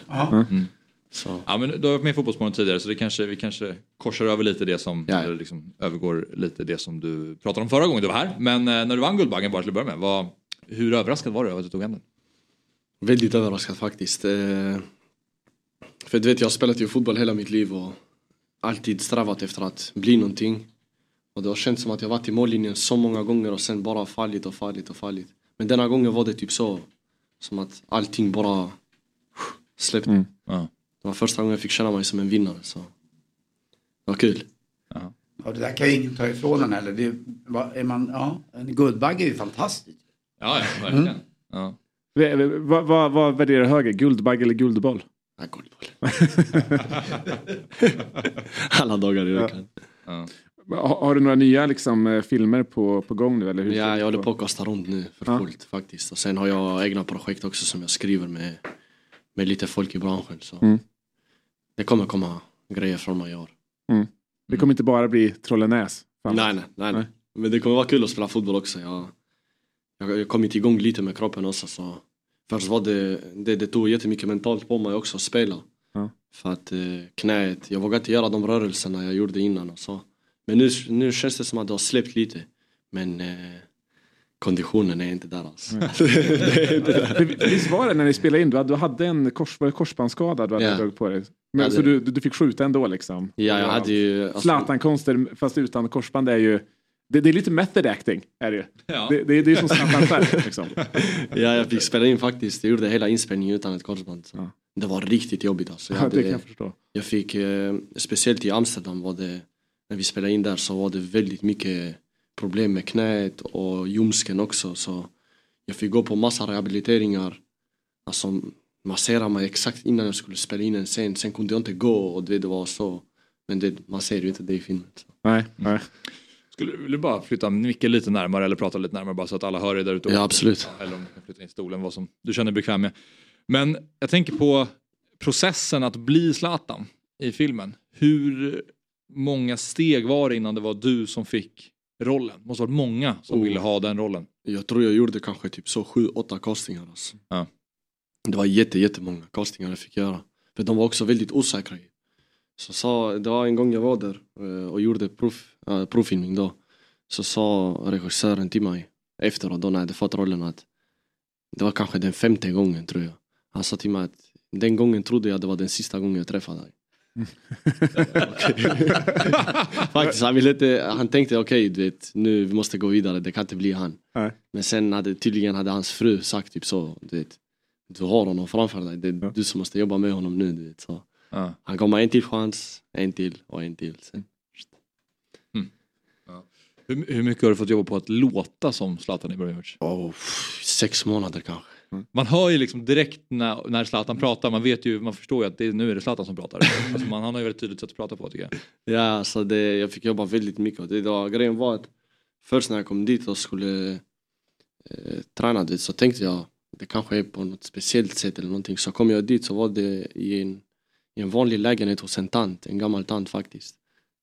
Ja. Så. Ja, men du har varit med i Fotbollsmorgon tidigare så det kanske, vi kanske korsar över lite det som, Ja. eller liksom övergår lite det som du pratade om förra gången du var här. Men eh, när du vann Guldbaggen bara till att börja med, vad, hur överraskad var du över att du tog hem den? Väldigt överraskad faktiskt. Eh, För du vet, jag har spelat ju fotboll hela mitt liv och alltid strävat efter att bli någonting. Och det har känts som att jag varit i mållinjen så många gånger och sen bara fallit och fallit och fallit. Men denna gången var det typ så. Som att allting bara släppte. Mm. Ja. Det var första gången jag fick känna mig som en vinnare. Så. Det var kul. Ja, det där kan ju ingen ta ifrån en heller. Det, vad är man, ja, en guldbagge är ju fantastiskt. Ja, ja verkligen. Ja. V- v- Vad vad- vad värderar du högre? Guldbagge eller guldboll? Ja, guldboll. Alla dagar i veckan. Ja. Ha- Har du några nya liksom, eh, filmer på, på gång nu? Eller hur Ja, det jag håller på att kasta runt nu för Ja. fullt faktiskt. Och sen har jag egna projekt också som jag skriver med, med lite folk i branschen. Så Mm. Det kommer komma grejer från år. Mm. Det kommer inte bara bli Trollenäs? Nej, nej, nej, nej. Men det kommer vara kul att spela fotboll också. Jag, jag har kommit igång lite med kroppen också. Så först var det, det, det tog jättemycket mentalt på mig också att spela. Ja. För att eh, knät, jag vågade inte göra de rörelserna jag gjorde innan och så. Men nu, nu känns det som att det har släppt lite. Men eh, konditionen är inte där alls. För Visst var det när ni spelade in, du hade, du hade en kors, korsbandsskada du hade Ja. dragit på dig? Men, Ja, så du, du fick skjuta ändå liksom? Ja, jag hade ju... Alltså, Zlatan-konster fast utan korsband är ju det, det är lite method acting. Är det, ju. Ja. det, det, det är som själv. Liksom. ja, jag fick spela in faktiskt. Jag gjorde hela inspelningen utan ett korsband. Så. Det var riktigt jobbigt alltså. Jag, Ja, hade, det kan jag förstå. jag fick, eh, speciellt i Amsterdam var det, när vi spelade in där så var det väldigt mycket problem med knät och ljumsken också. Så jag fick gå på massa rehabiliteringar. Alltså massera mig exakt innan jag skulle spela in en scen. Sen kunde jag inte gå och det, det var så. Men det, man ser ju inte det i filmen. Så. Nej, nej. Skulle du bara flytta micken lite närmare eller prata lite närmare bara så att alla hör dig där ute? Ja, absolut. Eller om du kan flytta in stolen, vad som du känner dig bekväm med. Men jag tänker på processen att bli Zlatan i filmen. Hur många steg var det innan det var du som fick rollen? Det måste ha varit många som Oh. ville ha den rollen. Jag tror jag gjorde kanske typ så sju, åtta castingar. Alltså. Ja. Det var jätte, jättemånga castingar jag fick göra. För de var också väldigt osäkra. Så sa, det var en gång jag var där eh, och gjorde prov, äh, provfilmning då. Så sa regissören till mig efteråt då när jag hade fått rollen att det var kanske den femte gången tror jag. Han sa till mig att den gången trodde jag det var den sista gången jag träffade dig. Faktiskt, han, ville inte, han tänkte okej, du vet, nu vi måste gå vidare, det kan inte bli han. Nej. Men sen hade tydligen hade hans fru sagt typ så, du vet, du har honom framför dig. Det är du som måste jobba med honom nu. Du vet, så. Ja. Han kommer en till chans, en till och en till. Sen. Hur, hur mycket har du fått jobba på att låta som Zlatan Ibrahimovic? Oh, sex månader kanske. Man hör ju liksom direkt när, när Zlatan pratar, man vet ju, man förstår ju att det, nu är det Zlatan som pratar. Alltså man, han har ju väldigt tydligt sätt att prata på tycker jag. Ja, så det, jag fick jobba väldigt mycket. Det var, grejen var att först när jag kom dit och skulle eh, träna dit så tänkte jag det kanske är på något speciellt sätt eller någonting. Så kom jag dit så var det i en, i en vanlig lägenhet hos en tant, en gammal tant faktiskt.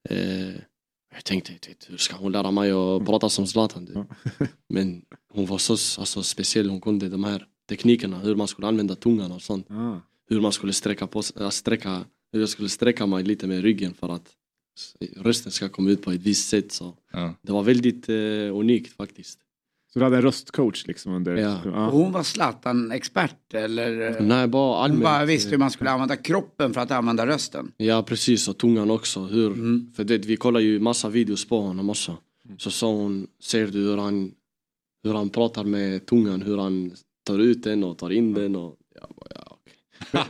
Eh, jag tänkte, hur ska hon lära mig att prata som Zlatan? Men hon var så alltså, speciell, hon kunde de här teknikerna, hur man skulle använda tungan och sånt. Hur man skulle sträcka på äh, sträcka, hur jag skulle sträcka mig lite med ryggen för att rösten ska komma ut på ett visst sätt. Så. Det var väldigt eh, unikt faktiskt. Så du hade en röstcoach liksom under... Ja. Och hon var Zlatan-expert eller? Nej, bara Hon allmänt. bara visste hur man skulle använda kroppen för att använda rösten. Ja precis, och tungan också. Hur, För det, vi kollar ju massa videos på honom också. Så sa hon, ser du hur han, hur han pratar med tungan, hur han tar ut den och tar in den och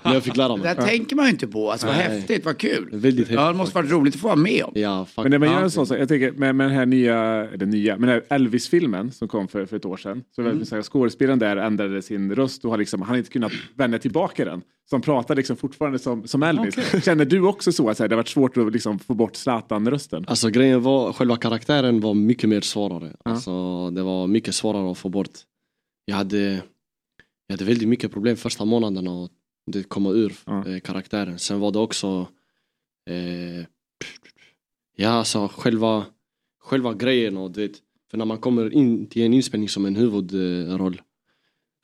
Men jag fick lära Det mig. där tänker man ju inte på. Alltså vad Nej. häftigt, vad kul. Väldigt Ja, det måste varit roligt att få vara med om. Ja, Men när man gör en sån sak, jag tänker med, med den här nya, eller nya, men den här Elvis-filmen som kom för, för ett år sedan. Så Mm. skådespelaren där ändrade sin röst och har liksom, han har inte kunnat vända tillbaka den. Så han pratar liksom fortfarande som, som Elvis. Känner du också så att här, det har varit svårt att liksom få bort Zlatan-rösten? Alltså grejen var, själva karaktären var mycket mer svårare. Alltså, det var mycket svårare att få bort. Jag hade, jag hade väldigt mycket problem första månaderna att det komma ur eh, karaktären. Sen var det också eh, Ja alltså själva, själva grejen och du vet, för när man kommer in till en inspelning som en huvudroll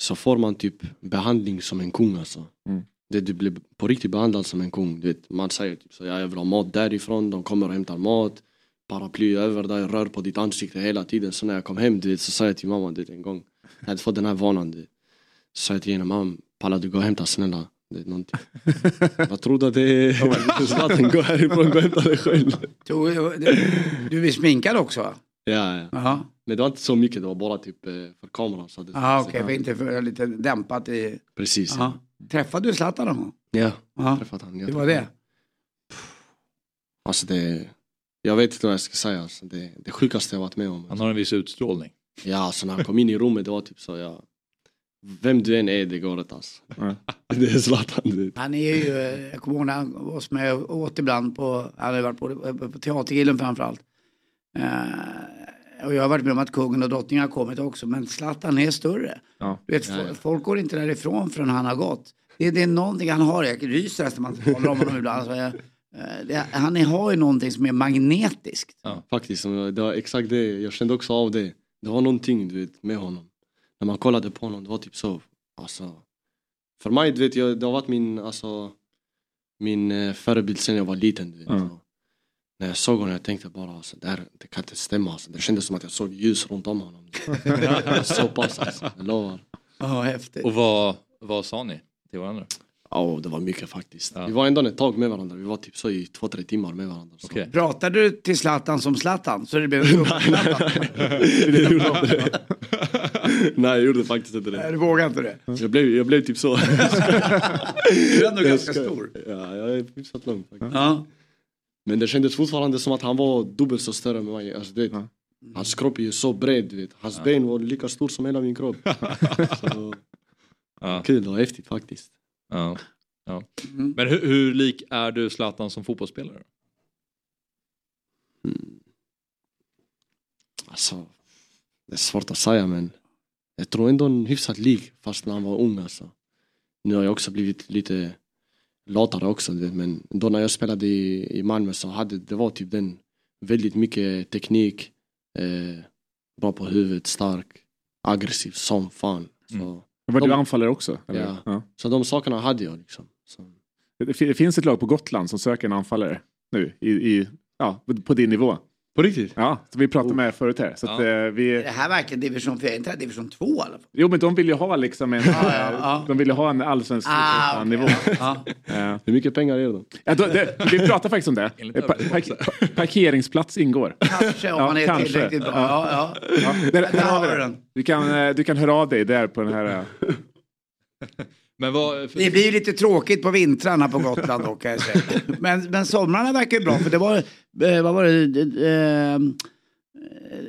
så får man typ behandling som en kung alltså. Mm. Det, du blir på riktigt behandlad som en kung. Du vet, man säger typ så ja, jag vill ha mat därifrån, de kommer och hämtar mat. Paraply över dig, rör på ditt ansikte hela tiden. Så när jag kom hem du vet, så sa jag till mamma du vet, en gång, jag hade fått den här vanan. Du vet. Så sa jag till henne, mamma pallar du gå och hämta snälla det någonting. Vad tror du att det är? Zlatan, gå härifrån, gå och hämta dig själv. Du, du är sminkad också? Ja, ja. Jaha. Men det var inte så mycket, det var bara typ eh, för kameran. Så det, Ja, okej, för inte för lite dämpat i... Precis. Ja. Träffade du Zlatan någon gång? Ja, Ja. träffat han. Jag Det var träffade det? Alltså det, jag vet inte vad jag ska säga. Alltså det, det sjukaste jag varit med om. Han har en viss utstrålning. Ja, alltså när han kom in i rummet det var typ så, ja. Vem du än är, det går inte alltså. Det är Zlatan. du vet. Han är ju, eh, jag kommer ihåg när han var hos mig och åt ibland på, han har varit på, på Teatergillen framförallt. Eh, och jag har varit med om att kungen och drottningen har kommit också, men Zlatan är större. Ja. Du vet, fo- Folk går inte därifrån förrän han har gått. Det, det är någonting han har, jag ryser nästan när man talar om honom ibland. Alltså, jag, eh, det, han är, har ju någonting som är magnetiskt. Faktiskt, det var exakt det. Jag kände också av det. Det var någonting du vet, med honom. När man kollade på honom, det var typ så. Alltså, för mig, du vet, jag, det har varit min, alltså, min eh, förebild sen jag var liten. Du vet. Så, när jag såg honom jag tänkte bara, alltså, det, här, det kan inte stämma. Alltså. Det kändes som att jag såg ljus runt om honom. så pass alltså, jag lovar. Ja, häftigt. Och vad, vad sa ni till varandra? Ja, det var mycket faktiskt. Vi var ändå ett tag med varandra. Vi var typ så i två, tre timmar med varandra. Så. Pratar du till Zlatan som Zlatan? Så det blev Det gjorde inte det. Nej, jag gjorde faktiskt inte det. Nej, du vågar inte det? Jag blev, jag blev typ så. Du är ändå Jag ganska ska- stor. Ja, jag är hyfsat lång faktiskt. Ja. Men det kändes fortfarande som att han var dubbelt så större än mig. Alltså, du vet, Hans kropp är ju så bred, du vet. Hans ben var lika stor som hela min kropp. så, Kul och häftigt faktiskt. Ja. Ja. Men hur, hur lik är du Zlatan som fotbollsspelare? Alltså, det är svårt att säga men jag tror ändå en hyfsat lik fast när han var ung alltså. Nu har jag också blivit lite latare också men då när jag spelade i, i Malmö så hade det var typ den väldigt mycket teknik, eh, bra på huvudet, stark, aggressiv som fan. Så, Var de- du anfallare också? Ja. Ja. Så de sakerna hade jag liksom. Så. Det finns ett lag på Gotland som söker en anfallare nu i, i, ja, på din nivå. På riktigt? Ja, så vi pratade med förut här. Så att, Ja. eh, vi, Är det här verkligen division 4? Är inte det här division 2 i alla fall? jo, men de vill ju ha liksom en. De vill ju ha en allsvensk Ah, okej. nivå. Hur mycket pengar är det? Ja, då, det, vi pratar faktiskt om det. Enligt Pa, parkeringsplats ingår. Kanske om man är tillräckligt bra. Ja, ja. Ja, där, där har vi den. Du kan, eh, du kan höra av dig där på den här. Men vad, Det blir ju lite tråkigt på vintrarna på Gotland då kan jag säga. Men, men somrarna verkar ju bra för det var, eh, vad var det, eh, eh,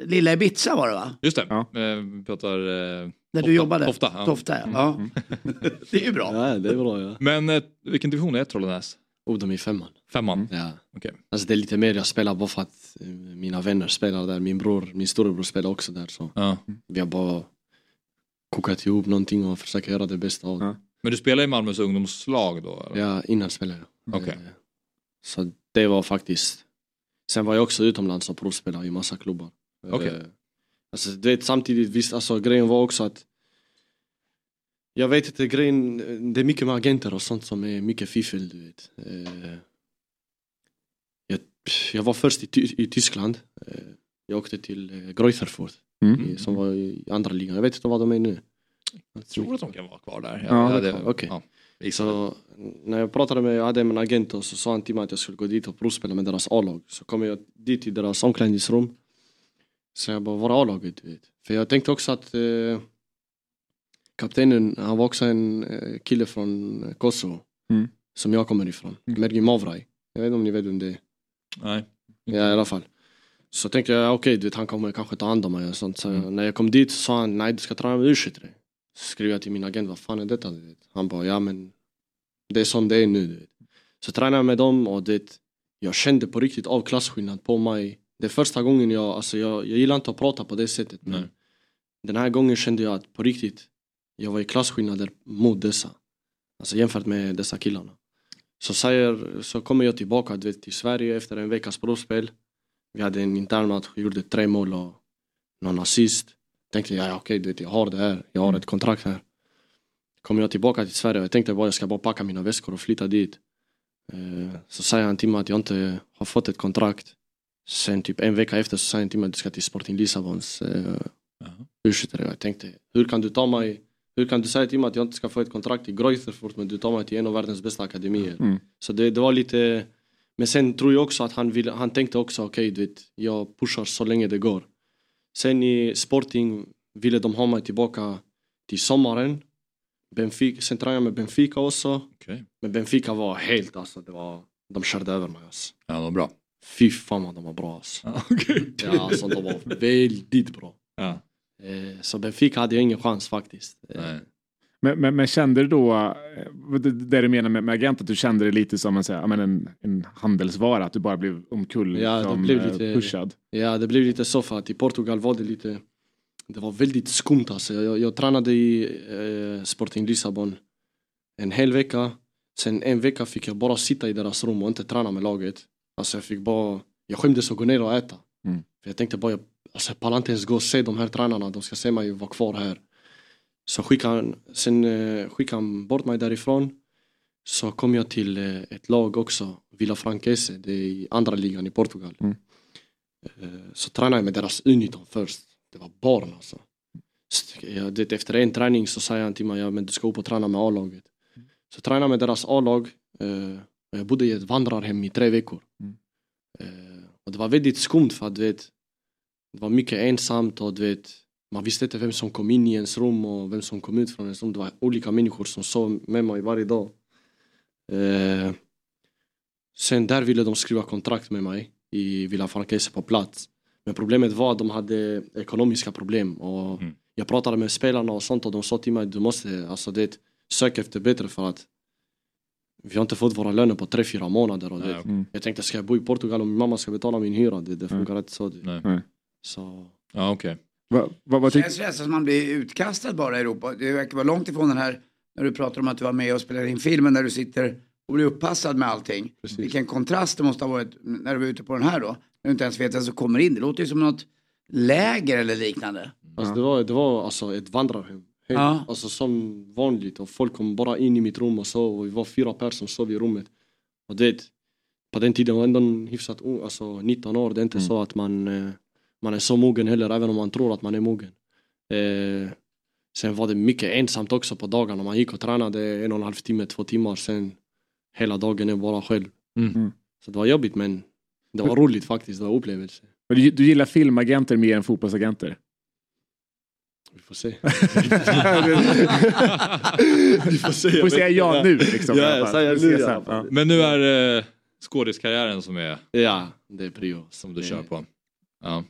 Lilla Ibiza var det va? Just det, eh, vi pratar... Eh, Där du jobbade? Tofta, ja. Tofta ja. ja. det är ju bra. Ja, det är bra ja. Men eh, vilken division är Trollenäs? Oh, de är femman. Femman? Ja. Okej. Alltså det är lite mer jag spelar bara för att mina vänner spelar där. Min bror, min storebror spelar också där. Så Ja. vi har bara kokat ihop någonting och försöker göra det bästa av det. Men du spelar i Malmös ungdomslag då? Eller? Ja, innan spelade jag. Okej. Eh, Så det var faktiskt... Sen var jag också utomlands och provspelade i massa klubbar. Eh, Okej. Alltså du vet samtidigt, visst alltså grejen var också att jag vet inte, grejen, det är mycket med agenter och sånt som är mycket fiffel du vet. Eh, Jag, jag var först i, i Tyskland. Jag åkte till Greutherfurt Mm. som var i andra ligan. Jag vet inte vad de är nu. Jag tror att de kan vara kvar där. Ja, Ja, det okej. ja. Så när jag pratade med, jag hade en agent och så sa han till mig att jag skulle gå dit och provspela med deras A-lag. Så kom jag dit till deras omklädningsrum. Så jag bara, var är A-laget? För jag tänkte också att eh, kaptenen, han var också en eh, kille från Kosovo. Mm. Som jag kommer ifrån. Mergi Mavraj. Jag vet inte om ni vet vem det är. Nej. Ja i alla fall. Så tänkte jag, okej vet han kommer kanske ta hand om mig och sånt. Så när jag kom dit så sa han, nej du ska träna med u Så skrev jag till min agent, vad fan är detta? Du vet? Han bara, ja men det är som det är nu. Du vet. Så tränade jag med dem och det, jag kände på riktigt av klasskillnad på mig. Det är första gången jag, alltså jag, jag gillar inte att prata på det sättet men den här gången kände jag att på riktigt, jag var i klasskillnader mot dessa. Alltså jämfört med dessa killarna. Så, säger, så kommer jag tillbaka du vet, till Sverige efter en veckas provspel. Vi hade en intern match, gjorde tre mål och någon assist. Tänkte jag, ja, okej, du vet, jag har det här, jag har ett kontrakt här. Kommer jag tillbaka till Sverige jag tänkte bara jag ska bara packa mina väskor och flytta dit. Eh, Så säger han till mig att jag inte har fått ett kontrakt. Sen typ en vecka efter så säger han till mig att du ska till Sporting Lissabons uh, Jag tänkte, hur kan du ta mig hur kan du säga till mig att jag inte ska få ett kontrakt i Greutherfurt men du tar mig till en av världens bästa akademier? Mm. Så det, det var lite... Men sen tror jag också att han, ville, han tänkte också okej du vet, jag pushar så länge det går. Sen i Sporting ville de ha mig tillbaka till sommaren. Benfica, sen tränade jag med Benfica också. Men Benfica var helt alltså, det var, de körde över mig alltså. Ja, de var bra. Fy fan vad de var bra alltså. Ja, alltså de var väldigt bra. Ja. Eh, Så Benfica hade jag ingen chans faktiskt. Eh, Men, men, men kände du då, eh, det, det du menar med, med agent, att du kände det lite som en, så här, en, en handelsvara, att du bara blev omkull Ja, det som, blev eh, lite, pushad? Ja, det blev lite så för att i Portugal var det lite, det var väldigt skumt alltså. Jag, jag tränade i eh, Sporting Lissabon en hel vecka. Sen en vecka fick jag bara sitta i deras rum och inte träna med laget. Alltså jag fick bara, jag skämdes att gå ner och äta. Mm. För jag tänkte bara, jag, alltså jag pallar inte ens gå och se de här tränarna, de ska se mig vara kvar här. Så skickade han, sen eh, skickade han bort mig därifrån. Så kom jag till eh, ett lag också, Villa Franquese, det är i andra ligan i Portugal. Eh, Så tränade jag med deras U19 först. Det var barn alltså. Så, jag, det, efter en träning så säger han till mig, ja men du ska upp och träna med A-laget. Så tränade jag med deras A-lag. Eh, och jag bodde i ett vandrarhem i tre veckor. Eh, och det var väldigt skumt för att du vet, det var mycket ensamt och du vet, man visste inte vem som kom in i ens rum och vem som kom ut från ens rum. Det var olika människor som sov med mig varje dag. Eh, sen där ville de skriva kontrakt med mig i Villa Franquese på plats. Men problemet var att de hade ekonomiska problem och jag pratade med spelarna och sånt och de sa till mig du måste alltså det, söka efter bättre för att vi har inte fått våra löner på tre fyra månader. Och det, okej. Jag tänkte ska jag bo i Portugal och min mamma ska betala min hyra? Det, det funkar inte så. Det. Nej. Så... Ja, okej. Va, va, Det tyck- känns nästan som man blir utkastad bara i Europa. Det verkar vara långt ifrån den här, när du pratar om att du var med och spelade in filmen, när du sitter och blir uppassad med allting. Vilken kontrast det måste ha varit när du var ute på den här då. När du inte ens vet vem som kommer in. Det låter ju som något läger eller liknande. Alltså, det var, det var alltså ett vandrarhem. Helt, Ja. Alltså som vanligt och folk kom bara in i mitt rum och sov och vi var fyra personer som sov i rummet. Och det, på den tiden var jag ändå hyfsat ung, alltså 19 år. Det är inte så att man, eh, man är så mogen heller, även om man tror att man är mogen. Eh, sen var det mycket ensamt också på dagarna. Man gick och tränade en och en halv timme, två timmar. Sen hela dagen är bara själv. Mm. Så det var jobbigt men det var roligt faktiskt, det var upplevelse. Men Du, du gillar filmagenter mer än fotbollsagenter? Vi får se. Vi får se. Får säga ja nu liksom. Ja, säga nu. Ja. Men nu är det skådiskarriären som är Ja, det är prio. som du Det- kör på. Ja,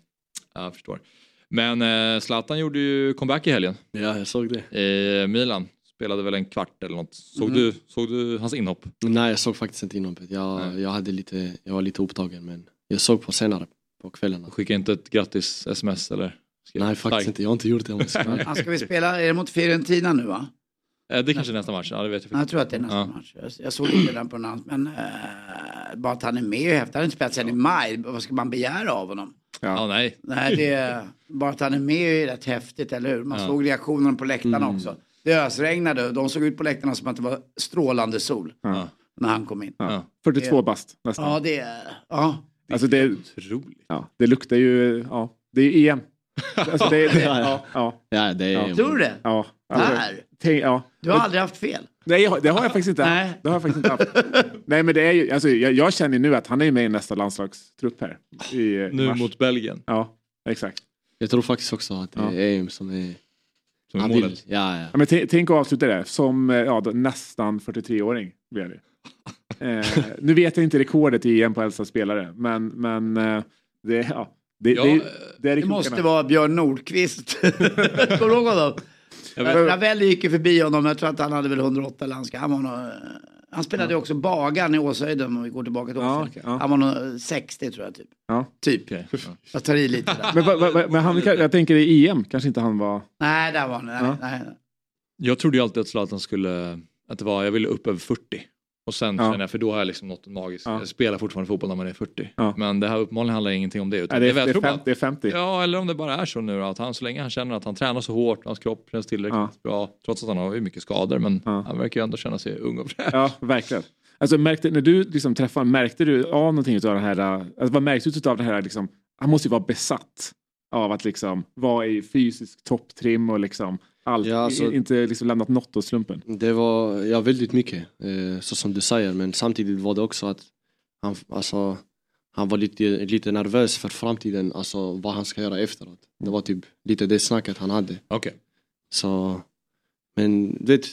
jag förstår. Men eh, Zlatan gjorde ju comeback i helgen. Ja, jag såg det. I Milan. Spelade väl en kvart eller något. Såg, Mm. du, såg du hans inhopp? Nej, jag såg faktiskt inte inhoppet. Jag, jag, hade lite, jag var lite upptagen men jag såg på senare på kvällen. Skicka inte ett grattis sms eller? Skrev Nej, faktiskt starkt. inte. Jag har inte gjort det. om ska vi spela, är det mot Fiorentina nu va? Eh, Det kanske är nästa match, ja det vet jag Ja, Jag tror att det är nästa Ja. match. Jag, jag såg inte den på någon men eh, bara att han är med är häftigt. Han har inte spelat sedan i maj. Vad ska man begära av honom? Ja, nej. Nej, det är, bara att han är med är rätt häftigt, eller hur? Man Ja. såg reaktionerna på läktarna Mm. också. Det ösregnade och de såg ut på läktarna som att det var strålande sol Ja. när han kom in. Ja. 42 Det- bast nästan. Ja, det är... Ja. Alltså det, Otroligt. ja, det luktar ju, ja, det är EM. Alltså det, det, ja, ja, Ja, det är... Ja. Tror du det? ja. Alltså, Där? tänk, ja. Du har aldrig haft fel. Nej, det har jag faktiskt inte Nej. Det har jag faktiskt inte haft. Nej, men det är ju, alltså, jag, jag känner nu att han är med i nästa landslagstrupp här. I, i Nu mars. mot Belgien. Ja, exakt. Jag tror faktiskt också att det Ja. är EM som är... Som är målet. Ja, ja. Ja, men tänk att avsluta det som eh, ja, då, nästan 43-åring. Blir det. Eh, nu vet jag inte rekordet i EM på äldsta spelare, men, men eh, det, ja, det, Ja, det, eh, det, Det måste vara Björn Nordqvist. Kommer du ihåg honom? Ravel gick ju förbi honom, jag tror att han hade väl 108 landskap. Han, var nog, han spelade ju också bagaren i Åshöjden om vi går tillbaka till Ja, Åshöjden. okej, ja. Han var nog 60 tror jag typ. Ja. Typ. Ja. Jag tar i lite där. Men, va, va, va, men han, jag tänker i EM kanske inte han var... Nej, där var han. Nej, Ja. nej. Jag trodde ju alltid att Zlatan skulle, att det var, jag ville upp över 40. Och sen Ja. jag, för då har jag liksom något magiskt. Ja. Jag spelar fortfarande fotboll när man är 40. Ja. Men det här uppenbarligen handlar ingenting om det. Utan Nej, det, det, är, det, är tror fem, bara- det är 50. Ja, eller om det bara är så nu att han så länge han känner att han tränar så hårt, hans kropp känns tillräckligt bra, trots att han har mycket skador, men Ja. han verkar ju ändå känna sig ung och fräsch. Ja, verkligen. Alltså, märkte, när du liksom träffade märkte du av någonting av den här, äh, alltså, vad märkte du av den här, liksom, han måste ju vara besatt av att liksom vara i fysisk topptrim och liksom allt, Ja, alltså- inte liksom lämnat något åt slumpen. Det var ja, väldigt mycket, eh, så som du säger. Men samtidigt var det också att han, alltså, han var lite, lite nervös för framtiden, alltså vad han ska göra efteråt. Det var typ lite det snacket han hade. Okej. Så, men du vet,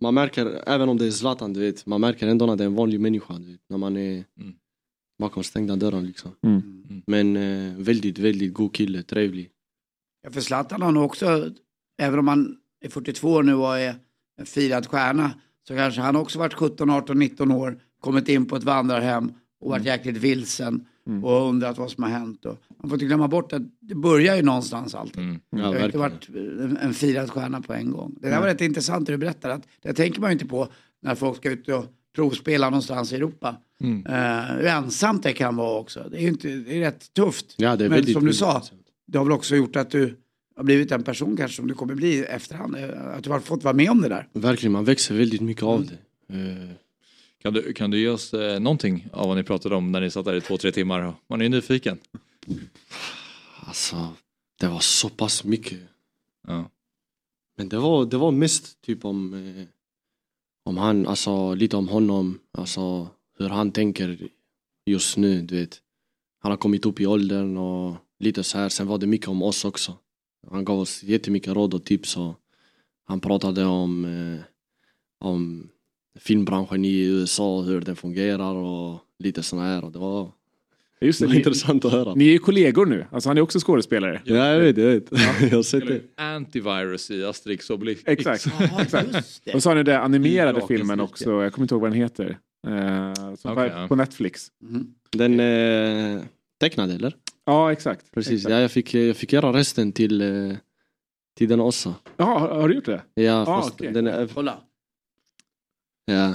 man märker, även om det är Zlatan, du vet, man märker ändå när det är en vanlig människa, du vet, när man är Mm. bakom stängda dörrar liksom. Mm. Men eh, väldigt, väldigt god kille, trevlig. Ja, för Zlatan har nog också, även om han är 42 år nu och är en firad stjärna, så kanske han också varit 17, 18, 19 år, kommit in på ett vandrarhem och varit jäkligt vilsen Mm. och undrat vad som har hänt. Och man får inte glömma bort att det börjar ju någonstans alltid. Mm. Ja, det har inte varit en, en firad stjärna på en gång. Det där Nej. var rätt intressant det du berättade. Att det tänker man ju inte på när folk ska ut och provspela någonstans i Europa. Mm. Eh, hur ensamt det kan vara också. Det är ju inte, det är rätt tufft. Ja, Men som du sa, det har väl också gjort att du har blivit en person kanske som du kommer bli i efterhand. Eh, Att du har fått vara med om det där. Verkligen, man växer väldigt mycket av det. Eh, Kan, du, kan du ge oss eh, någonting av vad ni pratade om när ni satt där i två, tre timmar? Man är ju nyfiken. Alltså, det var så pass mycket. Ja. Men det var, det var mest typ om, eh, om han, alltså lite om honom, alltså hur han tänker just nu, du vet. Han har kommit upp i åldern och lite så här. Sen var det mycket om oss också. Han gav oss jättemycket råd och tips och han pratade om, eh, om filmbranschen i USA och hur den fungerar och lite såna här. Och det var, Just det det, intressant att höra. ni är ju kollegor nu, alltså han är också skådespelare. Ja, jag vet, jag vet. jag har sett det. Antivirus i Asterix och Obelix. Exakt. Ja. Och så har ni den animerade Drakens filmen också, jag kommer inte ihåg vad den heter. Eh, som ja. på Netflix. Mhm. Den eh, tecknade eller? Ja, exakt. Precis, Exakt. ja, jag, fick, jag fick göra resten till, eh, till den också. Ja, har, har du gjort det? Ja, Ah, fast okej. den är, Kolla. ja.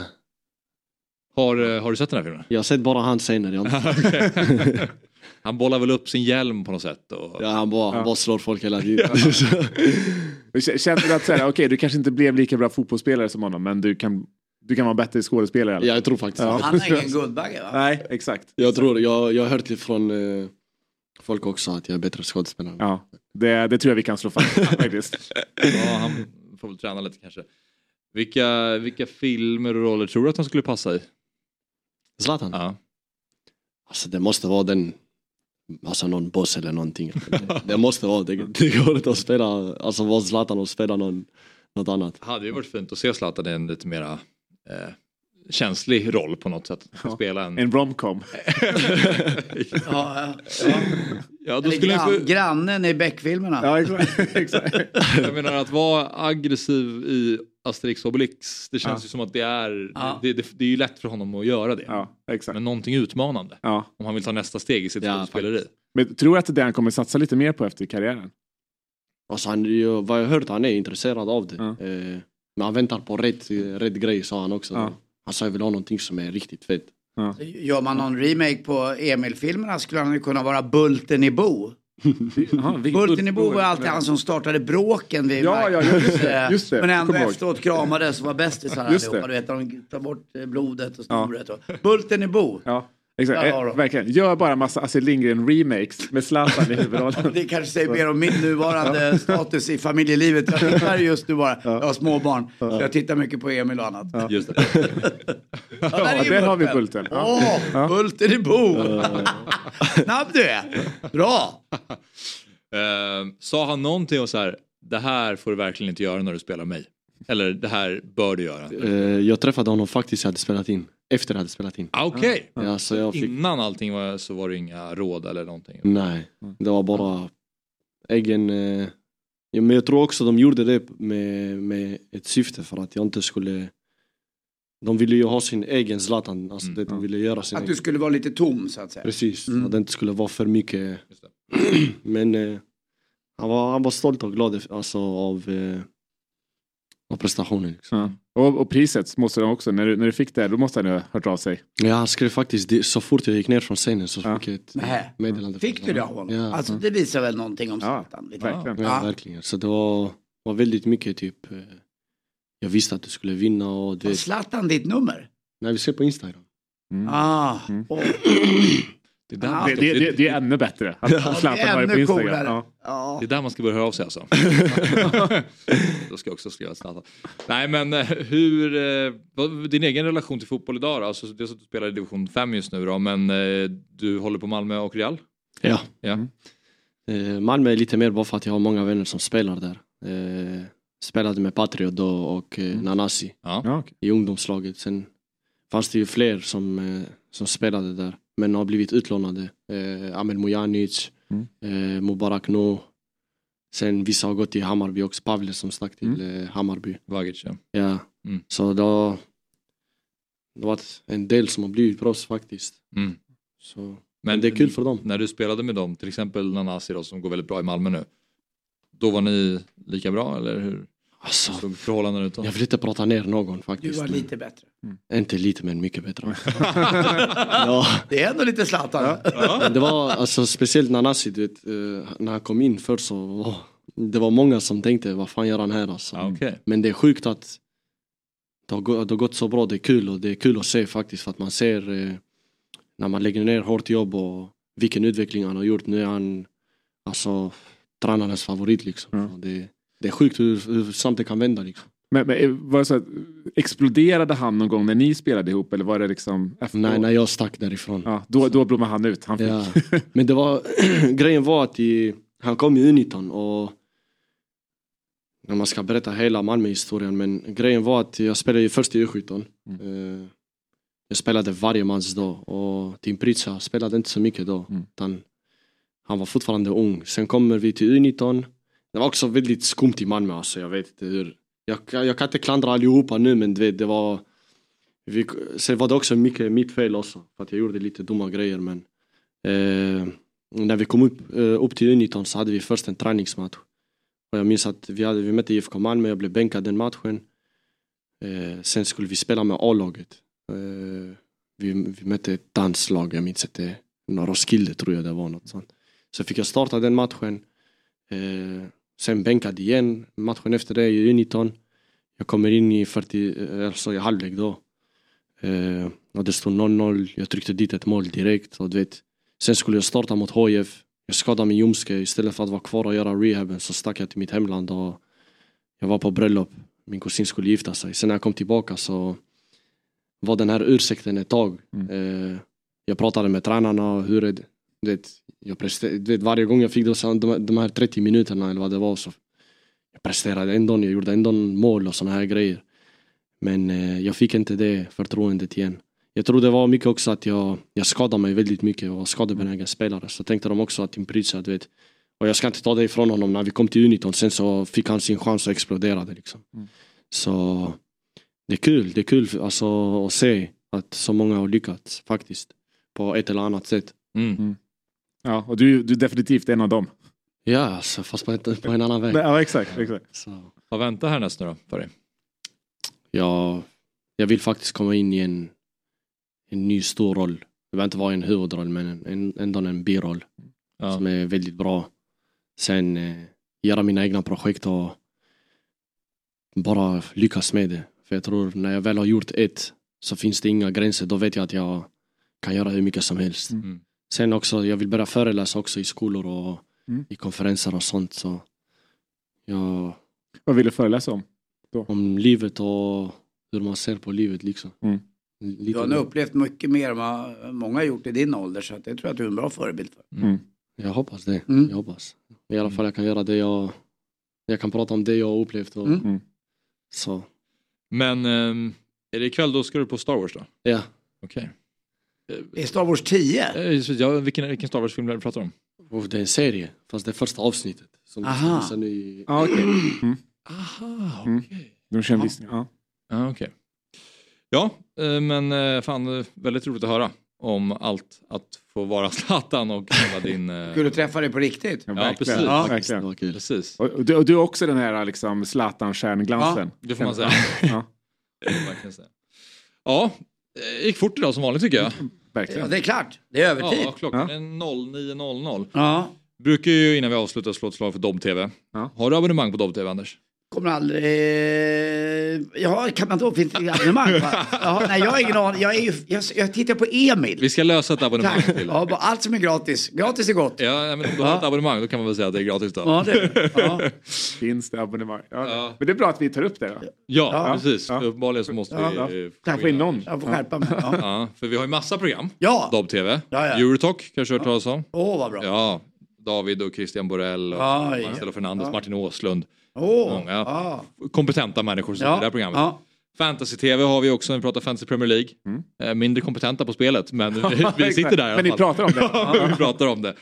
Har, eh, har du sett den här filmen? Jag har sett bara hans scener. Jag. Han bollar väl upp sin hjälm på något sätt. Och... ja, han, bara, Ja. han bara slår folk hela tiden. Känner du att så här, okej, du kanske inte blev lika bra fotbollsspelare som honom, men du kan, du kan vara bättre skådespelare? ja, jag tror faktiskt Ja. Han har ingen Guldbagge va? Nej, exakt. Jag tror, jag, jag har hört det från eh, folk också att jag är bättre skådespelare. Ja, det, det tror jag vi kan slå fast faktiskt. Ja, han får väl träna lite kanske. Vilka, vilka filmer och roller tror du att han skulle passa i? Zlatan? Ja. Alltså det måste vara den alltså någon boss eller någonting. Det, det måste vara, det, det går inte att spela, alltså vara Zlatan och spela någon, något annat. Hade ju varit fint att se Zlatan i en lite mera eh, känslig roll på något sätt. Ja. Spela en... En romcom. Ja, ja. Ja, då Eller jag få... grannen i Beck-filmerna. Ja, exakt. exakt. Jag menar att vara aggressiv i Asterix och Obelix, det känns Ja. ju som att det är, Ja. det, det, det är ju lätt för honom att göra det. Ja, exakt. Men någonting utmanande. Ja. Om han vill ta nästa steg i sitt Ja, skådespeleri. Men tror du att det är det han kommer satsa lite mer på efter karriären? Alltså han, vad jag har hört, han är intresserad av det. Ja. Eh, men han väntar på rätt, rätt grej sa han också. Ja. Sa jag vill ha någonting som är riktigt fett. Gör man någon remake på Emil-filmerna skulle han ju kunna vara Bulten i Bo. Vilken- Bulten i Bo var alltid han som startade bråken vid Ja, ja, ja, just det, just det. Men ändå ihåg. efteråt kramades och var bästisar allihopa. Du vet, de tar bort eh, blodet och snoret. Och... Bulten i Bo. Ja, exakt. Där har Eh, verkligen. Gör bara massa Astrid Lindgren remakes med Zlatan i huvudrollen. Det kanske säger mer om min nuvarande status i familjelivet. Jag tittar just nu bara, jag har småbarn. Så jag tittar mycket på Emil och annat. Just det. Ja, Ja, är ju där har vi Bulten. Ja. Åh, Ja. Bulten i Bo! Snabb du är! Bra! Eh, sa han någonting och så här, det här får du verkligen inte göra när du spelar mig. Eller det här bör du göra. Eh, jag träffade honom faktiskt, jag hade spelat in. Efter jag hade spelat in. Ah, Okej, Ja, så jag fick, innan allting var, så var det inga råd eller någonting. nej, det var bara egen... Eh, ja, men jag tror också de gjorde det med, med ett syfte för att jag inte skulle... De ville ju ha sin egen Zlatan, alltså det, de ville göra sin Att egen. du skulle vara lite tom så att säga. Precis, Mm. att det inte skulle vara för mycket. Men eh, han, var, han var stolt och glad alltså, av, eh, av prestationen. Liksom. Ja. Och, och priset måste de också, när du, när du fick det, då måste han ha hört av sig. Ja, han skrev faktiskt, det, så fort jag gick ner från scenen så Ja. fick jag ett Nähä. meddelande. Fick du det av honom? Ja. Alltså det visar väl någonting om Ja, Zlatan? lite. verkligen. Ja, Ja. verkligen. Så det var, var väldigt mycket typ, eh, jag visste att du skulle vinna och du Har Zlatan ditt nummer? när vi ser på Instagram. Ah, Mm. åh. Det är där, Ja. man Det, det, det, det, är ännu bättre. Att det Zlatan är var på Instagram. coolare. Ja. Ja. det är där man ska börja höra av sig alltså. Då ska jag också skriva snabbt. Nej men eh, hur, eh, din egen relation till fotboll idag då? Alltså, det är så att du spelar i division 5 just nu då, men eh, du håller på Malmö och Real? Ja. Ja. Eh, Malmö är lite mer bara för att jag har många vänner som spelar där. Spelade med Patriot då och eh, Nanasi. Ja. Ja, i ungdomslaget. Sen fanns det ju fler som, som spelade där men har blivit utlånade. Eh, Amel Mujanic, Mm. eh, Mubarak No. Sen vissa har gått till Hammarby också, Pavle som stack till Mm. eh, Hammarby. Vagic ja. Ja. Mm. Så det har, det har varit en del som har blivit proffs faktiskt. Mm. Så, men, det är kul för dem. När du spelade med dem, till exempel Nanasi då, som går väldigt bra i Malmö nu. Då var ni lika bra eller hur Alltså, såg förhållandena ut då? jag vill inte prata ner någon Du faktiskt. var lite bättre. Inte lite men mycket bättre. ja. Det är ändå lite Zlatan. Men det var alltså speciellt Nanasi, du vet, eh, när han kom in först så var det var många som tänkte vad fan gör han här alltså. Ja, okej. Men det är sjukt att det har, gått, det har gått så bra, det är kul och det är kul att se faktiskt för att man ser eh, när man lägger ner hårt jobb och vilken utveckling han har gjort. Nu är han alltså tränarens favorit liksom. Mm. Det, det är sjukt hur, hur snabbt det kan vända liksom. Men, men eh, var det så att, exploderade han någon gång när ni spelade ihop eller var det liksom efter? Nej, när jag stack därifrån. Ja, då, då blommade han ut. Han fick... Ja. Men det var, grejen var att i, han kom i U19 och när man ska berätta hela Malmö-historien men grejen var att jag spelade ju först i U17. Eh, Jag spelade varje match då och Tim Pritsa spelade inte så mycket då. Mm. Utan han var fortfarande ung. Sen kommer vi till U19. Det var också väldigt skumt i Malmö alltså, jag vet inte hur. Jag, jag kan inte klandra allihopa nu men du vet, det var vi, sen var det också mycket mitt fel också, för att jag gjorde lite dumma grejer. Men eh, när vi kom upp, eh, upp till U19 så hade vi först en träningsmatch. Och jag minns att vi, hade, vi mötte IFK Malmö, jag blev bänkad den matchen. Eh, sen skulle vi spela med A-laget. Eh, vi, vi mötte ett danslag, jag minns inte, Roskilde tror jag det var. Något sånt. Så fick jag starta den matchen. Eh, sen bänkad igen, matchen efter det i U19. Jag kommer in i 40, eh, alltså i halvlek då. Eh, och det stod 0-0, jag tryckte dit ett mål direkt. Och du vet, sen skulle jag starta mot HIF. Jag skadade min ljumske, istället för att vara kvar och göra rehaben så stack jag till mitt hemland och jag var på bröllop. Min kusin skulle gifta sig. Sen när jag kom tillbaka så var den här ursäkten ett tag. Eh, jag pratade med tränarna, hur är det? Du vet, jag prester, du vet, varje gång jag fick de, de, de här 30 minuterna eller vad det var så jag presterade ändå, jag gjorde ändå mål och såna här grejer. Men eh, jag fick inte det förtroendet igen. Jag tror det var mycket också att jag, jag skadade mig väldigt mycket och var skadebenägen spelare. Så tänkte de också att Imprica, du vet. Och jag ska inte ta det ifrån honom, när vi kom till U19 sen så fick han sin chans och exploderade liksom. Mm. Så det är kul, det är kul alltså, att se att så många har lyckats faktiskt. På ett eller annat sätt. Mm. Ja, och du, du är definitivt en av dem. Ja, alltså, fast på, ett, på en annan väg. Ja, exakt. exakt. Så. Vad väntar härnäst nu då för dig? Jag, jag vill faktiskt komma in i en, en ny stor roll. Det behöver inte vara en huvudroll men en, en, ändå en biroll. Ja. Som är väldigt bra. Sen eh, göra mina egna projekt och bara lyckas med det. För jag tror när jag väl har gjort ett så finns det inga gränser. Då vet jag att jag kan göra hur mycket som helst. Mm. Sen också, jag vill börja föreläsa också i skolor och Mm. i konferenser och sånt. Så jag, Vad vill du föreläsa om? om livet och hur man ser på livet liksom. Mm. Du har nog upplevt mycket mer än vad många har gjort i din ålder så att det tror jag att du är en bra förebild för. Mm. Jag hoppas det. Mm. Jag hoppas. I alla fall jag kan göra det jag... Jag kan prata om det jag har upplevt. Och, Mm. Mm. Så, Men ehm, är det ikväll då ska du på Star Wars då? ja. Okej. Det är Star Wars 10. Eh, Ja, vilken, vilken Star Wars-film du pratar om? Och det är en serie, fast det är första avsnittet. Som Aha. Sen i, Ja, okej. Mm. Aha, Mm. okej. De kör en visning. Ja. Ja, okej. Ja, eh, men eh, fan väldigt roligt att höra om allt att få vara Zlatan och hela din... Kul att träffa dig på riktigt. Ja, Ja, precis. Ja, verkligen. Precis, Och, och, du, och du är också den här liksom, Zlatan-stjärnglansen. det får man säga. Ja, Det får man säga. Ja, det gick fort idag som vanligt tycker jag. Ja, verkligen. det är klart. Det är övertid. Ja, klockan är 09.00. Ja. Brukar ju innan vi avslutar slå ett slag för Dobb-TV. Ja. Har du abonnemang på Dobb-TV Anders? Kommer aldrig... Ja, kan man då? Finns det abonnemang? Ja, nej, jag har ingen aning. Jag, är ju, jag, jag tittar på Emil. Vi ska lösa ett abonnemang Tack. till. Ja, bara allt som är gratis. Gratis är gott. Ja, men om du har ett abonnemang då kan man väl säga att det är gratis då. Ja, det, ja. Finns det abonnemang? Ja. Ja. Men det är bra att vi tar upp det. Då. Ja, Ja. precis. Ja. Uppenbarligen så måste Ja, vi... ja. eh, Kan få in någon. Jag får skärpa mig. Ja. Ja, för vi har ju massa program. Ja. Dobb-TV. Ja, ja. Eurotalk kanske du har hört talas om? Åh, vad bra. Ja. David och Christian Borell och. Marcelo Fernandes, Ja. Martin Åslund. Åh, Många ja. kompetenta människor som sitter i det här programmet. Ja. Fantasy-TV har vi också när vi pratar Fantasy Premier League. Eh, mindre kompetenta på spelet men vi, vi sitter där i alla Men ni fall. pratar om det. Ja, vi pratar om det.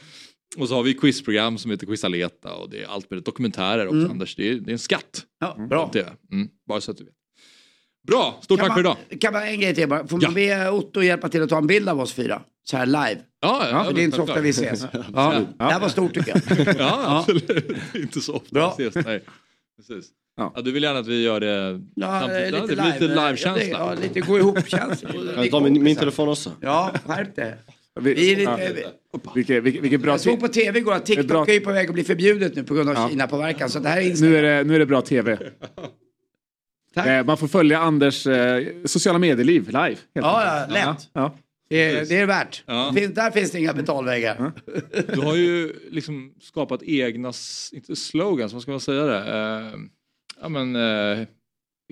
Och så har vi quizprogram som heter Quizaleta och det är allt med dokumentärer också Mm. Anders. Det är, det är en skatt. Ja, bra. Mm, bara så att du vet. Bra, stort tack man, för idag. Kan man, en grej till bara. Får Ja. man be Otto hjälpa till att ta en bild av oss fyra? Så här live. Ja, ja, För det är inte så ofta vi ses. Ja. Det här var stort tycker jag. Ja, absolut. inte så ofta Bra. vi ses. Nej. Precis. Ja. Ja. du vill gärna att vi gör det Ja, samtidigt? lite Ja, det blir lite live. Ja, live-känsla. det- Ja, lite gå ihop-känsla. Jag tar min, min telefon också. Ja, skärp dig. Vi, Vi är ja. lite, Vilket, vilket, vilket bra jag såg på tv igår att Ett bra- TikTok är på väg att bli förbjudet nu på grund av Ja. Kina-påverkan. Så det här är nu, är det, nu är det bra tv. Tack. Eh, man får följa Anders eh, sociala medieliv live. helt Ja, enkelt. ja, lätt. Ja. Det är, det är värt. Ja. Finns, där finns det inga betalvägar. Du har ju liksom skapat egna, inte slogans, vad ska man säga det? Eh, ja men eh,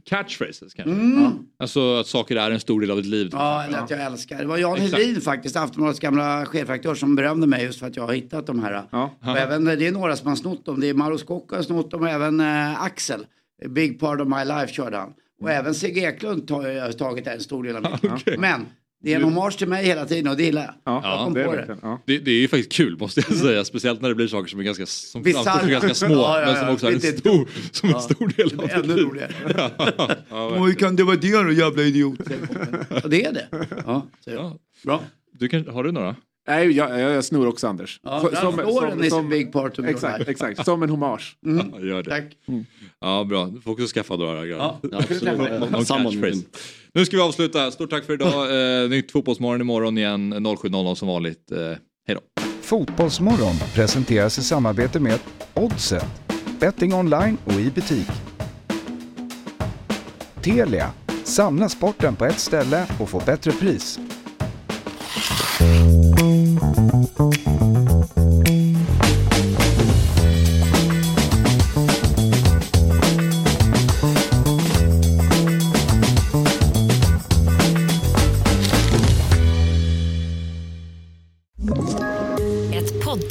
catchphrases kanske. Mm. Alltså att saker är en stor del av ditt liv. Ja, exempel. eller att jag älskar. Det var Jan. Hedin faktiskt, Aftonbladets gamla chefredaktör som berömde mig just för att jag har hittat de här. Ja. Och även, det är några som har snott dem. Det är Maros Kocka har snott dem och även eh, Axel. Big part of my life körde han. Och även Sigge Eklund har tagit en stor del av mitt. Men det är en hommage till mig hela tiden och det gillar jag. Ja, Jag det är det. ja. Det, det är ju faktiskt kul måste jag säga, speciellt när det blir saker som är ganska, som som ganska små Ja, ja, men som ja. också är en stor, som en Ja. stor del av Ännu ditt liv. roligare. ja, ja, Hur kan det vara det då jävla idiot? Och det är det. Ja, Ja. Bra. Du kan, har du några? Nej, jag, jag, jag snor också Anders. Ja, big part of your exakt, life. exakt, som en hommage. Mm. Ja, gör det. Tack. Ja, bra. Du får också skaffa några. Ja, Samma catchphrase. Nu ska vi avsluta. Stort tack för idag. Eh, nytt Fotbollsmorgon imorgon igen 07.00 som vanligt. Eh, hej då. Fotbollsmorgon presenteras i samarbete med Oddset, betting online och i butik. Telia, samla sporten på ett ställe och få bättre pris.